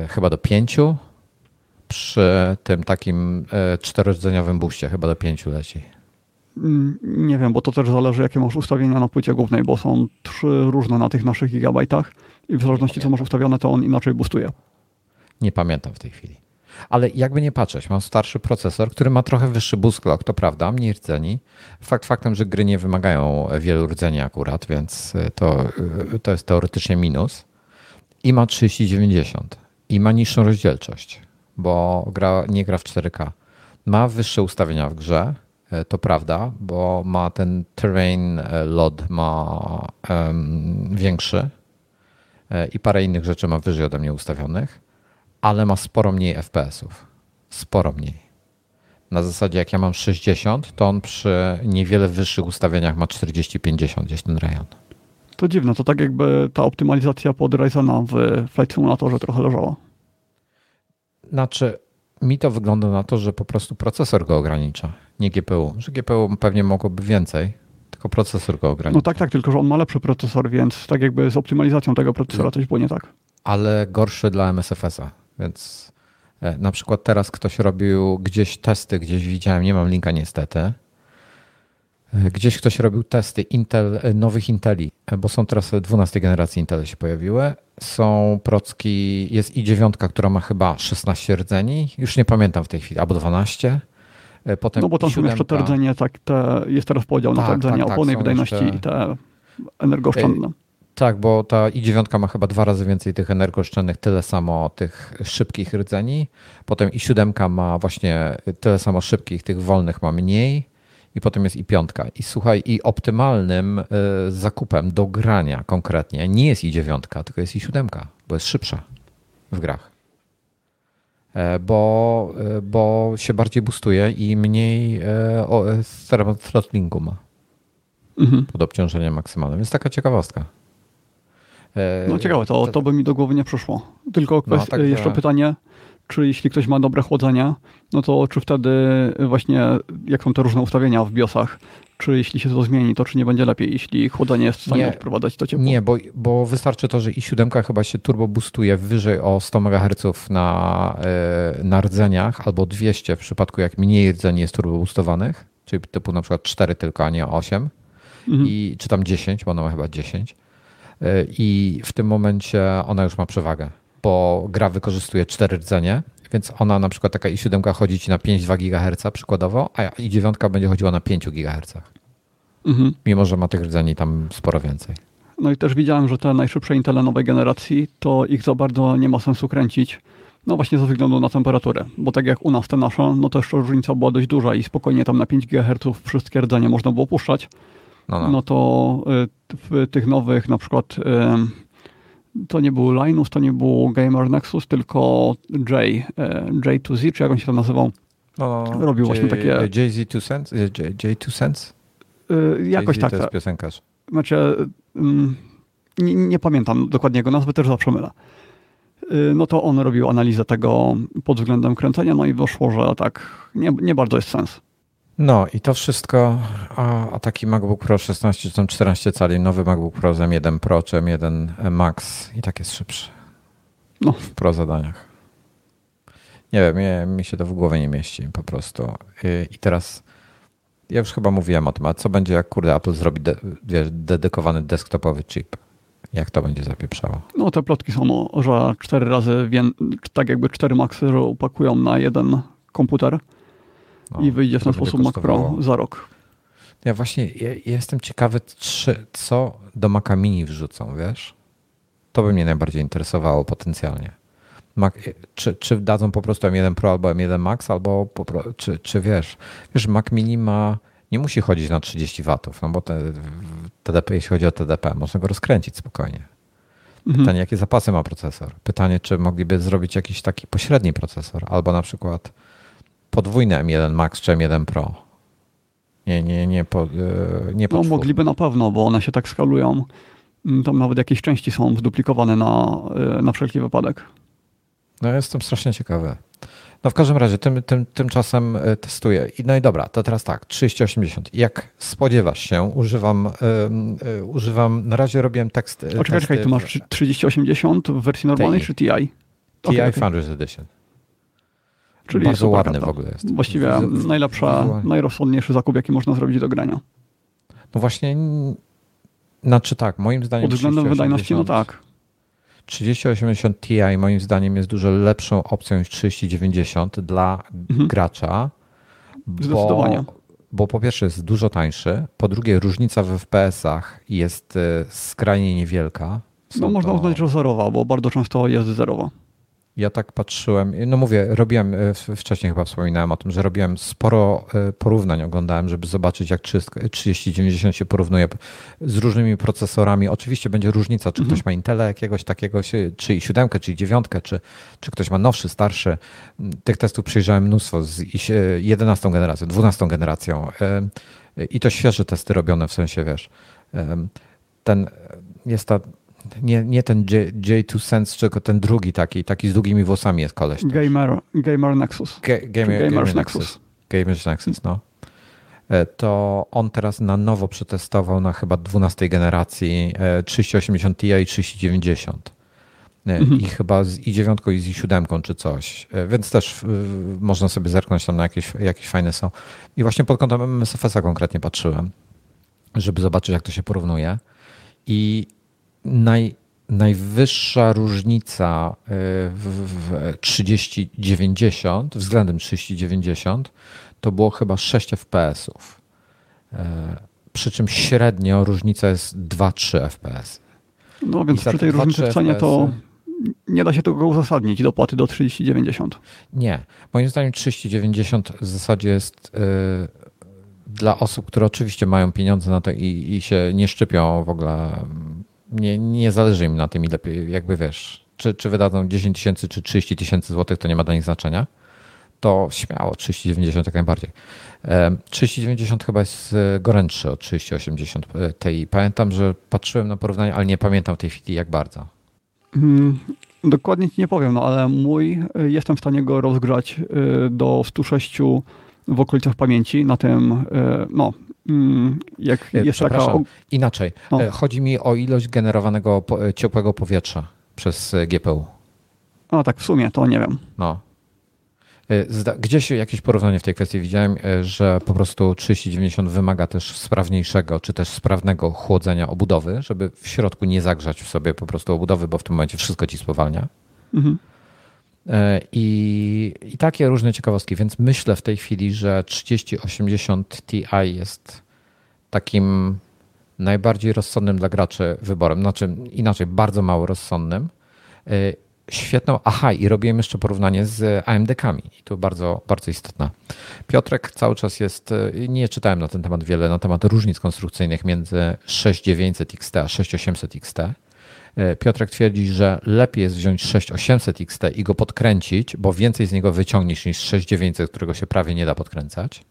Chyba do 5 przy tym takim czterordzeniowym buście, chyba do 5 leci. Mm, nie wiem, bo to też zależy, jakie masz ustawienia na płycie głównej, bo są trzy różne na tych naszych gigabajtach i w zależności, co masz ustawione, to on inaczej boostuje. Nie pamiętam w tej chwili. Ale jakby nie patrzeć, mam starszy procesor, który ma trochę wyższy boost clock, to prawda, mniej rdzeni. Fakt faktem, że gry nie wymagają wielu rdzeni akurat, więc to, to jest teoretycznie minus. I ma 3090 i ma niższą rozdzielczość, bo gra, nie gra w 4K. Ma wyższe ustawienia w grze, E, to prawda, bo ma ten terrain e, load ma um, większy e, i parę innych rzeczy ma wyżej ode mnie ustawionych, ale ma sporo mniej FPS-ów. Sporo mniej. Na zasadzie jak ja mam 60, to on przy niewiele wyższych ustawieniach ma 40-50 gdzieś ten rejon. To dziwne, to tak jakby ta optymalizacja pod Ryzena w Flight Simulatorze trochę leżała. Znaczy, mi to wygląda na to, że po prostu procesor go ogranicza, nie GPU. Że GPU pewnie mogłoby więcej, tylko procesor go ogranicza. No tak, tak, tylko że on ma lepszy procesor, więc tak jakby z optymalizacją tego procesora coś było nie tak. Ale gorszy dla MSFS-a, więc e, na przykład teraz ktoś robił gdzieś testy, gdzieś widziałem, nie mam linka niestety, Gdzieś ktoś robił testy Intel, nowych Inteli, bo są teraz 12 generacji Intel się pojawiły. Są procki, jest i9, która ma chyba 16 rdzeni, już nie pamiętam w tej chwili, albo 12. Potem no bo tam są jeszcze te rdzenie, tak, te, jest teraz podział tak, na te rdzenia tak, tak, opony wydajności jeszcze... i te energooszczędne. Tak, bo ta i9 ma chyba dwa razy więcej tych energooszczędnych, tyle samo tych szybkich rdzeni. Potem i7 ma właśnie tyle samo szybkich, tych wolnych ma mniej i potem jest i piątka. I słuchaj, i optymalnym y, zakupem do grania konkretnie nie jest i dziewiątka, tylko jest i siódemka, bo jest szybsza w grach. E, bo, e, bo się bardziej boostuje i mniej e, throttlingu ma mhm. pod obciążeniem maksymalnym. Jest taka ciekawostka. No ciekawe, to, to by mi do głowy nie przyszło. Tylko no, tak, jeszcze pytanie, czy jeśli ktoś ma dobre chłodzenie, no to czy wtedy właśnie, jak są te różne ustawienia w BIOSach, czy jeśli się to zmieni, to czy nie będzie lepiej, jeśli chłodzenie jest w stanie nie, odprowadzać to ciepło? Nie, bo, bo wystarczy to, że i7 chyba się turbo boostuje wyżej o 100 MHz na, e, na rdzeniach, albo 200 w przypadku jak mniej rdzeni jest turbo boostowanych, czyli typu na przykład 4 tylko, a nie 8, mhm. i, czy tam 10, bo ona ma chyba 10. E, I w tym momencie ona już ma przewagę bo gra wykorzystuje 4 rdzenie, więc ona na przykład taka i7 chodzi ci na 5,2 GHz przykładowo, a i9 będzie chodziła na 5 GHz. Mhm. Mimo, że ma tych rdzeni tam sporo więcej. No i też widziałem, że te najszybsze Intele nowej generacji, to ich za bardzo nie ma sensu kręcić. No właśnie ze względu na temperaturę, bo tak jak u nas te nasze, no to jeszcze różnica była dość duża i spokojnie tam na 5 GHz wszystkie rdzenie można było puszczać. No, no. no to y, w tych nowych na przykład to nie był Linus, to nie był Gamer Nexus, tylko J, e, J2Z, czy jak on się tam nazywał. No, Robił J, właśnie takie... JZ2 Sense? J2 Sense? Yy, jakoś tak. to jest piosenkarz. Znaczy, mm, nie, nie, pamiętam dokładnie jego nazwy, też zawsze mylę. No to on robił analizę tego pod względem kręcenia, no i wyszło, że tak, nie, nie bardzo jest sens. No i to wszystko, a, a, taki MacBook Pro 16 czy tam 14 cali, nowy MacBook Pro z M1 Pro czy M1 Max i tak jest szybszy. No. W Pro zadaniach. Nie wiem, mnie, mi się to w głowie nie mieści po prostu. I, teraz ja już chyba mówiłem o tym, a co będzie jak kurde Apple zrobi de, wiesz, dedykowany desktopowy chip? Jak to będzie zapieprzało? No te plotki są, że cztery razy, tak jakby cztery Maxy upakują na jeden komputer no, I wyjdzie w ten sposób Mac Pro za rok. Ja właśnie ja, jestem ciekawy, czy, co do Maca Mini wrzucą, wiesz? To by mnie najbardziej interesowało potencjalnie. Mac, czy, czy dadzą po prostu M1 Pro albo M1 Max, albo po, czy, czy wiesz, wiesz, Mac Mini ma, nie musi chodzić na 30 watów, no bo te, TDP, jeśli chodzi o TDP, można go rozkręcić spokojnie. Mhm. Pytanie, jakie zapasy ma procesor? Pytanie, czy mogliby zrobić jakiś taki pośredni procesor, albo na przykład podwójne M1 Max czy M1 Pro. Nie, nie, nie, po, e, nie No mogliby na pewno, bo one się tak skalują. Mm, tam nawet jakieś części są zduplikowane na, e, na wszelki wypadek. No jestem strasznie ciekawy. No w każdym razie tym, tym, tymczasem e, testuję. No i dobra, to teraz tak, 3080. Jak spodziewasz się, używam, yy, używam na razie robiłem tekst. O, czekaj, tu masz 3080 w wersji normalnej czy TI? TI okay, Founders Edition. Czyli Bardzo ładny w ogóle jest. Właściwie w, najlepsza, najrozsądniejszy zakup, jaki można zrobić do grania. No właśnie, znaczy tak, moim zdaniem. Pod względem wydajności, no tak. 3080 Ti moim zdaniem jest dużo lepszą opcją niż 3090 dla mhm. gracza. Zdecydowanie. Bo, bo po pierwsze jest dużo tańszy, po drugie różnica w FPS-ach jest e, skrajnie niewielka. Są no można to... uznać, że zerowa, bo bardzo często jest zerowa. Ja tak patrzyłem, no mówię, robiłem, e, wcześniej chyba wspominałem o tym, że robiłem sporo e, porównań, oglądałem, żeby zobaczyć jak 3090 się porównuje z różnymi procesorami. Oczywiście będzie różnica, czy mhm. ktoś ma Intela jakiegoś takiego, czy i siódemkę, czy i dziewiątkę, czy, czy ktoś ma nowszy, starszy. Tych testów przejrzałem mnóstwo z 11 generacją, 12 generacją e, i to świeże testy robione, w sensie, wiesz, ten, jest ta nie, nie ten J, J2 Sense, tylko ten drugi taki, taki z długimi włosami jest koleś. Gamer, Gamer Nexus. Ga, gamer, Gamers Nexus. Gamers Nexus, no. E, to on teraz na nowo przetestował na chyba 12 generacji 3080 Ti i 3090. E, mhm. I chyba z i9 i z i7 czy coś. E, więc też można sobie zerknąć tam na jakieś, jakieś fajne są. I właśnie pod kątem MSFS-a konkretnie patrzyłem, żeby zobaczyć, jak to się porównuje. I naj, najwyższa różnica y, w, w 3090 względem 3090 to było chyba 6 FPS-ów. E, przy czym średnio różnica jest 2-3 FPS. No więc przy tej różnicy cenie to nie da się tego uzasadnić dopłaty do 3090. Nie. Moim zdaniem 3090 w zasadzie jest yy, dla osób, które oczywiście mają pieniądze na to i, i się nie szczypią w ogóle nie, nie zależy im na tym, ile, jakby wiesz, czy, czy wydadzą 10 tysięcy, czy 30 tysięcy złotych, to nie ma dla nich znaczenia. To śmiało, 3090 jak najbardziej. 3090 chyba jest e, gorętszy od 3080 e, tej. Pamiętam, że patrzyłem na porównanie, ale nie pamiętam tej chwili jak bardzo. Hmm, dokładnie ci nie powiem, no ale mój, e, jestem w stanie go rozgrzać do 106 w okolicach pamięci na tym, no, jak e, jest taka... Inaczej. No. E, chodzi mi o ilość generowanego e, ciepłego powietrza przez GPU. No tak, w sumie to nie wiem. No. Gdzieś jakieś porównanie w tej kwestii widziałem, że po prostu 3090 wymaga też sprawniejszego, czy też sprawnego chłodzenia obudowy, żeby w środku nie zagrzać w sobie po prostu obudowy, bo w tym momencie wszystko ci spowalnia. Mhm. I, I takie różne ciekawostki, więc myślę w tej chwili, że 3080 Ti jest takim najbardziej rozsądnym dla graczy wyborem. Znaczy inaczej, bardzo mało rozsądnym. Y, świetną, aha, i robiłem jeszcze porównanie z AMD-kami. I to bardzo, bardzo istotne. Piotrek cały czas jest, y, nie czytałem na ten temat wiele, na temat różnic konstrukcyjnych między 6900 XT a 6800 XT. E, Piotrek twierdzi, że lepiej jest wziąć 6800 XT i go podkręcić, bo więcej z niego wyciągniesz niż 6900, którego się prawie nie da podkręcać.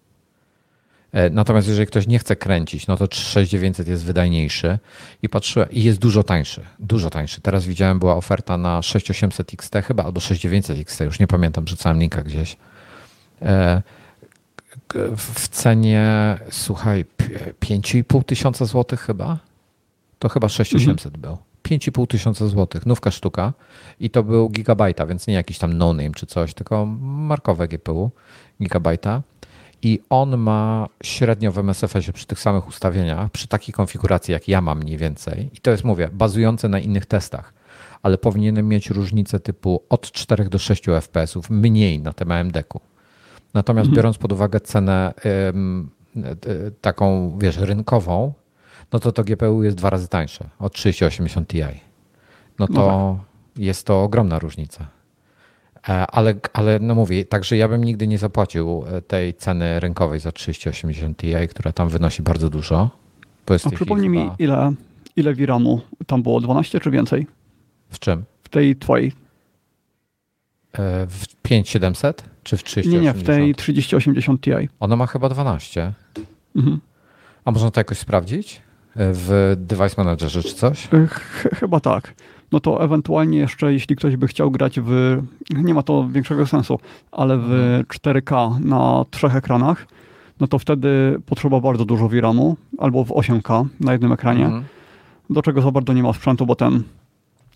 E, natomiast jeżeli ktoś nie chce kręcić, no to 6900 jest wydajniejszy i patrzę i jest dużo tańszy, dużo tańszy. Teraz widziałem, była oferta na 6800 XT chyba, albo 6900 XT, już nie pamiętam, rzucałem linka gdzieś. E, w cenie, słuchaj, 5,5 tysiąca złotych chyba? To chyba 6800 mhm. był. 5,5 tysiąca złotych, nówka sztuka. I to był gigabajta, więc nie jakiś tam no-name czy coś, tylko markowe GPU gigabajta. I on ma średnio w MSFS-ie przy tych samych ustawieniach, przy takiej konfiguracji jak ja mam mniej więcej. I to jest, mówię, bazujące na innych testach, ale powinienem mieć różnicę typu od 4 do 6 FPS-ów mniej na tym AMD-ku. Natomiast mhm. biorąc pod uwagę cenę ym, taką, wiesz, rynkową, no to to GPU jest dwa razy tańsze od 3080 Ti. No to no tak. jest to ogromna różnica. E, ale, ale no mówię, także ja bym nigdy nie zapłacił e, tej ceny rynkowej za 3080 Ti, która tam wynosi bardzo dużo. A przypomnij mi, ile, ile VRAMu tam było? 12 czy więcej? W czym? W tej twojej. E, w 5700 czy w 3080? Nie, nie, w tej 3080 Ti. Ona ma chyba 12. Mhm. A można to jakoś sprawdzić? W Device Managerze czy coś? Ch chyba tak. no to ewentualnie jeszcze, jeśli ktoś by chciał grać w, nie ma to większego sensu, ale w 4K mhm. na trzech ekranach, no to wtedy potrzeba bardzo dużo VRAMu, albo w 8K na jednym ekranie, mhm. do czego za bardzo nie ma sprzętu, bo ten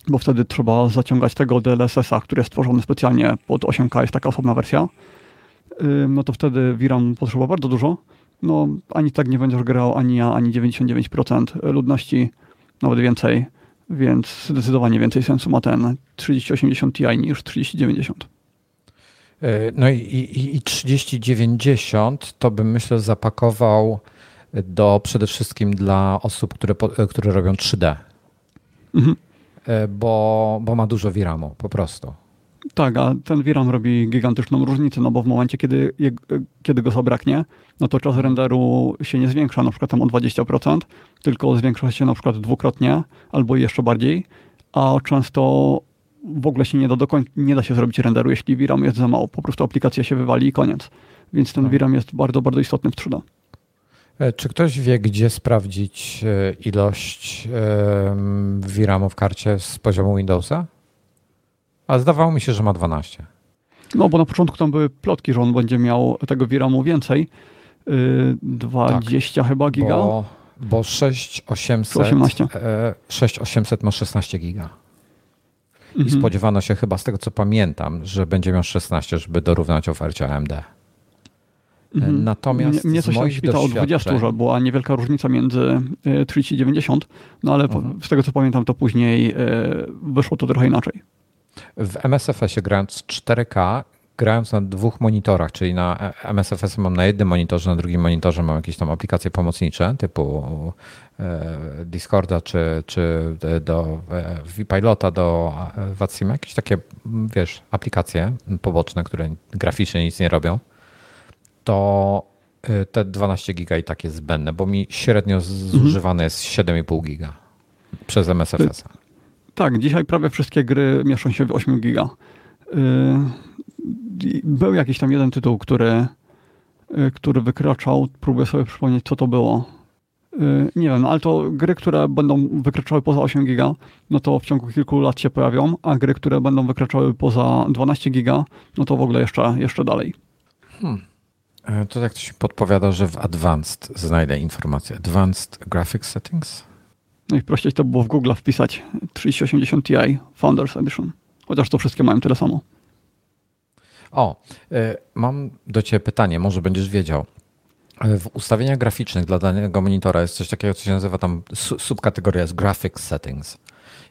bo wtedy trzeba zaciągać tego DLSS-a, który jest stworzony specjalnie pod 8K, jest taka osobna wersja. No to wtedy VRAM potrzeba bardzo dużo. No ani tak nie będziesz grał, ani ja, ani 99% ludności, nawet więcej, więc zdecydowanie więcej sensu ma ten 3080 Ti niż 3090. E, no i, i, i 3090 to bym myślę zapakował do przede wszystkim dla osób, które, które robią 3D. Mhm. E, bo, bo ma dużo VRAMu po prostu. Tak, a ten VRAM robi gigantyczną różnicę, no bo w momencie, kiedy, kiedy go zabraknie, no to czas renderu się nie zwiększa na przykład tam o 20%, tylko zwiększa się na przykład dwukrotnie albo jeszcze bardziej, a często w ogóle się nie da, do nie da się zrobić renderu, jeśli VRAM jest za mało. Po prostu aplikacja się wywali i koniec. Więc ten. VRAM jest bardzo, bardzo istotny w 3D. E, czy ktoś wie, gdzie sprawdzić e, ilość VRAMu w karcie z poziomu Windowsa? A zdawało mi się, że ma 12. No bo na początku tam były plotki, że on będzie miał tego VRAMu więcej. 20 tak, chyba giga. Bo, bo 6800, 6800 ma 16 giga. I mhm. spodziewano się chyba z tego co pamiętam, że będzie miał 16, żeby dorównać ofercie AMD. Mhm. Natomiast mnie, coś tam świta o 20, że była niewielka różnica między 30 i 90, no ale mhm. z tego co pamiętam, to później e, wyszło to trochę inaczej. W MSFS-ie grając 4K, grając na dwóch monitorach, czyli na MSFS mam na jednym monitorze, na drugim monitorze mam jakieś tam aplikacje pomocnicze typu e, Discorda czy, czy do e, VPilota, do VATSIM, jakieś takie, wiesz, aplikacje poboczne, które graficznie nic nie robią to te 12 giga i tak jest zbędne, bo mi średnio zużywane jest 7,5 giga przez MSFS. Tak, dzisiaj prawie wszystkie gry mieszczą się w 8 giga. Y, był jakiś tam jeden tytuł, który, y, który wykraczał. Próbuję sobie przypomnieć, co to było. Nie wiem, ale to gry, które będą wykraczały poza 8 giga, no to w ciągu kilku lat się pojawią, a gry, które będą wykraczały poza 12 giga, no to w ogóle jeszcze, jeszcze dalej. Hmm. E, to tak ktoś podpowiada, że w Advanced znajdę informację. Advanced Graphics Settings? No i prościej to było w Google wpisać 3080 Ti Founders Edition. Chociaż to wszystkie mają tyle samo. O, y, mam do Ciebie pytanie, może będziesz wiedział. E, w ustawieniach graficznych dla danego monitora jest coś takiego, co się nazywa tam subkategoria jest Graphics Settings.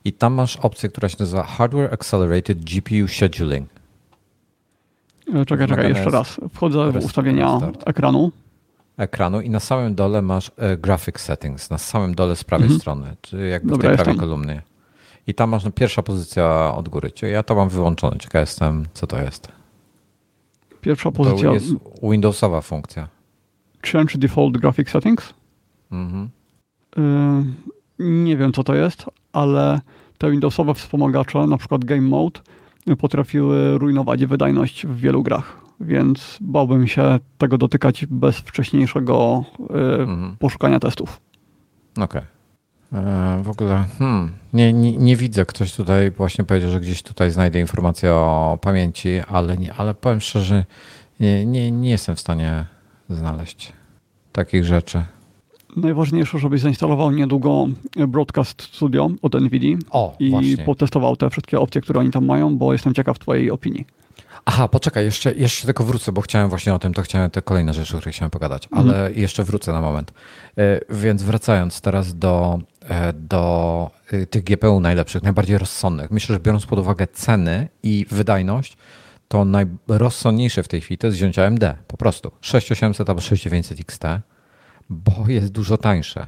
I tam masz opcję, która się nazywa Hardware Accelerated GPU Scheduling. E, czekaj, czekaj, jeszcze raz. Wchodzę w ustawienia restart. ekranu. Ekranu i na samym dole masz e, graphic settings, na samym dole z prawej mhm. strony, czy jakby Dobra, w tej prawej kolumnie. I tam masz no, pierwsza pozycja od góry. Ja to mam wyłączone. Ciekaw jestem, co to jest. Pierwsza pozycja. To jest Windowsowa funkcja. Change default graphic settings? Mhm. Y nie wiem, co to jest, ale te Windowsowe wspomagacze, na przykład Game Mode, potrafiły rujnować wydajność w wielu grach, więc bałbym się tego dotykać bez wcześniejszego y, mhm. poszukania testów. Okej. Okay. E, w ogóle hmm, nie, nie, nie, widzę. Ktoś tutaj właśnie powiedział, że gdzieś tutaj znajdę informację o pamięci, ale, nie, ale powiem szczerze, nie, nie, nie jestem w stanie znaleźć takich rzeczy najważniejsze, żebyś zainstalował niedługo Broadcast Studio od NVIDIA o, i właśnie. potestował te wszystkie opcje, które oni tam mają, bo jestem ciekaw twojej opinii. Aha, poczekaj, jeszcze, jeszcze tylko wrócę, bo chciałem właśnie o tym, to chciałem te kolejne rzeczy, o których chciałem pogadać, ale mhm. jeszcze wrócę na moment. E, więc wracając teraz do, e, do e, tych GPU najlepszych, najbardziej rozsądnych. Myślę, że biorąc pod uwagę ceny i wydajność, to najrozsądniejsze w tej chwili to jest wziąć AMD, po prostu. 6800 albo 6900 XT bo jest dużo tańsze.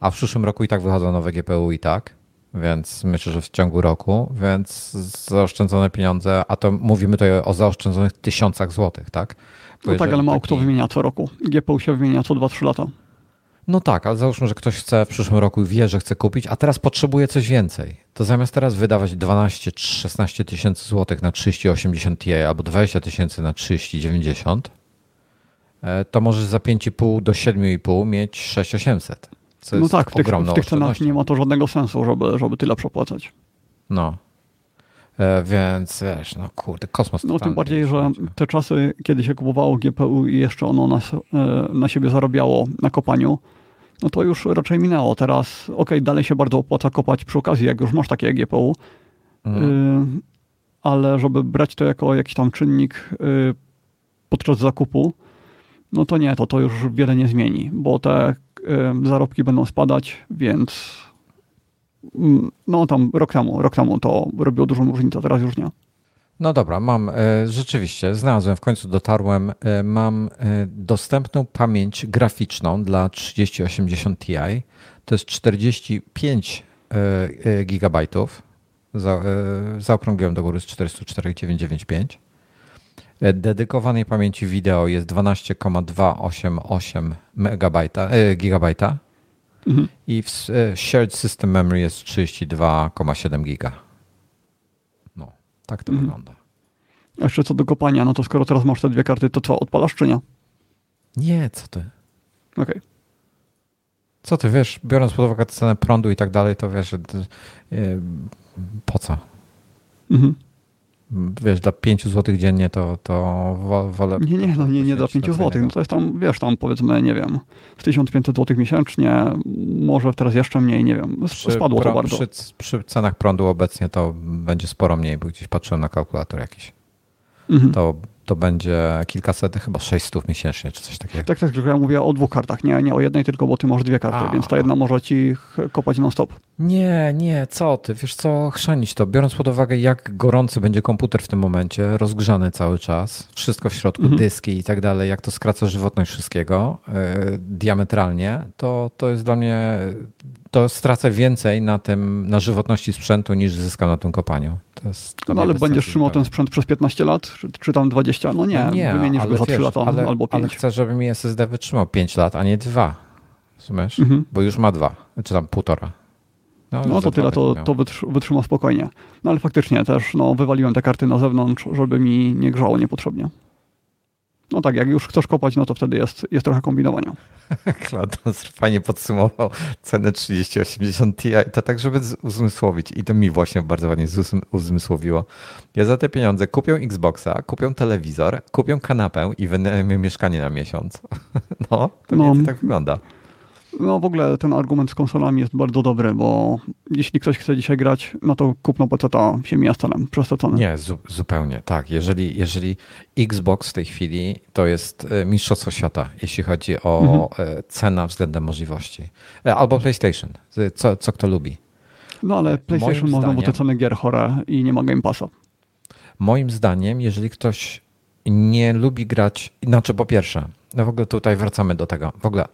A w przyszłym roku i tak wychodzą nowe GPU i tak, więc myślę, że w ciągu roku, więc zaoszczędzone pieniądze, a to mówimy tutaj o zaoszczędzonych tysiącach złotych, tak? Bo no tak, ale mało taki... kto wymienia co roku. GPU się wymienia co 2-3 lata. No tak, ale załóżmy, że ktoś chce w przyszłym roku i wie, że chce kupić, a teraz potrzebuje coś więcej. To zamiast teraz wydawać 12 16 tysięcy złotych na 3080 Ti albo 20 tysięcy na 3090, E, to możesz za 5,5 do 7,5 mieć 6800. no tak, w tych, w tych cenach nie ma to żadnego sensu, żeby, żeby tyle przepłacać. No. E, więc wiesz, no kurde, kosmos. No tym bardziej, że te czasy, kiedy się kupowało GPU i jeszcze ono na, e, na siebie zarabiało na kopaniu, no to już raczej minęło. Teraz, ok, dalej się bardzo opłaca kopać przy okazji, jak już masz takie GPU, mhm. y, ale żeby brać to jako jakiś tam czynnik y, podczas zakupu, no to nie, to to już wiele nie zmieni, bo te zarobki będą spadać, więc mm, no tam rok temu, rok temu to robiło dużą różnicę, teraz już nie. No dobra, mam e, rzeczywiście, znalazłem, w końcu dotarłem, e, mam e, dostępną pamięć graficzną dla 3080 Ti. To jest 45 gigabajtów. Za, zaokrągliłem do góry z 404,995. Dedykowanej pamięci wideo jest 12,288 megabajta, gigabajta mhm. i w shared system memory jest 32,7 giga. Tak to mhm. wygląda. A jeszcze co do kopania, no to skoro teraz masz te dwie karty, to co, odpalasz czy nie? Nie, co ty? Okej. Okay. Co ty, wiesz, biorąc pod uwagę cenę prądu i tak dalej, to wiesz, yy, po co? Mhm wiesz, dla 5 zł dziennie to, to wolę... Nie, nie, no nie, nie dla 5 zł. No to jest tam, wiesz, tam powiedzmy, nie wiem, 1500 zł miesięcznie, może teraz jeszcze mniej, nie wiem, przy, spadło to bardzo. Przy, przy cenach prądu obecnie to będzie sporo mniej, bo gdzieś patrzyłem na kalkulator jakiś. Mhm. To to będzie kilkaset, chyba 600 miesięcznie, czy coś takiego. Tak, tak, tylko ja mówię o dwóch kartach, nie, nie o jednej, tylko bo ty masz dwie karty, A. więc ta jedna może ci kopać non-stop. Nie, nie, co ty, wiesz co, chrzanić to, biorąc pod uwagę jak gorący będzie komputer w tym momencie, rozgrzany cały czas, wszystko w środku, mhm. dyski i tak dalej, jak to skraca żywotność wszystkiego yy, diametralnie, to, to jest dla mnie to stracę więcej na tym, na żywotności sprzętu niż zyskam na tym kopaniu. no ale będziesz trzymał ten sprzęt przez 15 lat, czy, czy tam 20? No nie, no nie wymienisz go za 3 lata ale, albo 5. Ale chcę, żeby mi SSD wytrzymał 5 lat, a nie 2. Rozumiesz? Mhm. Bo już ma 2, czy tam półtora. No, no to tyle, to, to wytrzyma spokojnie. No ale faktycznie też no, wywaliłem te karty na zewnątrz, żeby mi nie grzało niepotrzebnie. No tak, jak już chcesz kopać, no to wtedy jest, jest trochę kombinowania. Klados fajnie podsumował cenę 3080 Ti. To tak, żeby uzmysłowić. I to mi właśnie bardzo ładnie uzmysłowiło. Ja za te pieniądze kupię Xboxa, kupię telewizor, kupię kanapę i wynajmę mieszkanie na miesiąc. No, to no, tak wygląda. No w ogóle ten argument z konsolami jest bardzo dobry, bo jeśli ktoś chce dzisiaj grać, no to kupno PC-ta się mija z celem. Nie, zu zupełnie, tak. Jeżeli, jeżeli Xbox w tej chwili to jest e, mistrzostwo świata, jeśli chodzi o mhm. E, cenę względem możliwości. E, albo PlayStation, co, co kto lubi. No ale PlayStation ma znowu te ceny gier chore i nie ma Game Passa. Moim zdaniem, jeżeli ktoś nie lubi grać, znaczy po pierwsze, no w ogóle tutaj wracamy do tego, w ogóle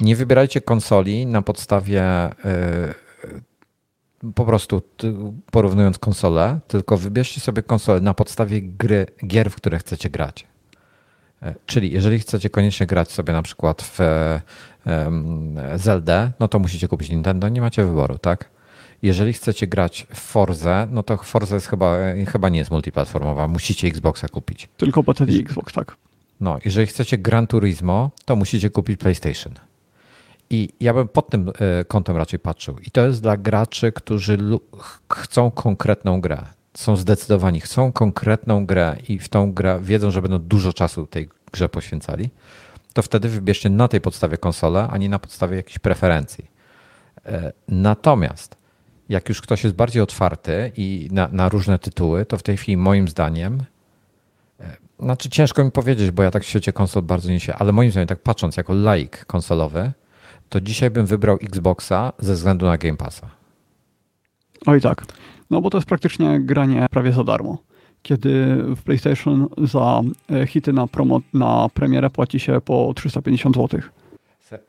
nie wybierajcie konsoli na podstawie yy, po prostu porównując konsole, tylko wybierzcie sobie konsolę na podstawie gry, gier, w które chcecie grać. E, czyli jeżeli chcecie koniecznie grać sobie na przykład w Zelda, no to musicie kupić Nintendo, nie macie wyboru, tak? Jeżeli chcecie grać w Forze, no to Forza jest chyba, chyba nie jest multiplatformowa, musicie Xboxa kupić. Tylko PC i Xbox, tak. No, jeżeli chcecie Gran Turismo, to musicie kupić PlayStation. I ja bym pod tym e, kątem raczej patrzył. I to jest dla graczy, którzy chcą konkretną grę. Są zdecydowani, chcą konkretną grę i w tą grę wiedzą, że będą dużo czasu tej grze poświęcali. To wtedy wybierzcie na tej podstawie konsolę, a nie na podstawie jakichś preferencji. E, natomiast jak już ktoś jest bardziej otwarty i na, na różne tytuły, to w tej chwili moim zdaniem e, znaczy ciężko mi powiedzieć, bo ja tak w świecie konsol bardzo nie się, ale moim zdaniem, tak patrząc jako laik konsolowy, to dzisiaj bym wybrał Xboxa ze względu na Game Passa. Oj tak. No bo to jest praktycznie granie prawie za darmo. Kiedy w PlayStation za e, hity na, promo, na premierę płaci się po 350 zł.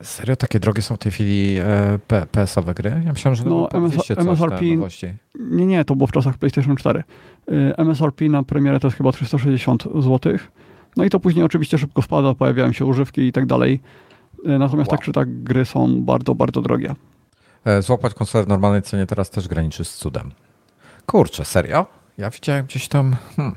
Serio? Takie drogie są w tej chwili e, PS-owe gry? Ja myślałem, że no, MS, MSRP, Nie, nie, to było w czasach PlayStation 4. E, MSRP na premierę to jest chyba 360 zł. No i to później oczywiście szybko spada, pojawiają się używki i tak dalej. E, natomiast wow. tak czy tak gry są bardzo, bardzo drogie. E, złapać konsolę w normalnej cenie teraz też graniczy z cudem. Kurczę, serio? Ja widziałem gdzieś tam... Hmm,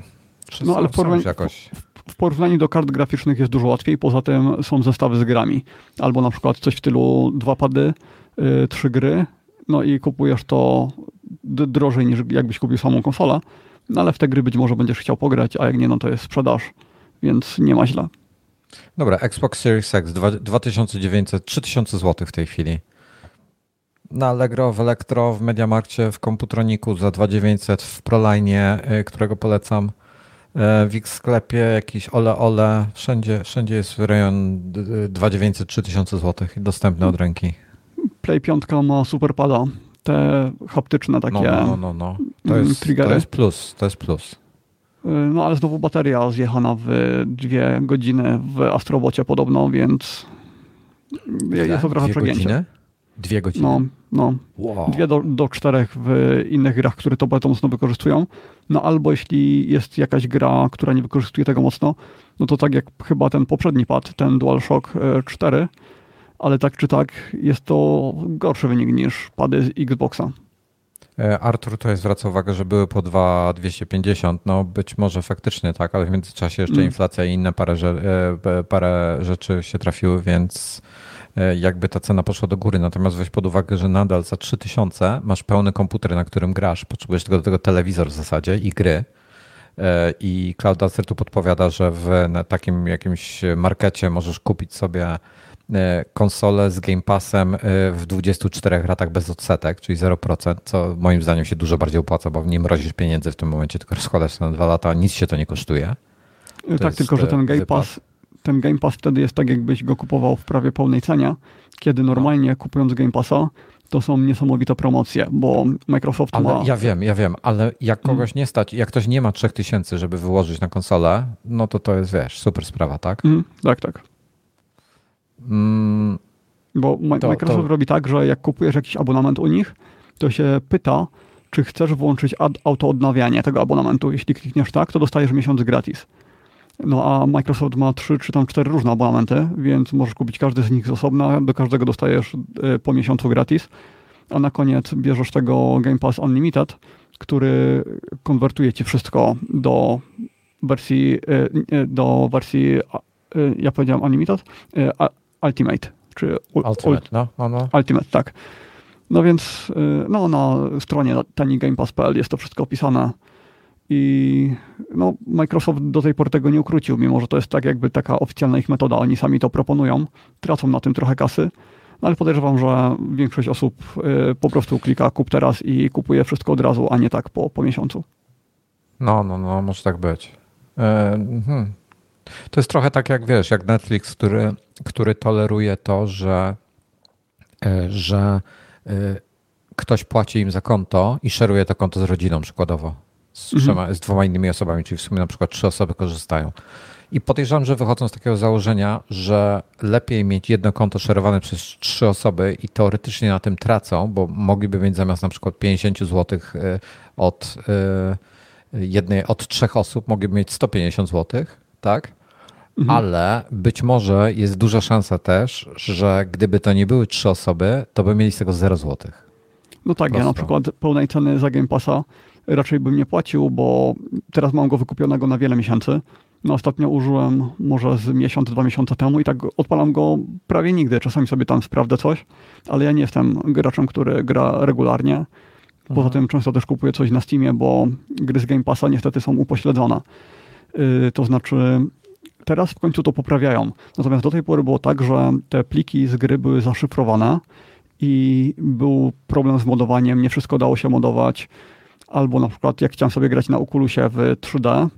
no ale w porównaniu, jakoś... w porównaniu do kart graficznych jest dużo łatwiej. Poza tym są zestawy z grami. Albo na przykład coś w stylu dwa pady, yy, trzy gry, no i kupujesz to drożej niż jakbyś kupił samą konsolę, no ale w te gry być może będziesz chciał pograć, a jak nie, no to jest sprzedaż, więc nie ma źle. Dobra, Xbox Series X 2900, 3000 zł w tej chwili. Na Allegro, w Elektro, w Mediamarkcie, w Komputroniku za 2900, w Proline, y, którego polecam. Y, w X sklepie jakiś ole ole, wszędzie, wszędzie jest rejon 2900, 3000 zł dostępny od ręki. Play 5 ma super pada. Te haptyczne takie no, no, no, no. To, mm, jest, to jest plus, to jest plus. Y, no ale znowu bateria zjechana w dwie godziny w Astrobocie podobno, więc jest to trochę dwie przegięcie. Godziny? Dwie godziny? No, no. Wow. Dwie do, do czterech w innych grach, które to bardzo mocno wykorzystują. No albo jeśli jest jakaś gra, która nie wykorzystuje tego mocno, no to tak jak chyba ten poprzedni pad, ten DualShock 4, y, ale tak czy tak jest to gorszy wynik niż pady z Xboxa. E, Artur tutaj zwraca uwagę, że były po 2,250. No być może faktycznie tak, ale w międzyczasie jeszcze mm. inflacja i inne parę, e, parę rzeczy się trafiły, więc e, jakby ta cena poszła do góry. Natomiast weź pod uwagę, że nadal za 3000 masz pełny komputer, na którym grasz. Potrzebujesz tylko do tego telewizor w zasadzie i gry. I Cloud tu podpowiada, że w takim jakimś markecie możesz kupić sobie E, konsolę z Game Passem e, w 24 latach bez odsetek, czyli 0%, co moim zdaniem się dużo bardziej opłaca, bo nie mrozisz pieniędzy w tym momencie, tylko rozkładasz to na dwa lata, nic się to nie kosztuje. To tak, tylko że ten Game Pass ten Game Pass wtedy jest tak, jakbyś go kupował w prawie pełnej cenie, kiedy normalnie kupując Game Passa, to są niesamowite promocje, bo Microsoft ale ma... Ja wiem, ja wiem, ale jak mm. kogoś nie stać, jak ktoś nie ma 3000, żeby wyłożyć na konsolę, no to to jest, wiesz, super sprawa, tak? Mm, tak, tak. Mm, Bo Microsoft to... robi tak, że jak kupujesz jakiś abonament u nich, to się pyta, czy chcesz włączyć autoodnawianie tego abonamentu. Jeśli klikniesz tak, to dostajesz miesiąc gratis. No a Microsoft ma trzy czy tam cztery różne abonamenty, więc możesz kupić każdy z nich z osobna, do każdego dostajesz e, po miesiącu gratis, a na koniec bierzesz tego Game Pass Unlimited, który konwertuje ci wszystko do wersji, e, e, do wersji ja powiedziałem Unlimited, Ultimate. Czy Ultimate, no, no, no. Ultimate, tak. No więc y, no, na stronie tanigamepass.pl jest to wszystko opisane i no, Microsoft do tej pory tego nie ukrócił, mimo że to jest tak jakby taka oficjalna ich metoda. Oni sami to proponują, tracą na tym trochę kasy, no, ale podejrzewam, że większość osób y, po prostu klika kup teraz i kupuje wszystko od razu, a nie tak po, po miesiącu. No, no, no, może tak być. E, hmm. To jest trochę tak jak wiesz, jak Netflix, który, który toleruje to, że, e, że e, ktoś płaci im za konto i szeruje to konto z rodziną przykładowo. Z, mhm. trzema, z dwoma innymi osobami, czyli w sumie na przykład trzy osoby korzystają. I podejrzewam, że wychodzą z takiego założenia, że lepiej mieć jedno konto szerowane przez trzy osoby i teoretycznie na tym tracą, bo mogliby mieć zamiast na przykład 50 zł e, od jednej, od trzech osób, mogliby mieć 150 zł, tak? Mhm. Ale być może jest duża szansa też, że gdyby to nie były trzy osoby, to by mieli z tego 0 zł. No tak, ja na przykład pełnej ceny za Game Passa raczej bym nie płacił, bo teraz mam go wykupionego na wiele miesięcy. No ostatnio użyłem może z miesiąc, dwa miesiące temu i tak odpalam go prawie nigdy. Czasami sobie tam sprawdzę coś, ale ja nie jestem graczem, który gra regularnie. Poza mhm. tym często też kupuję coś na Steamie, bo gry z Game Passa niestety są upośledzone. Yy, to znaczy teraz w końcu to poprawiają. Natomiast do tej pory było tak, że te pliki z gry były zaszyfrowane i był problem z modowaniem, nie wszystko dało się modować. Albo na przykład jak chciałem sobie grać na Oculusie w 3D,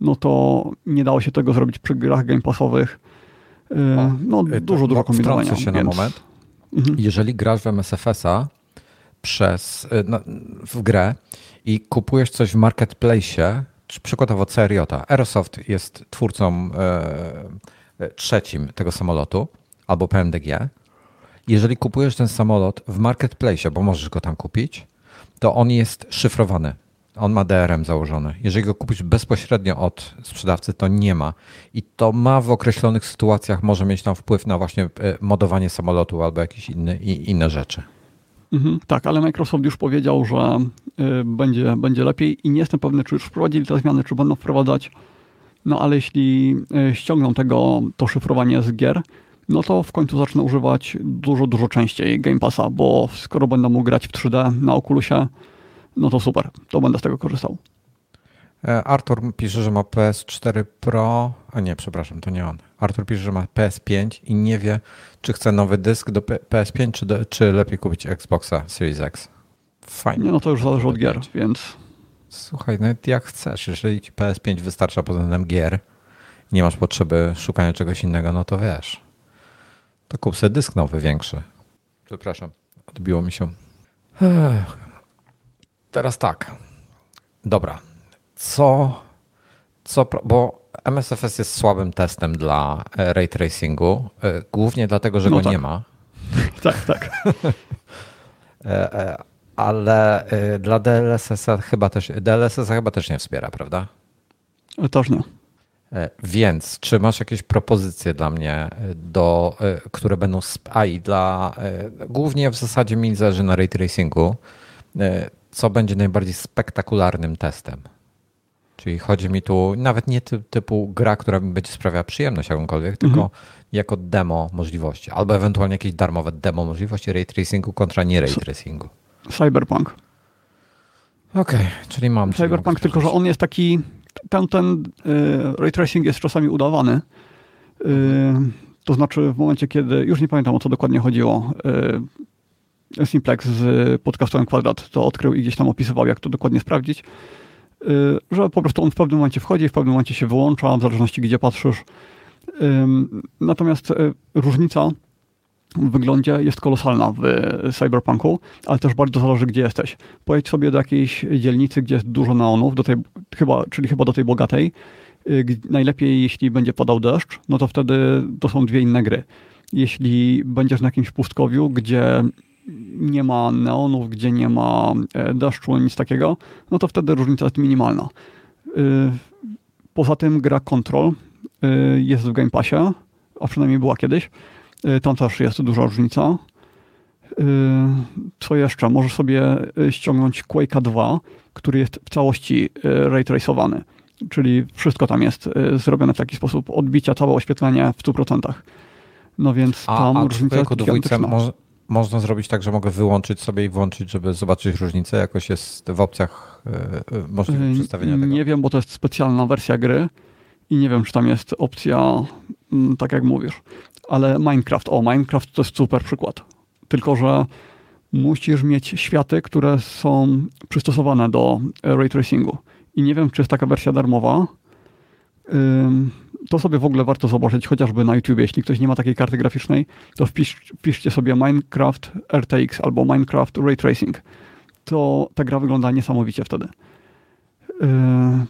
no to nie dało się tego zrobić przy grach Game Passowych. Y, no dużo, dużo kombinowania. się więc... na moment. Mhm. Jeżeli grasz w MSFS-a przez, y, no, w grę i kupujesz coś w marketplace, przykładowo CRJ. Aerosoft jest twórcą e, e, trzecim tego samolotu albo PMDG. Jeżeli kupujesz ten samolot w marketplace, bo możesz go tam kupić, to on jest szyfrowany. On ma DRM założony. Jeżeli go kupisz bezpośrednio od sprzedawcy, to nie ma. I to ma w określonych sytuacjach, może mieć tam wpływ na właśnie e, modowanie samolotu albo jakieś inne, inne rzeczy. Mhm, tak, ale Microsoft już powiedział, że y, będzie, będzie lepiej i nie jestem pewny, czy już wprowadzili te zmiany, czy będą wprowadzać. No ale jeśli y, ściągną tego, to szyfrowanie z gier, no to w końcu zacznę używać dużo, dużo częściej Game Passa, bo skoro będę mógł grać w 3D na Oculusie, no to super, to będę z tego korzystał. E, Artur pisze, że ma PS4 Pro, a nie, przepraszam, to nie on. Artur pisze, że ma PS5 i nie wie, czy chce nowy dysk do PS5, czy, do, czy lepiej kupić Xboxa Series X. Fajnie. Nie, no to już zależy od gier, więc... Słuchaj, nawet jak chcesz, jeżeli ci PS5 wystarcza pod względem gier, nie masz potrzeby szukania czegoś innego, no to wiesz, to kup sobie dysk nowy, większy. Przepraszam, odbiło mi się. Ech. Teraz tak. Dobra, co, co, bo MSFS jest słabym testem dla e, ray tracingu, e, głównie dlatego, że no go tak. nie ma. tak, tak. E, ale dla DLSS chyba też, DLSS chyba też nie wspiera, prawda? Też nie. Więc czy masz jakieś propozycje dla mnie, do, które będą, a i dla, głównie w zasadzie mi zależy na ray tracingu, co będzie najbardziej spektakularnym testem? Czyli chodzi mi tu nawet nie typu gra, która mi będzie sprawiała przyjemność jakąkolwiek, tylko mhm. jako demo możliwości, albo ewentualnie jakieś darmowe demo możliwości ray tracingu kontra nie ray tracingu. Cyberpunk. Okej, okay, czyli mam. Cyberpunk, tylko że on jest taki, ten, ten y, ray tracing jest czasami udawany. Y, to znaczy w momencie, kiedy, już nie pamiętam o co dokładnie chodziło, y, Simplex z podcastem Kwadrat to odkrył i gdzieś tam opisywał, jak to dokładnie sprawdzić. Y, że po prostu on w pewnym momencie wchodzi, w pewnym momencie się wyłącza, w zależności gdzie patrzysz. Natomiast y, różnica w wyglądzie jest kolosalna w Cyberpunku, ale też bardzo zależy, gdzie jesteś. Pojedź sobie do jakiejś dzielnicy, gdzie jest dużo neonów, do tej, chyba, czyli chyba do tej bogatej. Y, najlepiej, jeśli będzie padał deszcz, no to wtedy to są dwie inne gry. Jeśli będziesz na jakimś pustkowiu, gdzie nie ma neonów, gdzie nie ma e, deszczu, nic takiego, no to wtedy różnica jest minimalna. Y, poza tym gra Control y, jest w Game Passie, a przynajmniej była kiedyś. Y, tam też jest duża różnica. Co jeszcze? Możesz sobie ściągnąć Quake'a 2, który jest w całości ray tracowany. Czyli wszystko tam jest zrobione w taki sposób, odbicia, całe oświetlenie w 100%. No więc tam a, a różnica jest. Może, można zrobić tak, że mogę wyłączyć sobie i włączyć, żeby zobaczyć różnicę? Jakoś jest w opcjach yy, możliwe yy, przedstawienia tego? Nie wiem, bo to jest specjalna wersja gry i nie wiem, czy tam jest opcja, mm, tak jak mówisz. Ale Minecraft, o, Minecraft to jest super przykład. Tylko, że musisz mieć światy, które są przystosowane do ray tracingu. I nie wiem, czy jest taka wersja darmowa. To sobie w ogóle warto zobaczyć, chociażby na YouTube. Jeśli ktoś nie ma takiej karty graficznej, to wpisz, wpiszcie sobie Minecraft RTX albo Minecraft Ray Tracing. To ta gra wygląda niesamowicie wtedy. Yy,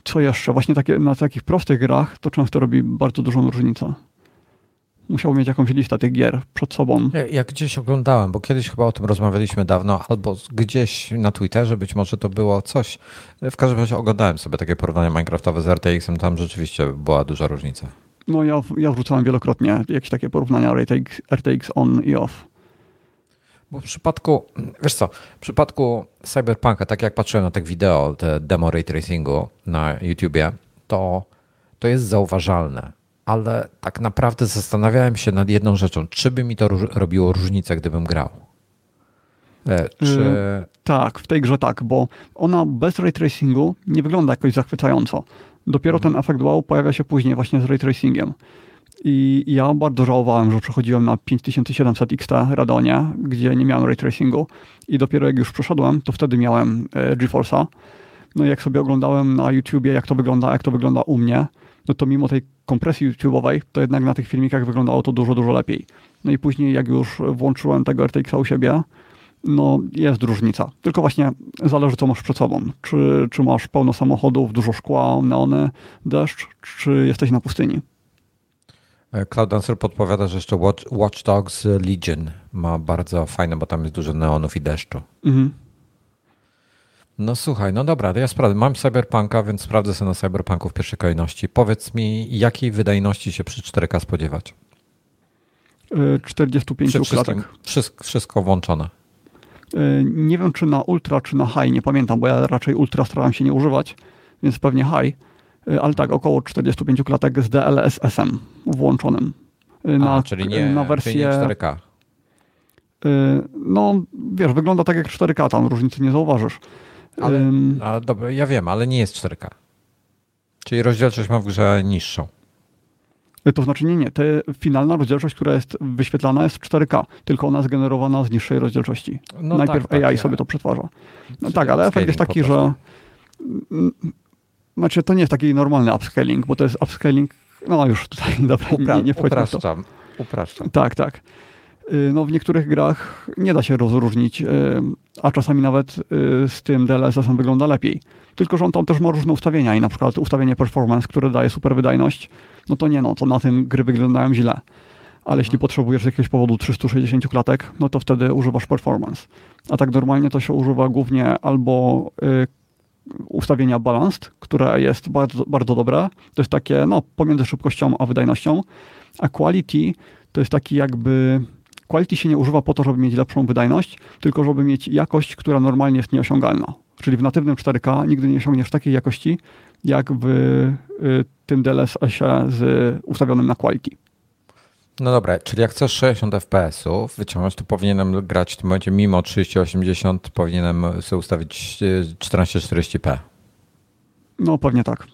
co jeszcze? Właśnie takie, na takich prostych grach to często robi bardzo dużą różnicę musiał mieć jakąś listę tych gier przed sobą. Ja, ja, gdzieś oglądałem, bo kiedyś chyba o tym rozmawialiśmy dawno, albo gdzieś na Twitterze być może to było coś. W każdym razie oglądałem sobie takie porównania Minecraftowe z RTX-em, tam rzeczywiście była duża różnica. No ja, ja wrzucałem wielokrotnie jakieś takie porównania RTX, RTX on i off. Bo w przypadku, wiesz co, w przypadku Cyberpunka, tak jak patrzyłem na te wideo, te demo ray tracingu na YouTubie, to, to jest zauważalne ale tak naprawdę zastanawiałem się nad jedną rzeczą. Czy by mi to róż robiło różnicę, gdybym grał? E, czy... Yy, tak, w tej grze tak, bo ona bez ray tracingu nie wygląda jakoś zachwycająco. Dopiero mhm. ten efekt wow pojawia się później właśnie z ray tracingiem. I ja bardzo żałowałem, że przechodziłem na 5700 XT Radonie, gdzie nie miałem ray tracingu i dopiero jak już przeszedłem, to wtedy miałem e, GeForce'a. No i jak sobie oglądałem na YouTubie, jak to wygląda, jak to wygląda u mnie, no to mimo tej kompresji YouTube'owej, to jednak na tych filmikach wyglądało to dużo, dużo lepiej. No i później jak już włączyłem tego RTX-a u siebie, no jest różnica. Tylko właśnie zależy, co masz przed sobą. Czy, czy masz pełno samochodów, dużo szkła, neony, deszcz, czy jesteś na pustyni. E, Cloud Dancer podpowiada, że jeszcze Watch, Watch Dogs Legion ma bardzo fajne, bo tam jest dużo neonów i deszczu. Mhm. No słuchaj, no dobra, ja sprawdzę. Mam Cyberpunka, więc sprawdzę sobie na Cyberpunku w pierwszej kolejności. Powiedz mi, jakiej wydajności się przy 4K spodziewać? 45 przy klatek. Wszystko, wszystko włączone. E, nie wiem, czy na ultra, czy na high, nie pamiętam, bo ja raczej ultra starałem się nie używać, więc pewnie high, e, ale tak, około 45 klatek z DLSS-em włączonym. E, na, A, czyli nie, na wersję czyli nie 4K. No, wiesz, wygląda tak jak 4K, tam różnicy nie zauważysz. Ale, ale dobra, ja wiem, ale nie jest 4K. Czyli rozdzielczość ma w grze niższą. To znaczy nie, nie. Te finalna rozdzielczość, która jest wyświetlana jest 4K, tylko ona jest generowana z niższej rozdzielczości. No Najpierw tak, AI tak, sobie ja. to przetwarza. No tak, ale efekt jest taki, że znaczy to nie jest taki normalny upscaling, bo to jest upscaling, no już tutaj dobra, Upra nie, nie upraszczam, upraszczam. Tak, tak. Y, no w niektórych grach nie da się rozróżnić, y, a czasami nawet y, z tym DLSS-em wygląda lepiej. Tylko, że on tam też ma różne ustawienia i na przykład ustawienie performance, które daje super wydajność, no to nie, no to na tym gry wyglądają źle. Ale jeśli mhm. potrzebujesz z jakiegoś powodu 360 klatek, no to wtedy używasz performance. A tak normalnie to się używa głównie albo ustawienia balanced, które jest bardzo, bardzo dobre. To jest takie, no, pomiędzy szybkością a wydajnością. A quality to jest taki jakby quality się nie używa po to, żeby mieć lepszą wydajność, tylko żeby mieć jakość, która normalnie jest nieosiągalna. Czyli w natywnym 4K nigdy nie osiągniesz takiej jakości, jak w y, tym DLSS-ie z ustawionym na quality. No dobra, czyli jak chcesz 60 FPS-ów wyciągnąć, to powinienem grać w tym momencie mimo 3080 powinienem sobie ustawić 1440p. No pewnie tak.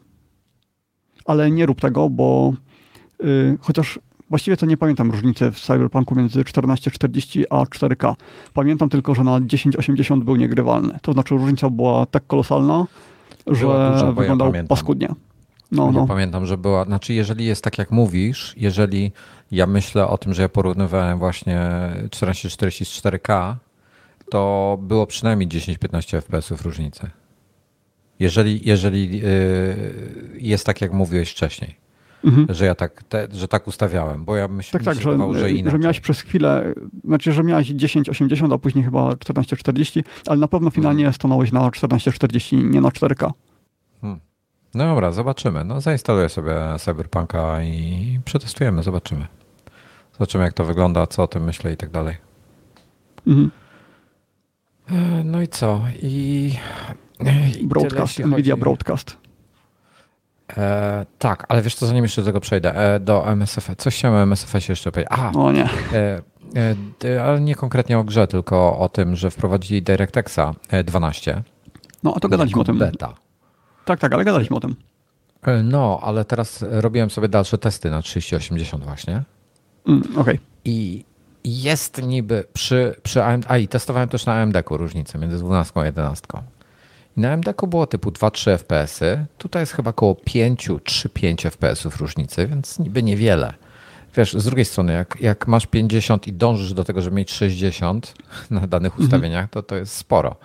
Ale nie rób tego, bo yy, chociaż Właściwie to nie pamiętam różnicy w Cyberpunku między 1440 a 4K. Pamiętam tylko, że na 1080 był niegrywalny. To znaczy różnica była tak kolosalna, że dużo, wyglądał ja paskudnie. No, no. pamiętam, że była. Znaczy, jeżeli jest tak jak mówisz, jeżeli ja myślę o tym, że ja porównywałem właśnie 1440 z 4K, to było przynajmniej 10-15 FPS różnicy. Jeżeli, jeżeli yy, jest tak, jak mówiłeś wcześniej mhm. że ja tak, te, że tak ustawiałem, bo ja myślę, tak, tak, że, że, inaczej. że miałeś przez chwilę, znaczy, że miałeś 1080, a później chyba 1440, ale na pewno finalnie mhm. stanąłeś na 1440, nie na 4K. Hmm. No dobra, zobaczymy. No zainstaluję sobie Cyberpunka i przetestujemy, zobaczymy. Zobaczymy jak to wygląda, co o tym myślę i tak dalej. Mhm. E, no i co? I, i broadcast, Nvidia chodzi... Broadcast. E, tak, ale wiesz co, zanim jeszcze do tego przejdę, e, do MSF, coś chciałem o MSF jeszcze powiedzieć. A, o nie. E, e, ale nie konkretnie o grze, tylko o tym, że wprowadzili DirectXa 12. E, no, a to gadaliśmy o tym. Beta. Tak, tak, ale gadaliśmy o tym. E, no, ale teraz robiłem sobie dalsze testy na 3080 właśnie. Mm, Okej. Okay. I jest niby przy, przy AMD, a i testowałem też na AMD-ku różnicę między 12 a 11. Na MDK było typu 2-3 FPS-y. Tutaj jest chyba około 5-3-5 FPS-ów różnicy, więc niby niewiele. Wiesz, z drugiej strony, jak, jak masz 50 i dążysz do tego, żeby mieć 60 na danych mhm. ustawieniach, to to jest sporo.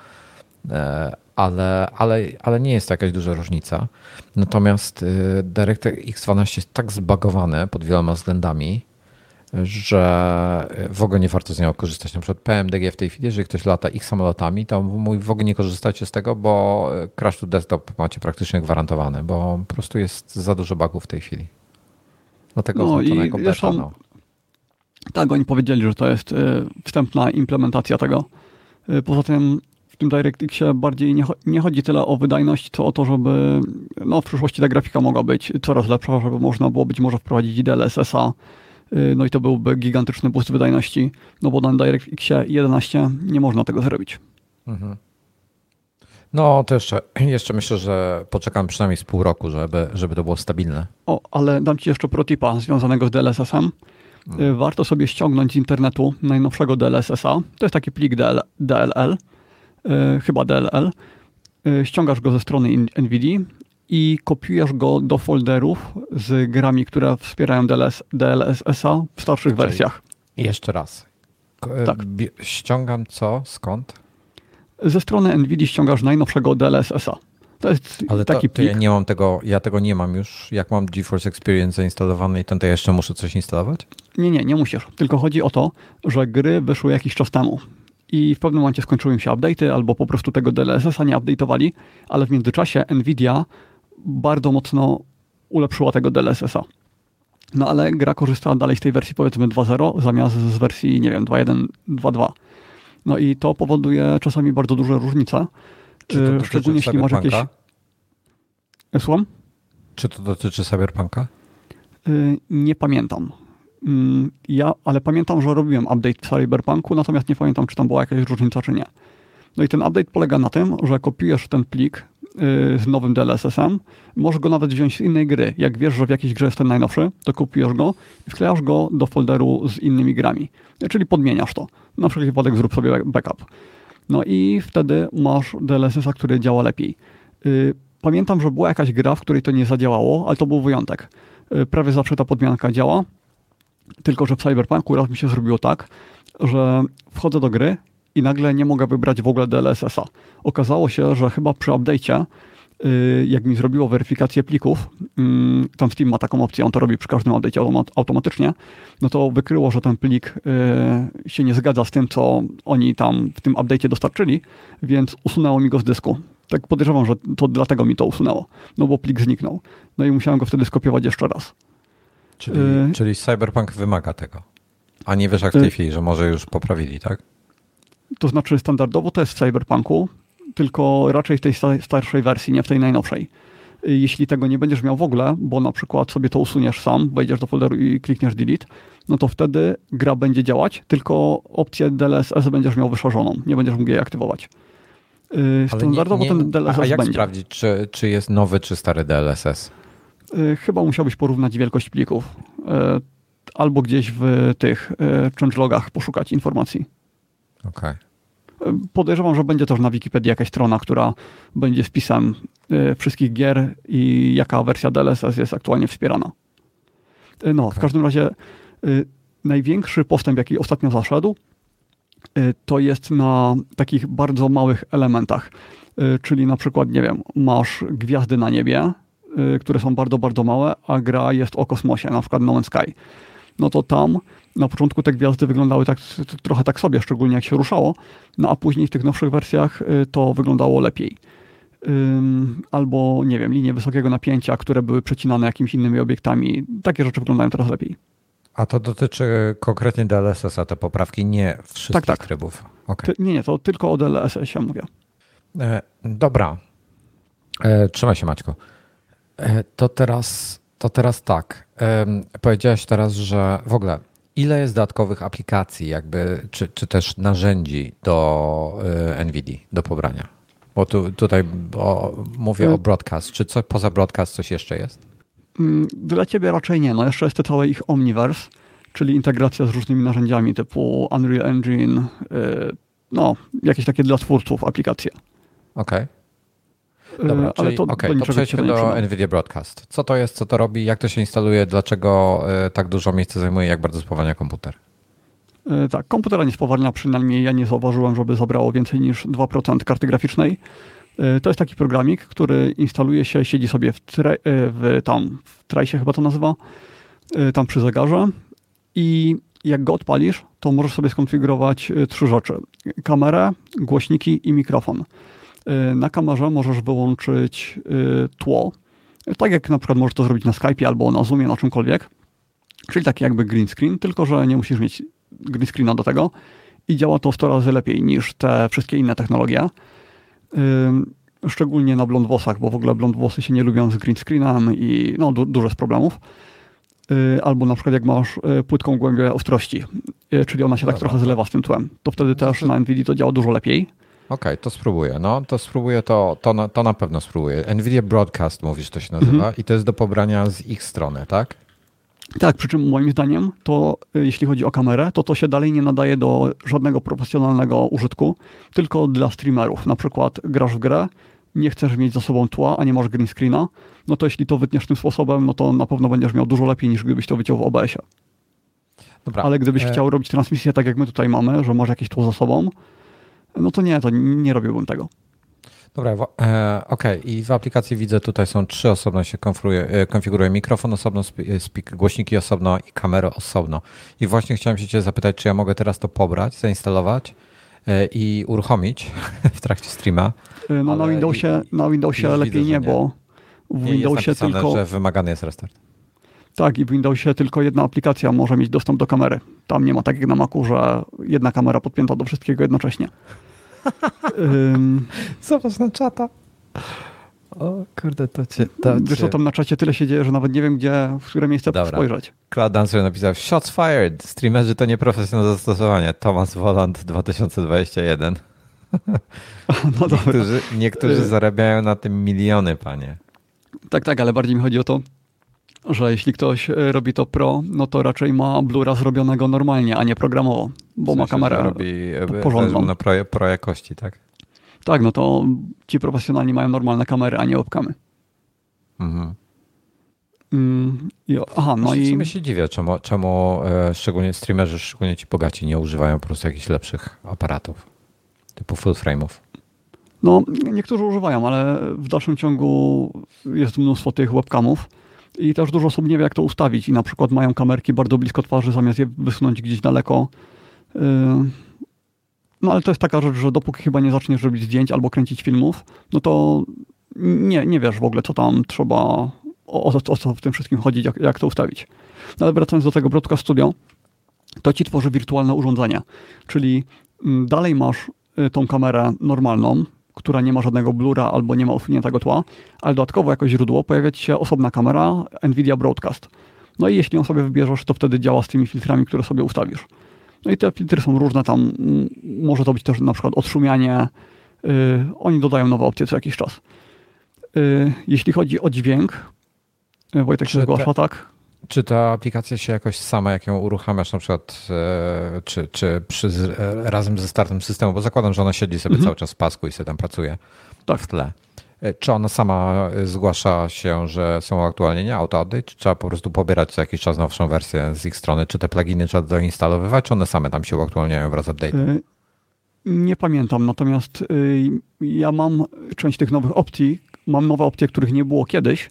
E, ale, ale, ale nie jest to jakaś duża różnica. Natomiast y, DirectX X12 jest tak zbagowany pod wieloma względami, że w ogóle nie warto z niego korzystać. Na przykład PMDG w tej chwili, jeżeli ktoś lata ich samolotami, to mój w ogóle nie korzystacie z tego, bo crash to desktop macie praktycznie gwarantowany, bo po prostu jest za dużo bugów w tej chwili. Dlatego no i beta, no. Tak, oni powiedzieli, że to jest y, wstępna implementacja tego. Poza tym w tym DirectXie bardziej nie, nie, chodzi tyle o wydajność, co o to, żeby no, w przyszłości ta grafika mogła być coraz lepsza, żeby można było być może wprowadzić DLSS-a, no i to byłby gigantyczny boost wydajności, no bo na DirectX 11 nie można tego zrobić. Mhm. No to jeszcze, jeszcze myślę, że poczekam przynajmniej z pół roku, żeby, żeby to było stabilne. O, ale dam Ci jeszcze protipa związanego z DLSS-em. Mhm. Warto sobie ściągnąć z internetu najnowszego DLSS-a. To jest taki plik DL, DLL, yy, chyba DLL. Yy, ściągasz go ze strony NVIDIA i kopiujesz go do folderów z grami, które wspierają DLS, DLSS-a w starszych Czyli wersjach. Jeszcze raz. Tak. Ściągam co? Skąd? Ze strony NVIDIA ściągasz najnowszego DLSS-a. To jest Ale taki to, to ja nie mam tego, ja tego nie mam już. Jak mam GeForce Experience zainstalowany i ten, to ja jeszcze muszę coś instalować? Nie, nie, nie musisz. Tylko chodzi o to, że gry wyszły jakiś czas temu i w pewnym momencie skończyły się update'y albo po prostu tego DLSS-a nie update'owali, ale w międzyczasie Nvidia bardzo mocno ulepszyła tego DLSS-a. No ale gra korzysta dalej z tej wersji powiedzmy 2.0 zamiast z wersji, nie wiem, 2.1, 2.2. No i to powoduje czasami bardzo duże różnice. Czy to Szczególnie jeśli masz jakieś. Słucham? Czy to dotyczy Cyberpunka? Y, nie pamiętam. Mm, ja, ale pamiętam, że robiłem update w Cyberpunku, natomiast nie pamiętam, czy tam była jakaś różnica, czy nie. No i ten update polega na tym, że kopiujesz ten plik z nowym DLSS-em, możesz go nawet wziąć z innej gry. Jak wiesz, że w jakiejś grze jest ten najnowszy, to kopiujesz go i wklejasz go do folderu z innymi grami. Czyli podmieniasz to. Na wszelki wypadek zrób sobie backup. No i wtedy masz DLSS-a, który działa lepiej. Y, pamiętam, że była jakaś gra, w której to nie zadziałało, ale to był wyjątek. Y, prawie zawsze ta podmianka działa, tylko że w Cyberpunku raz mi się zrobiło tak, że wchodzę do gry i nagle nie mogę wybrać w ogóle DLSS-a. Okazało się, że chyba przy update'cie y, jak mi zrobiło weryfikację plików, mm, tam Steam ma taką opcję, on to robi przy każdym update'cie automatycznie, no to wykryło, że ten plik y, się nie zgadza z tym, co oni tam w tym update'cie dostarczyli, więc usunęło mi go z dysku. Tak podejrzewam, że to dlatego mi to usunęło, no bo plik zniknął. No i musiałem go wtedy skopiować jeszcze raz. Czyli, y czyli Cyberpunk wymaga tego. A nie wiesz jak w tej y chwili, że może już poprawili, tak? To znaczy standardowo to jest w Cyberpunku, tylko raczej w tej starszej wersji, nie w tej najnowszej. Jeśli tego nie będziesz miał w ogóle, bo na przykład sobie to usuniesz sam, wejdziesz do folderu i klikniesz delete, no to wtedy gra będzie działać, tylko opcję DLSS będziesz miał wyszarzoną, nie będziesz mógł jej aktywować. Standardowo nie, nie, ten DLSS a jak będzie. sprawdzić, czy, czy jest nowy, czy stary DLSS? Y, chyba musiałbyś porównać wielkość plików. Y, albo gdzieś w tych changelogach poszukać informacji. Okej. Okay. Podejrzewam, że będzie też na Wikipedii jakaś strona, która będzie wpisem wszystkich gier i jaka wersja DLSS jest aktualnie wspierana. No, okay. w każdym razie największy postęp, jaki ostatnio zaszedł, to jest na takich bardzo małych elementach. Czyli na przykład, nie wiem, masz gwiazdy na niebie, które są bardzo, bardzo małe, a gra jest o kosmosie, na przykład No Man's Sky. No to tam na początku te gwiazdy wyglądały tak, trochę tak sobie, szczególnie jak się ruszało, no a później w tych nowszych wersjach y, to wyglądało lepiej. Albo, nie wiem, linie wysokiego napięcia, które były przecinane jakimiś innymi obiektami. Takie rzeczy wyglądają teraz lepiej. A to dotyczy konkretnie DLSS-a, te poprawki, nie wszystkich tak, tak. trybów. Okay. nie, nie, to tylko o DLSS-ie mówię. E, dobra. E, trzymaj się, Maćko. E, to teraz, to teraz tak. Powiedziałeś teraz, że w ogóle ile jest dodatkowych aplikacji, jakby, czy, czy też narzędzi do e, NVIDIA, do pobrania? Bo tu, tutaj mówię o broadcast. Czy co, poza broadcast coś jeszcze jest? Mm, dla ciebie raczej nie. No jeszcze jest to całe ich Omniverse, czyli integracja z różnymi narzędziami typu Unreal Engine, e, no, jakieś takie dla twórców aplikacje. Okej. Okay. Dobra, e, ale to, okay, to przejdźmy do NVIDIA Broadcast. Co to jest, co to robi, jak to się instaluje, dlaczego e, tak dużo miejsca zajmuje, jak bardzo spowalnia komputer? E, tak, komputera nie spowalnia, przynajmniej ja nie zauważyłem, żeby zabrało więcej niż 2% karty graficznej. To jest taki programik, który instaluje się, siedzi sobie w, tre, w tam, w trajsie chyba to nazywa, tam przy zegarze i jak go odpalisz, to możesz sobie skonfigurować trzy rzeczy. Kamerę, głośniki i mikrofon. Y, na kamerze możesz wyłączyć y, tło, tak jak na przykład możesz to zrobić na Skype albo na Zoomie, na czymkolwiek. Czyli taki jakby green screen, tylko że nie musisz mieć green screena do tego i działa to 100 razy lepiej niż te wszystkie inne technologie. Szczególnie na blond włosach, bo w ogóle blond włosy się nie lubią z green screenem i no, du dużo jest problemów. Y, albo na przykład jak masz płytką głębię ostrości, czyli ona się tak trochę zlewa z tym tłem, to wtedy też na NVIDIA to działa dużo lepiej. Okej, okay, to spróbuję. No, to spróbuję, to, to, na, to na pewno spróbuję. NVIDIA Broadcast mówisz, to się nazywa mhm. i to jest do pobrania z ich strony, tak? Tak, przy czym moim zdaniem to y, jeśli chodzi o kamerę, to to się dalej nie nadaje do żadnego profesjonalnego użytku, tylko dla streamerów. Na przykład grasz w grę, nie chcesz mieć za sobą tła, a nie masz green screena, no to jeśli to wytniesz tym sposobem, no to na pewno będziesz miał dużo lepiej niż gdybyś to wyciął w OBS-ie. Dobra. Ale gdybyś e... chciał robić transmisję tak jak my tutaj mamy, że masz jakieś tło za sobą, no to nie, to nie robiłbym tego. Dobra, e, ok. I w aplikacji widzę, tutaj są trzy osobno się konfiguruje, e, konfiguruje mikrofon osobno, speak, głośniki osobno i kamerę osobno. I właśnie chciałem się cię zapytać, czy ja mogę teraz to pobrać, zainstalować e, i uruchomić w trakcie streama. E, no na Windowsie, na Windowsie lepiej widzę, nie, bo w nie Windowsie jest tylko... że wymagany jest restart. Tak, i w Windowsie tylko jedna aplikacja może mieć dostęp do kamery. Tam nie ma tak jak na Macu, że jedna kamera podpięta do wszystkiego jednocześnie. um, Zobacz na czata. O kurde, to cię... To Wiesz co, tam na czacie tyle się dzieje, że nawet nie wiem, gdzie, w które miejsce Dobra. spojrzeć. Cloud Dancer napisał Shots fired! Streamerzy to nieprofesjonalne zastosowanie. Thomas Voland 2021. No niektórzy, niektórzy zarabiają na tym miliony, panie. Tak, tak, ale bardziej mi chodzi o to, że jeśli ktoś e, robi to pro, no to raczej ma blura zrobionego normalnie, a nie programowo, bo w sensie, ma kamerę robi e, porządną. na pro, pro jakości, tak? Tak, no to ci profesjonalni mają normalne kamery, a nie webkamy. Mhm. Mm, aha, no i... W się dziwię, czemu, czemu e, szczególnie streamerzy, szczególnie ci bogaci, nie używają po prostu jakichś lepszych aparatów, typu full frame'ów. No, niektórzy używają, ale w dalszym ciągu jest mnóstwo tych webcamów i też dużo osób nie wie, jak to ustawić i na przykład mają kamerki bardzo blisko twarzy, zamiast je wysunąć gdzieś daleko. Y, no ale to jest taka rzecz, że dopóki chyba nie zaczniesz robić zdjęć albo kręcić filmów, no to nie, nie wiesz w ogóle, co tam trzeba, o, o, o co w tym wszystkim chodzić, jak, jak to ustawić. No ale wracając do tego Broadcast Studio, to ci tworzy wirtualne urządzenia, czyli mm, dalej masz y, tą kamerę normalną, która nie ma żadnego blura albo nie ma usuniętego tła, ale dodatkowo jako źródło pojawia ci się osobna kamera NVIDIA Broadcast. No i jeśli ją sobie wybierzesz, to wtedy działa z tymi filtrami, które sobie ustawisz. No i te filtry są różne tam. Może to być też na przykład odszumianie. Yy, oni dodają nowe opcje co jakiś czas. Yy, jeśli chodzi o dźwięk, Wojtek się zgłasza, tak? Czy ta aplikacja się jakoś sama, jak ją uruchamiasz na przykład, e, czy, czy przy, e, razem ze startem systemu, bo zakładam, że ona siedzi sobie mhm. cały czas w pasku i sobie tam pracuje tak. w tle. E, czy ona sama zgłasza się, że są aktualnie auto-update, czy trzeba po prostu pobierać co jakiś czas nowszą wersję z ich strony? Czy te pluginy trzeba doinstalowywać, czy one same tam się uaktualniają wraz z update? Nie pamiętam, natomiast ja mam część tych nowych opcji, mam nowe opcje, których nie było kiedyś,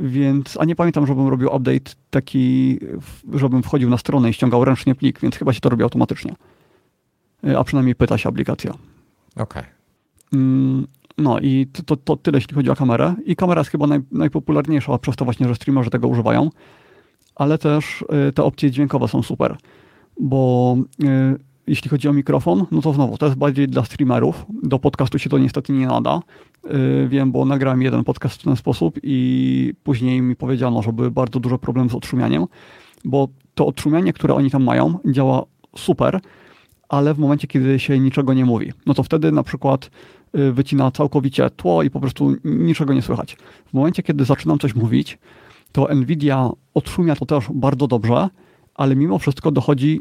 więc, a nie pamiętam, żebym robił update taki, żebym wchodził na stronę i ściągał ręcznie plik, więc chyba się to robi automatycznie. E, a przynajmniej pyta się aplikacja. Okej. Okay. Mm, no i to, to, to, tyle, jeśli chodzi o kamerę. I kamera jest chyba naj, najpopularniejsza przez to właśnie, że streamerzy tego używają. Ale też y, te opcje dźwiękowe są super, bo y, jeśli chodzi o mikrofon, no to znowu, to jest bardziej dla streamerów. Do podcastu się to niestety nie nada. Yy, wiem, bo nagrałem jeden podcast w ten sposób i później mi powiedziano, że były bardzo duże problemy z odszumianiem, bo to odszumianie, które oni tam mają, działa super, ale w momencie, kiedy się niczego nie mówi, no to wtedy na przykład yy, wycina całkowicie tło i po prostu niczego nie słychać. W momencie, kiedy zaczynam coś mówić, to Nvidia odszumia to też bardzo dobrze, ale mimo wszystko dochodzi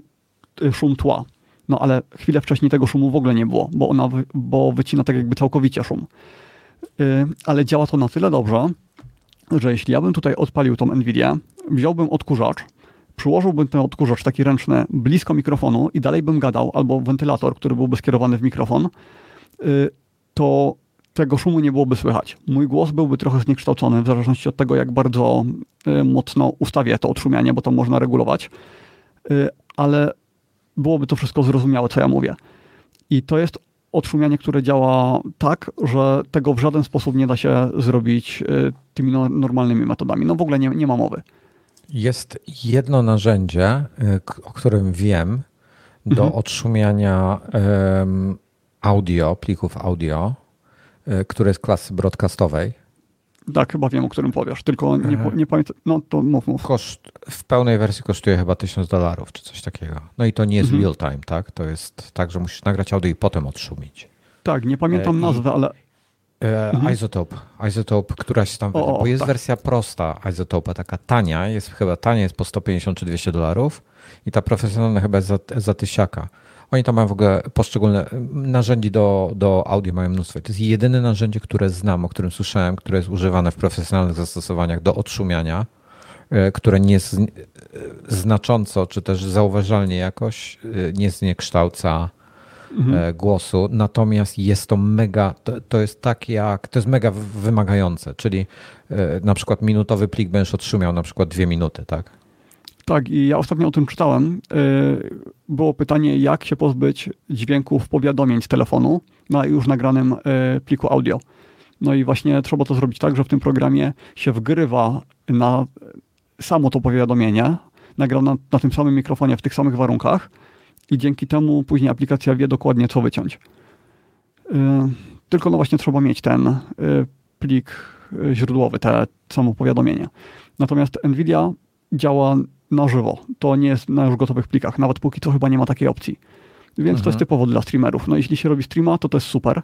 yy, szum tła. No ale chwilę wcześniej tego szumu w ogóle nie było, bo ona bo wycina tak jakby całkowicie szum. Yy, ale działa to na tyle dobrze, że jeśli ja bym tutaj odpalił tą Nvidia, wziąłbym odkurzacz, przyłożyłbym ten odkurzacz taki ręczny blisko mikrofonu i dalej bym gadał, albo wentylator, który byłby skierowany w mikrofon, yy, to tego szumu nie byłoby słychać. Mój głos byłby trochę zniekształcony, w zależności od tego, jak bardzo yy, mocno ustawię to odszumianie, bo to można regulować, ale byłoby to wszystko zrozumiałe, co ja mówię. I to jest odszumianie, które działa tak, że tego w żaden sposób nie da się zrobić y, tymi no, normalnymi metodami. No w ogóle nie, nie ma mowy. Jest jedno narzędzie, y, o którym wiem, do mhm. odszumiania um, audio, plików audio, y, które jest klasy broadcastowej. Tak, chyba wiem, o którym powiesz, tylko nie, nie pamiętam. No to mów, mów. Koszt, w pełnej wersji kosztuje chyba 1000 dolarów, czy coś takiego. No i to nie jest mhm. real time, tak? To jest tak, że musisz nagrać audio i potem odszumić. Tak, nie pamiętam e, nazwy, ale. E, mhm. Któraś tam, o, bo jest tak. wersja prosta Isotope, taka tania, jest chyba tania, jest po 150 czy 200 dolarów i ta profesjonalna chyba jest za, za tysiaka. Oni tam mają w ogóle poszczególne narzędzi do, do audio, mają mnóstwo. To jest jedyne narzędzie, które znam, o którym słyszałem, które jest używane w profesjonalnych zastosowaniach do odszumiania, e, które nie z, e, znacząco, czy też zauważalnie jakoś e, nie zniekształca mhm. głosu, natomiast jest to mega, to, to, jest tak jak, to jest mega wymagające, czyli na przykład minutowy plik będziesz otrzymiał na przykład dwie minuty, tak? Tak, i ja ostatnio o tym czytałem. Y, było pytanie, jak się pozbyć dźwięków powiadomień z telefonu na już nagranym y, pliku audio. No i właśnie trzeba to zrobić tak, że w tym programie się wgrywa na samo to powiadomienie, nagrane na, na tym samym mikrofonie, w tych samych warunkach i dzięki temu później aplikacja wie dokładnie, co wyciąć. Y, tylko no właśnie trzeba mieć ten plik źródłowy, te samo powiadomienie. Natomiast NVIDIA działa na żywo. To nie jest na już gotowych plikach. Nawet póki co chyba nie ma takiej opcji. Więc mhm. to jest mhm. typowo dla streamerów. No jeśli się robi streama, to to jest super.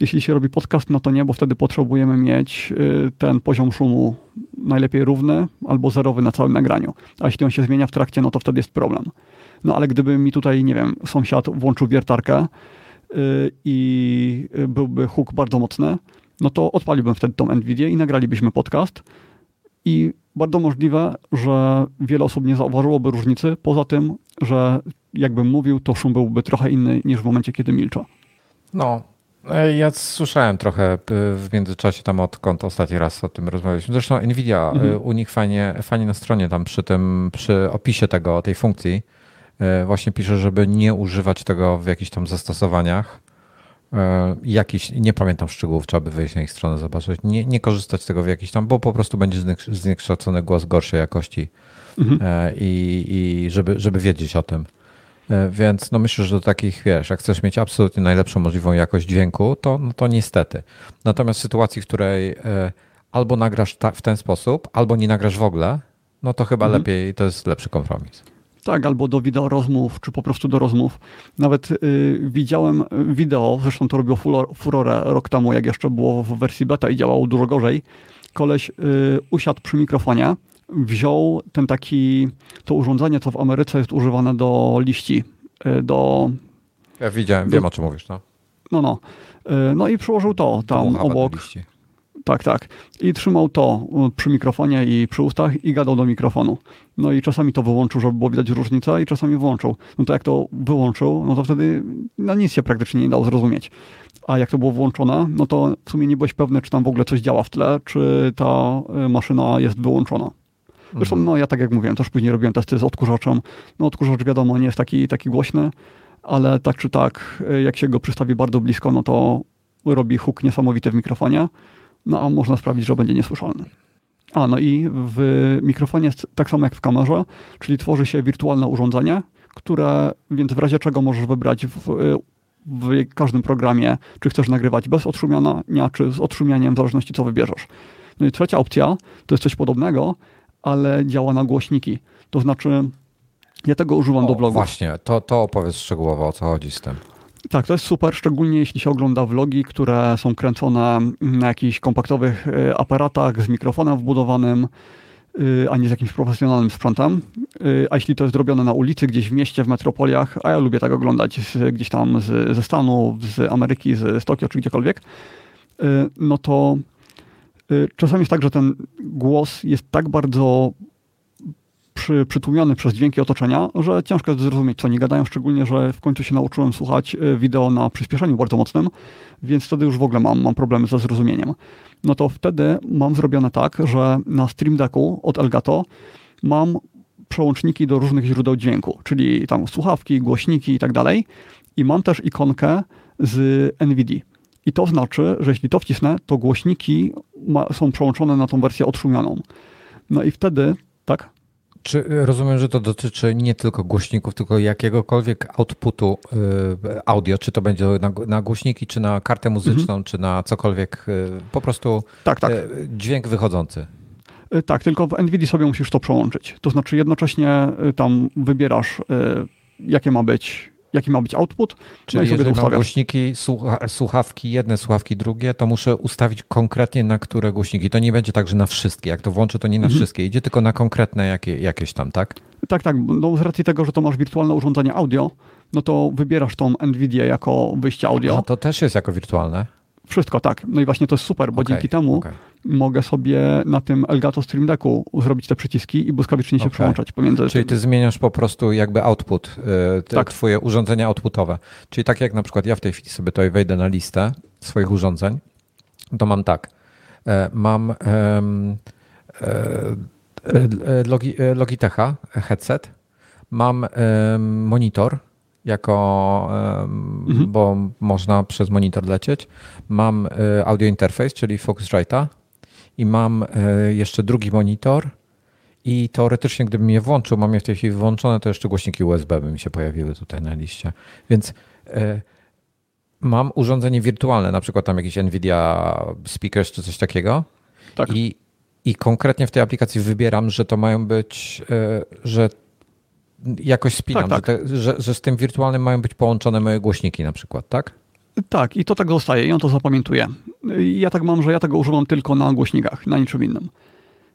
Jeśli się robi podcast, no to nie, bo wtedy potrzebujemy mieć y, ten poziom szumu najlepiej równy albo zerowy na całym nagraniu. A jeśli on się zmienia w trakcie, no to wtedy jest problem. No ale gdyby mi tutaj, nie wiem, sąsiad włączył wiertarkę y, i byłby huk bardzo mocny, no to odpaliłbym wtedy tą NVIDIA i nagralibyśmy podcast. I bardzo możliwe, że wiele osób nie zauważyłoby różnicy, poza tym, że jakbym mówił, to szum byłby trochę inny niż w momencie, kiedy milczę. No, e, ja słyszałem trochę e, w międzyczasie tam odkąd ostatni raz o tym rozmawialiśmy. Zresztą Nvidia e, mhm. u nich fajnie, fajnie na stronie tam przy tym, przy opisie tego, tej funkcji właśnie pisze, żeby nie używać tego w jakichś tam zastosowaniach. Jakiś, nie pamiętam szczegółów, trzeba by wejść na ich stronę, zobaczyć. Nie, nie korzystać z tego w jakiś tam, bo po prostu będzie zniekształcony głos gorszej jakości. Mhm. I, i żeby, żeby wiedzieć o tym. E, więc no myślę, że do takich, wiesz, jak chcesz mieć absolutnie najlepszą możliwą jakość dźwięku, to, no to niestety. Natomiast w sytuacji, w której e, albo nagrasz w ten sposób, albo nie nagrasz w ogóle, no to chyba mhm. lepiej, to jest lepszy kompromis. Tak, albo do wideo rozmów, czy po prostu do rozmów. Nawet y, widziałem wideo, zresztą to robiło furorę rok temu, jak jeszcze było w wersji beta i działało dużo gorzej. Koleś y, usiadł przy mikrofonie, wziął ten taki, to urządzenie, co w Ameryce jest używane do liści, e, do... Ja widziałem, do, wiem o czym mówisz, no. No, no. No i przyłożył to tam obok. Tak, tak. I trzymał to przy mikrofonie i przy ustach i gadał do mikrofonu. No i czasami to wyłączył, żeby było widać różnicę i czasami włączył. No to jak to wyłączył, no to wtedy no nic się praktycznie nie dało zrozumieć. A jak to było włączone, no to w sumie nie byłeś pewny, czy tam w ogóle coś działa w tle, czy ta maszyna jest wyłączona. Zresztą, no ja tak jak mówiłem, też później robiłem testy z odkurzaczem. No odkurzacz wiadomo nie jest taki, taki głośny, ale tak czy tak, jak się go przystawi bardzo blisko, no to robi huk niesamowity w mikrofonie, no a można sprawić, że będzie niesłyszalny. A, no i w mikrofonie jest tak samo jak w kamerze, czyli tworzy się wirtualne urządzenie, które, więc w razie czego możesz wybrać w, w każdym programie, czy chcesz nagrywać bez odszumiania, czy z odszumianiem, w zależności co wybierzesz. No i trzecia opcja to jest coś podobnego, ale działa na głośniki. To znaczy, ja tego używam o, do vlogów. Właśnie, to, to opowiedz szczegółowo, o co chodzi z tym. Tak, to jest super, szczególnie jeśli się ogląda vlogi, które są kręcone na jakichś kompaktowych e, aparatach z mikrofonem wbudowanym, e, a nie z jakimś profesjonalnym sprzętem. E, a jeśli to jest zrobione na ulicy, gdzieś w mieście, w metropoliach, a ja lubię tak oglądać gdzieś tam z, ze Stanów, z Ameryki, z, z Tokio czy gdziekolwiek, no to Y, czasami jest tak, że ten głos jest tak bardzo przy, przytłumiony przez dźwięki otoczenia, że ciężko jest zrozumieć, co oni gadają, szczególnie, że w końcu się nauczyłem słuchać y, wideo na przyspieszeniu bardzo mocnym, więc wtedy już w ogóle mam, mam problemy ze zrozumieniem. No to wtedy mam zrobione tak, że na Stream Decku od Elgato mam przełączniki do różnych źródeł dźwięku, czyli tam słuchawki, głośniki i tak dalej. I mam też ikonkę z NVIDIA. I to znaczy, że jeśli to wcisnę, to głośniki ma, są przełączone na tą wersję odszumianą. No i wtedy, tak? Czy rozumiem, że to dotyczy nie tylko głośników, tylko jakiegokolwiek outputu y, audio, czy to będzie na, na głośniki, czy na kartę muzyczną, mhm. czy na cokolwiek, y, po prostu tak, tak. Y, dźwięk wychodzący. Tak, tylko w NVIDIA sobie musisz to przełączyć. To znaczy jednocześnie tam wybierasz, jakie ma być jaki ma być output. No Czyli no jeżeli mam głośniki, słuchawki jedne, słuchawki drugie, to muszę ustawić konkretnie na które głośniki. To nie będzie tak, że na wszystkie. Jak to włączę, to nie na mhm. wszystkie. Idzie tylko na konkretne jakie, jakieś tam, tak? Tak, tak. No z racji tego, że to masz wirtualne urządzenie audio, no to wybierasz tą NVIDIA jako wyjście audio. A to też jest jako wirtualne? Wszystko, tak. No i właśnie to jest super, bo okay, dzięki temu okay. Mogę sobie na tym Elgato Stream Decku zrobić te przyciski i błyskawicznie się okay. przełączać pomiędzy. Czyli ty zmieniasz po prostu jakby output, y, te tak. twoje urządzenia outputowe. Czyli tak jak na przykład ja w tej chwili sobie tutaj wejdę na listę swoich urządzeń, to mam tak. E, mam um, Logitecha headset, mam monitor, jako, mhm. bo można przez monitor lecieć. Mam audio interface, czyli Focusrite'a i mam e, jeszcze drugi monitor i teoretycznie gdybym je włączył, mam je w tej chwili włączone, to jeszcze głośniki USB by mi się pojawiły tutaj na liście. Więc e, mam urządzenie wirtualne, na przykład tam jakiś Nvidia speakers czy coś takiego tak. i, i konkretnie w tej aplikacji wybieram, że to mają być, że jakoś spinam, tak, tak. Że, te, że, że z tym wirtualnym mają być połączone moje głośniki na przykład, tak? Tak, i to tak zostaje i on to zapamiętuje. Ja tak mam, że ja tego używam tylko na głośnikach, na niczym innym.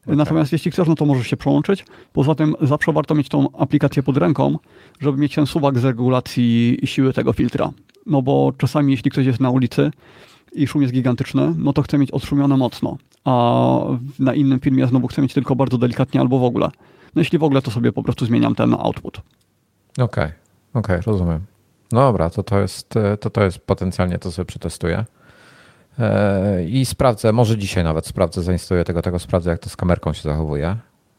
Okay. Natomiast jeśli chcesz, no to możesz się przełączyć. Poza tym zawsze warto mieć tą aplikację pod ręką, żeby mieć ten suwak z regulacji siły tego filtra. No bo czasami, jeśli ktoś jest na ulicy i szum jest gigantyczny, no to chce mieć odszumione mocno, a na innym filmie znowu chcę mieć tylko bardzo delikatnie albo w ogóle. No jeśli w ogóle, to sobie po prostu zmieniam ten output. Okej, okay. okej, okay, rozumiem. No dobra, to to jest, to to jest potencjalnie, to sobie przetestuję. E, I sprawdzę, może dzisiaj nawet sprawdzę, zainstaluję tego, tego sprawdzę, jak to z kamerką się zachowuje,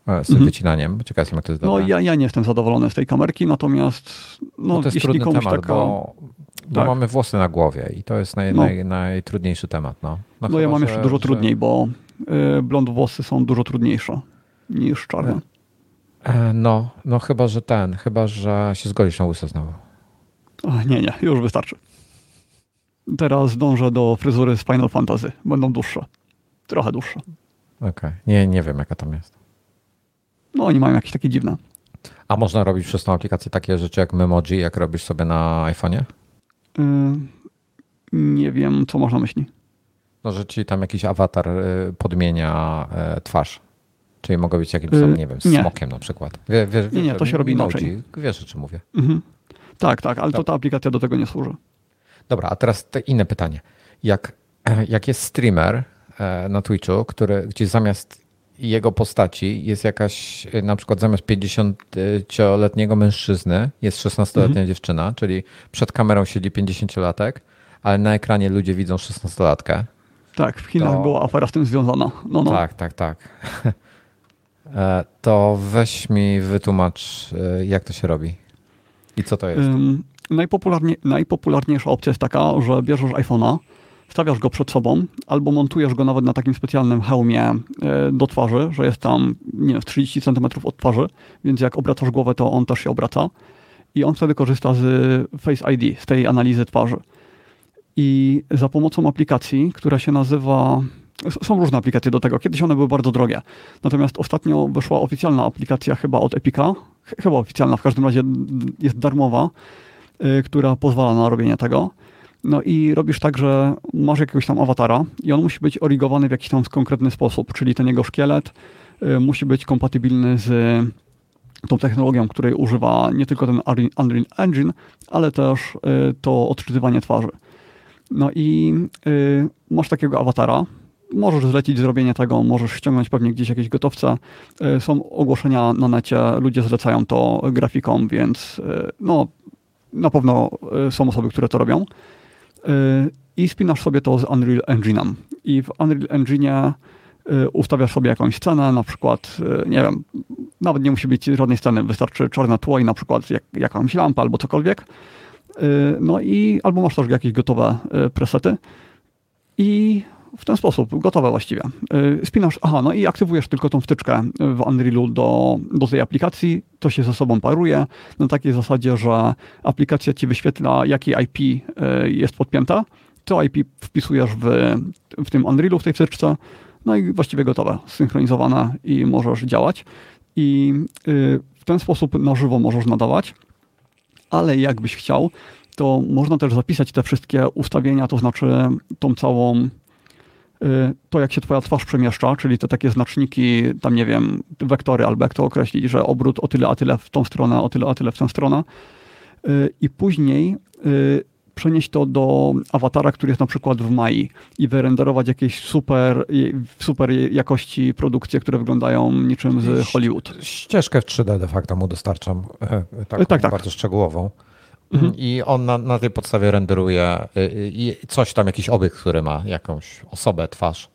e, z tym mhm. wycinaniem. Ciekaw jestem, jak to jest No ja, ja nie jestem zadowolony z tej kamerki, natomiast no, no to jest jeśli trudny temat, taka... bo, bo tak. mamy włosy na głowie i to jest naj, no. naj, najtrudniejszy temat. No, no, no ja mam że, jeszcze dużo że... trudniej, bo blond włosy są dużo trudniejsze niż czarne. E, no, no chyba, że ten, chyba, że się zgodzisz na łyso znowu. O, nie, nie, już wystarczy. Teraz dążę do fryzury z Final Fantasy. Będą dłuższe. Trochę dłuższe. Okej. Okay. Nie, nie wiem, jaka tam jest. No, oni mają jakieś takie dziwne. A można robić przez tą aplikację takie rzeczy jak Memoji, jak robisz sobie na iPhone'ie? Yy, nie wiem, co można myśli. No, że ci tam jakiś awatar y, podmienia y, twarz. Czyli mogę być jakimś tam, y, nie wiem, smokiem nie. na przykład. Wie, wie, nie, nie, to się robi inaczej. Wiesz, o czym mówię. Mhm. Tak, tak, ale to ta aplikacja do tego nie służy. Dobra, a teraz inne pytanie. Jak, jak jest streamer e, na Twitchu, który, gdzie zamiast jego postaci jest jakaś, e, na przykład zamiast 50-letniego mężczyzny jest 16-letnia mhm. dziewczyna, czyli przed kamerą siedzi 50-latek, ale na ekranie ludzie widzą 16-latkę. Tak, w Chinach to... była afera z tym związana. No, no. Tak, tak, tak. E, to weź mi wytłumacz, jak to się robi i co to jest. Najpopularnie, najpopularniejsza opcja jest taka, że bierzesz iPhone'a, stawiasz go przed sobą albo montujesz go nawet na takim specjalnym hełmie e, do twarzy, że jest tam nie wiem, 30 cm od twarzy, więc jak obracasz głowę, to on też się obraca. I on wtedy korzysta z Face ID, z tej analizy twarzy. I za pomocą aplikacji, która się nazywa. Są różne aplikacje do tego. Kiedyś one były bardzo drogie. Natomiast ostatnio wyszła oficjalna aplikacja chyba od Epica. Chyba oficjalna, w każdym razie jest darmowa Y, która pozwala na robienie tego. No i robisz tak, że masz jakiegoś tam awatara i on musi być origowany w jakiś tam konkretny sposób, czyli ten jego szkielet y, musi być kompatybilny z tą technologią, której używa nie tylko ten Unreal Engine, ale też y, to odczytywanie twarzy. No i masz takiego awatara, możesz zlecić zrobienie tego, możesz ściągnąć pewnie gdzieś jakieś gotowce. Są ogłoszenia na necie, ludzie zlecają to grafikom, więc no, na pewno e, są osoby, które to robią. E, I spinasz sobie to z Unreal Engine'em. I w Unreal Engine ustawiasz sobie jakąś scenę, na przykład, e, nie wiem, nawet nie musi być żadnej sceny, wystarczy czarne tło i na przykład jak, jakąś lampę albo cokolwiek. No i albo masz też jakieś gotowe presety i w ten sposób, gotowe właściwie. Y, spinasz, aha, no i aktywujesz tylko tą wtyczkę w Unrealu do, do tej aplikacji, to się ze sobą paruje na takiej zasadzie, że aplikacja ci wyświetla, jakie IP y, jest podpięte, to IP wpisujesz w, w tym Unrealu, w tej wtyczce, no i właściwie gotowe, synchronizowane i możesz działać. I y, w ten sposób na żywo możesz nadawać, ale jakbyś chciał, to można też zapisać te wszystkie ustawienia, to znaczy tą całą to, jak się twoja twarz przemieszcza, czyli te takie znaczniki, tam nie wiem, wektory albo jak to określić, że obrót o tyle, a tyle w tą stronę, o tyle, a tyle w tę stronę. Y, I później y, przenieść to do awatara, który jest na przykład w Mai i wyrenderować jakieś super, super jakości produkcje, które wyglądają niczym z Hollywood. Ścieżkę w 3D de facto mu dostarczam, e, taką tak, tak. bardzo szczegółową. Mhm. I on na, na, tej podstawie renderuje y, y, coś tam, jakiś obiekt, który ma jakąś osobę, twarz.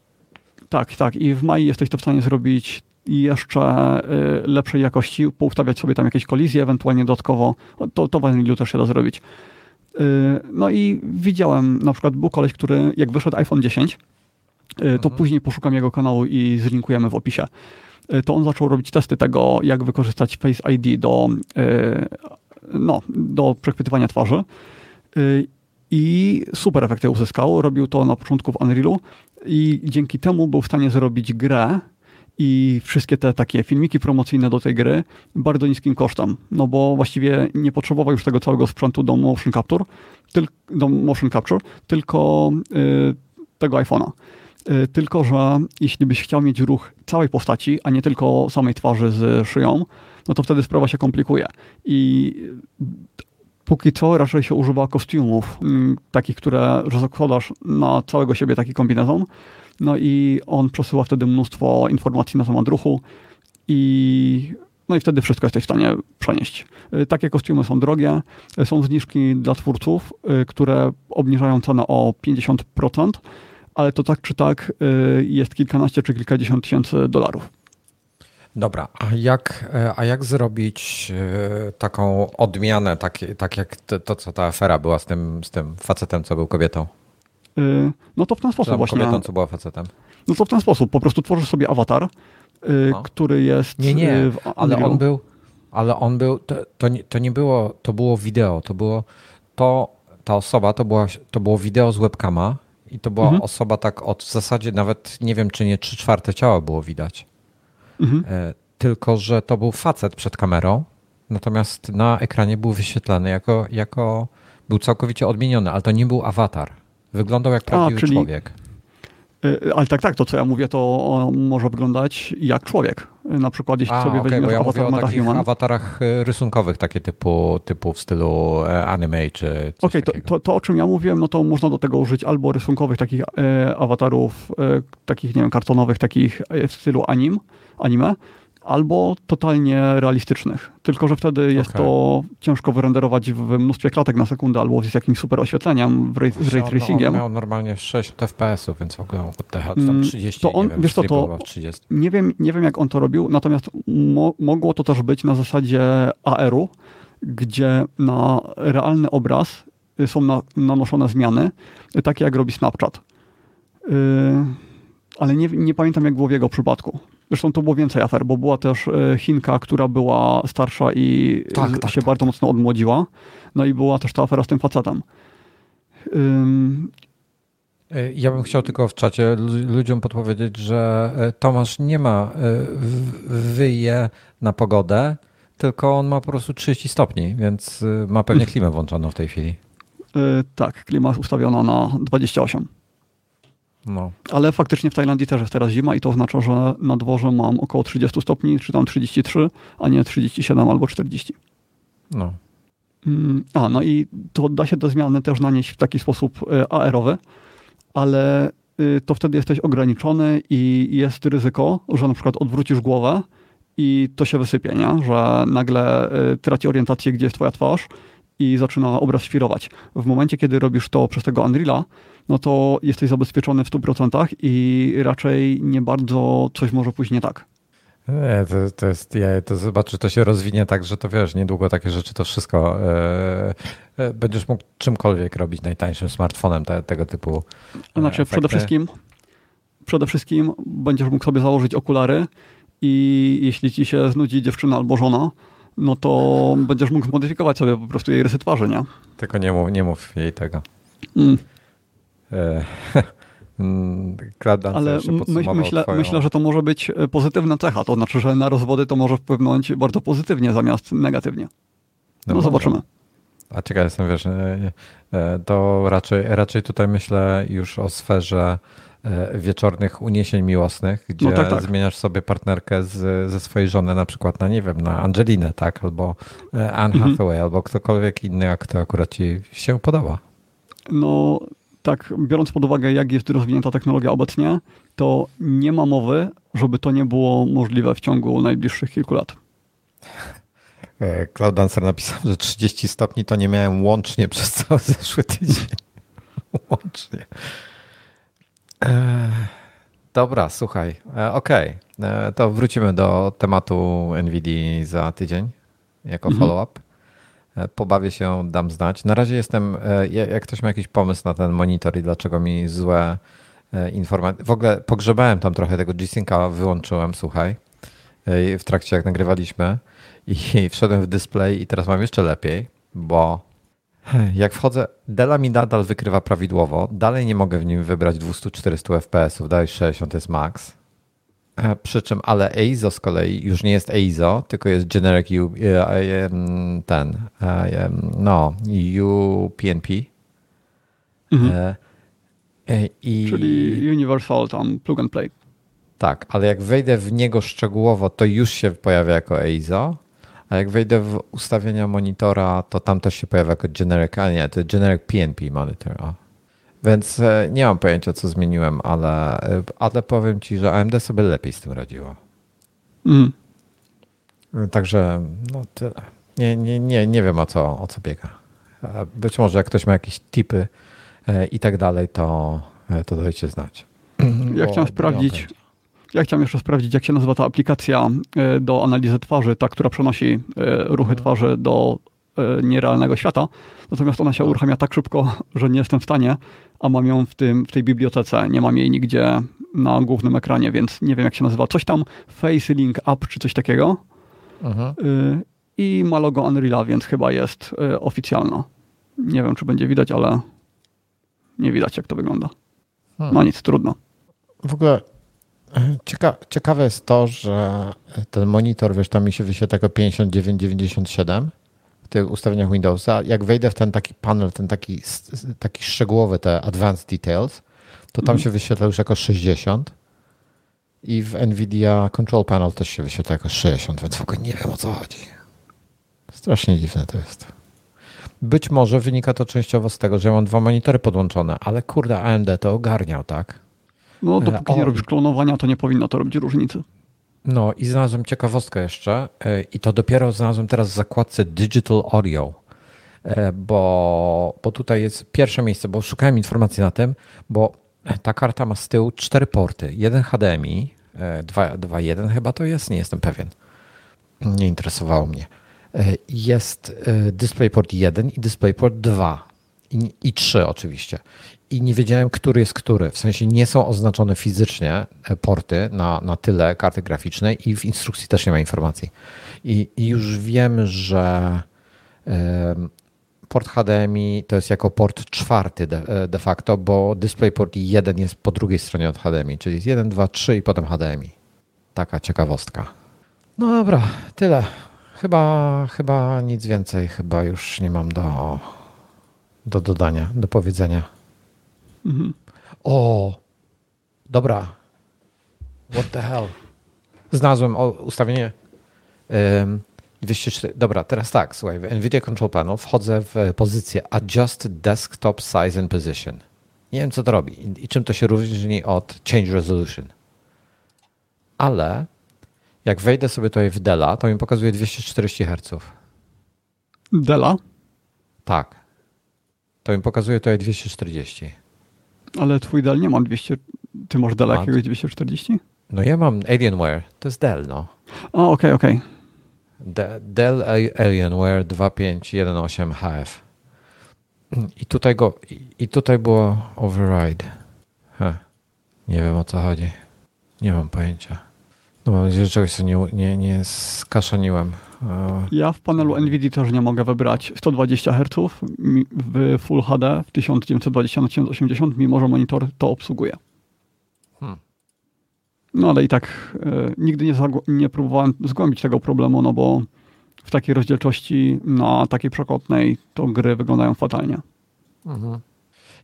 Tak, tak. I w Mai jesteś to w stanie zrobić jeszcze y, lepszej jakości, poustawiać sobie tam jakieś kolizje, ewentualnie dodatkowo. To, to w Unrealu też się da zrobić. No i widziałem, na przykład był koleś, który jak wyszedł iPhone 10, to mhm. później poszukam jego kanału i zlinkujemy w opisie. To on zaczął robić testy tego, jak wykorzystać Face ID do no, do przechwytywania twarzy. Y, I super efekty uzyskał. Robił to na początku w Unrealu i dzięki temu był w stanie zrobić grę i wszystkie te takie filmiki promocyjne do tej gry bardzo niskim kosztem, no bo właściwie nie potrzebował już tego całego sprzętu do motion capture, tyl, do motion capture tylko y, tego iPhone'a. Y, tylko, że jeśli byś chciał mieć ruch całej postaci, a nie tylko samej twarzy z szyją, no to wtedy sprawa się komplikuje. I póki co raczej się używa kostiumów, mm, takich, które zakładasz na całego siebie taki kombinezon, no i on przesyła wtedy mnóstwo informacji na temat ruchu i no i wtedy wszystko jesteś w stanie przenieść. Y, takie kostiumy są drogie, y, są zniżki dla twórców, y, które obniżają cenę o 50%, ale to tak czy tak jest kilkanaście czy kilkadziesiąt tysięcy dolarów. Dobra, a jak, a jak zrobić taką odmianę, tak, tak jak to, to, co ta afera była z tym, z tym facetem, co był kobietą? Y, no to w ten sposób właśnie. Kobietą, co była facetem. No to w ten sposób. Po prostu tworzysz sobie awatar, no. który jest. Nie, nie, ale on był. Ale on był. To, to, nie, to nie było. To było wideo. To było. To, ta osoba to, była, to było wideo z webkama i to była mhm. osoba tak od w zasadzie nawet nie wiem, czy nie trzy czwarte ciała było widać. Mhm. E, tylko, że to był facet przed kamerą, natomiast na ekranie był wyświetlany jako, jako był całkowicie odmieniony, ale to nie był awatar. Wyglądał jak prawdziwy A, czyli, człowiek. Y, ale tak, tak, to co ja mówię, to może wyglądać jak człowiek. Na przykład jeśli A, sobie okay, weźmiesz ja awatar mówię o takich awatarach y, rysunkowych, takie typu, typu w stylu e, anime czy Okej, okay, to, to, to, o czym ja mówiłem, no to można do tego użyć albo rysunkowych takich e, awatarów, e, takich nie wiem, kartonowych, takich w stylu anim, anime, albo totalnie realistycznych. Tylko, że wtedy jest okay. to ciężko wyrenderować w mnóstwie klatek na sekundę albo z jakimś super oświetleniem, w ray, z ray tracingiem. On miał normalnie 6 FPS-ów, więc w ogóle tam 30, to on, wiem, wiesz co, to 30. Nie wiem, nie wiem jak on to robił, natomiast mo mogło to też być na zasadzie AR-u, gdzie na realny obraz są na, nanoszone zmiany, takie jak robi Snapchat. Yy, ale nie, nie pamiętam jak było w jego przypadku. Zresztą to było więcej afer, bo była też e, Chinka, która była starsza i tak, tak, się tak, bardzo tak. mocno odmłodziła. No i była też ta afera z tym facetem. Um, ja bym chciał tylko w czacie ludziom podpowiedzieć, że Tomasz nie ma wyje na pogodę, tylko on ma po prostu 30 stopni, więc ma pewnie klimę włączoną w tej chwili. Tak, klima jest ustawiona na 28. No. Ale faktycznie w Tajlandii też jest teraz zima i to oznacza, że na dworze mam około 30 stopni, czy tam 33, a nie 37 albo 40. No. Mm, a, no i to da się te zmiany też nanieść w taki sposób e, aerowy, ale y, to wtedy jesteś ograniczony i jest ryzyko, że na przykład odwrócisz głowę i to się wysypie, nie? że nagle y, traci orientację, gdzie jest twoja twarz i zaczyna obraz świrować. W momencie, kiedy robisz to przez tego Unreala, no to jesteś zabezpieczony w 100% i raczej nie bardzo coś może pójść nie tak. Nie, to, to jest, ja to zobaczę, to się rozwinie tak, że to wiesz, niedługo takie rzeczy to wszystko e, e, będziesz mógł czymkolwiek robić najtańszym smartfonem te, tego typu. E, znaczy, efekty. przede wszystkim przede wszystkim będziesz mógł sobie założyć okulary i jeśli ci się znudzi dziewczyna albo żona, no to będziesz mógł zmodyfikować sobie po prostu jej rysy twarzy, nie? Tylko nie mów, nie mów jej tego. Mm. E, Ale my, myślę, twoją... myślę, że to może być e, pozytywna cecha. To znaczy, że na rozwody to może wpłynąć bardzo pozytywnie zamiast negatywnie. No, no zobaczymy. A ciekaw jestem, wiesz, e, to raczej, raczej tutaj myślę już o sferze wieczornych uniesień miłosnych, gdzie no tak, tak. zmieniasz sobie partnerkę z, ze swojej żony na przykład na, nie wiem, na Angelinę, tak, albo Anne mhm. Hathaway, albo ktokolwiek inny, jak to akurat ci się podoba. No tak, biorąc pod uwagę, jak jest rozwinięta technologia obecnie, to nie ma mowy, żeby to nie było możliwe w ciągu najbliższych kilku lat. E, Cloud Dancer napisał, że 30 stopni to nie miałem łącznie przez cały zeszły tydzień. łącznie. E, dobra, słuchaj. E, Okej, okay. to wrócimy do tematu NVIDIA za tydzień jako mhm. follow-up. E, pobawię się, dam znać. Na razie jestem, e, jak ktoś ma jakiś pomysł na ten monitor i dlaczego mi złe e, informacje. W ogóle pogrzebałem tam trochę tego G-Synca, wyłączyłem, słuchaj, w trakcie jak nagrywaliśmy i wszedłem w display i teraz mam jeszcze lepiej, bo jak wchodzę, Dela mi nadal wykrywa prawidłowo, dalej nie mogę w nim wybrać 200-400 fps, dalej 60 jest max, Przy czym, ale EIZO z kolei już nie jest EIZO, tylko jest Generic U, ten, no, UPnP. Mhm. I, Czyli Universal tam plug and play. Tak, ale jak wejdę w niego szczegółowo, to już się pojawia jako EIZO, a jak wejdę w ustawienia monitora, to tam też się pojawia jako generic, a nie, to generic PNP monitor. O. Więc e, nie mam pojęcia, co zmieniłem, ale, e, ale powiem ci, że AMD sobie lepiej z tym radziło. Mm. Także no tyle. Nie, nie, nie, nie wiem o co, o co biega. E, być może jak ktoś ma jakieś tipy i tak dalej, to, to dajcie znać. Ja chciałem sprawdzić, ja chciałem jeszcze sprawdzić, jak się nazywa ta aplikacja do analizy twarzy, ta, która przenosi ruchy mhm. twarzy do nierealnego świata. Natomiast ona się uruchamia tak szybko, że nie jestem w stanie, a mam ją w, tym, w tej bibliotece. Nie mam jej nigdzie na głównym ekranie, więc nie wiem, jak się nazywa. Coś tam Face Link Up czy coś takiego. Aha. Mhm. I ma logo Unreal'a, więc chyba jest oficjalna. Nie wiem, czy będzie widać, ale nie widać, jak to wygląda. Hmm. No nic, trudno. W ogóle Cieka ciekawe jest to, że ten monitor, wiesz, tam mi się wyświetla jako 5997 w tych ustawieniach Windowsa. Jak wejdę w ten taki panel, ten taki, taki szczegółowy, te advanced details, to tam mm. się wyświetla już jako 60 i w NVIDIA Control Panel też się wyświetla jako 60, więc w ogóle nie wiem o co chodzi. Strasznie dziwne to jest. Być może wynika to częściowo z tego, że ja mam dwa monitory podłączone, ale kurde, AMD to ogarniał, tak? No, dopóki o... nie robisz klonowania, to nie powinno to robić różnicy. No i znalazłem ciekawostkę jeszcze e, i to dopiero znalazłem teraz w zakładce Digital Audio, e, bo, bo tutaj jest pierwsze miejsce, bo szukałem informacji na tym, bo ta karta ma z tyłu cztery porty. Jeden HDMI, 2.1 e, chyba to jest, nie jestem pewien. Nie interesowało mnie. Jest DisplayPort 1 i DisplayPort 2 i, i 3 oczywiście i nie wiedziałem, który jest który. W sensie nie są oznaczone fizycznie e, porty na, na tyle karty graficznej i w instrukcji też nie ma informacji. I, i już wiem, że port HDMI to jest jako port czwarty de, e, de, facto, bo DisplayPort 1 jest po drugiej stronie od HDMI, czyli jest 1, 2, 3 i potem HDMI. Taka ciekawostka. No dobra, tyle. Chyba, chyba nic więcej, chyba już nie mam do, do dodania, do powiedzenia. Mhm. O, dobra. What the hell? Znalazłem ustawienie um, 204. Dobra, teraz tak, słuchaj, w NVIDIA Control Panel wchodzę w pozycję Adjust Desktop Size and Position. Nie wiem, co to robi i, i czym to się różni od Change Resolution. Ale jak wejdę sobie tutaj w Dela, to mi pokazuje 240 Hz. Dela? Tak. To mi pokazuje tutaj 240. Ale twój Dell nie ma 200. Ty masz Dell jakiegoś 240? No ja mam Alienware. To jest Dell, no. O, okej, okay, okej. Okay. Dell Alienware 2518 HF. I tutaj go, i tutaj było override. Huh. Nie wiem o co chodzi. Nie mam pojęcia. No mam nadzieję, że czegoś nie, nie, nie skaszaniłem. Ja w panelu NVIDIA też nie mogę wybrać 120 Hz w Full HD w 1920 na 1080, mimo że monitor to obsługuje. Hmm. No ale i tak e, nigdy nie, nie próbowałem zgłębić tego problemu, no bo w takiej rozdzielczości na takiej przekątnej to gry wyglądają fatalnie. Mhm.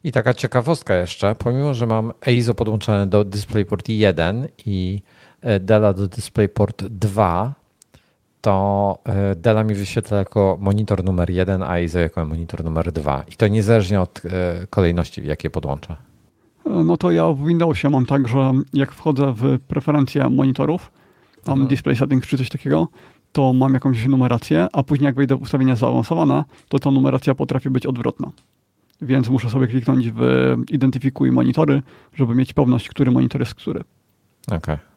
I taka ciekawostka jeszcze, pomimo, że mam EIZO podłączone do DisplayPort 1 i e, Dela do DisplayPort 2, to e, Dela mi wyświetla jako monitor numer jeden, a ISO jako monitor numer dwa. I to niezależnie od e, kolejności, w jakie podłączę. No to ja w Windowsie mam tak, że jak wchodzę w preferencje monitorów, tam mhm. display settings czy coś takiego, to mam jakąś numerację, a później jak wejdę w ustawienia zaawansowane, to ta numeracja potrafi być odwrotna. Więc muszę sobie kliknąć w identyfikuj monitory, żeby mieć pewność, który monitor jest który. Okej. Okay.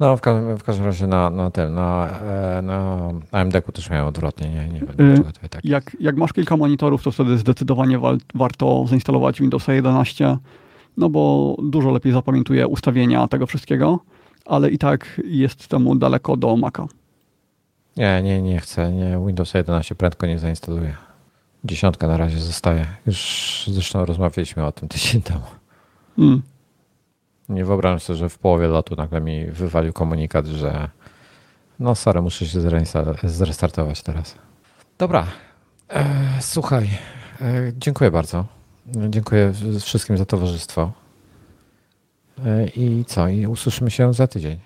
No w każdym, w każdym razie na, na tym, na, e, na AMD-ku też miałem odwrotnie, nie, nie wiem yy, tak jak, jak masz kilka monitorów, to wtedy zdecydowanie wa warto zainstalować Windowsa 11, no bo dużo lepiej zapamiętuje ustawienia tego wszystkiego, ale i tak jest temu daleko do Maca. Nie, nie, nie chcę, nie, Windows 11 prędko nie zainstaluję. Dziesiątka na razie zostaje. Już zresztą rozmawialiśmy o tym tydzień temu. Mm. Nie wyobrażam sobie, że w połowie lotu nagle mi wywalił komunikat, że no sorry, muszę się zrestartować teraz. Dobra, e, słuchaj, e, dziękuję bardzo. Dziękuję wszystkim za towarzystwo. E, I co? I usłyszymy się za tydzień.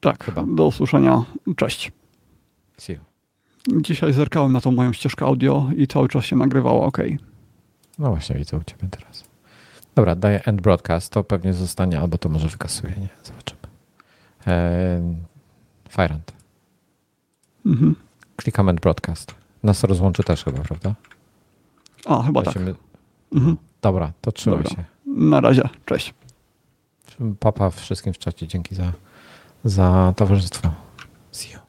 Tak, Chyba. do usłyszenia. Cześć. See you. Dzisiaj zerkałem na tą moją ścieżkę audio i cały czas się nagrywało ok. No właśnie, widzę u ciebie teraz. Dobra, daję end broadcast, to pewnie zostanie, albo to może wykasuje, nie? Zobaczymy. Firehand. Mhm. Klikam end broadcast. Nas rozłączy też chyba, prawda? A, chyba tak. Mhm. Dobra, to trzymaj Dobra. się. Na razie, cześć. Papa wszystkim w czacie, dzięki za, za towarzystwo. See you.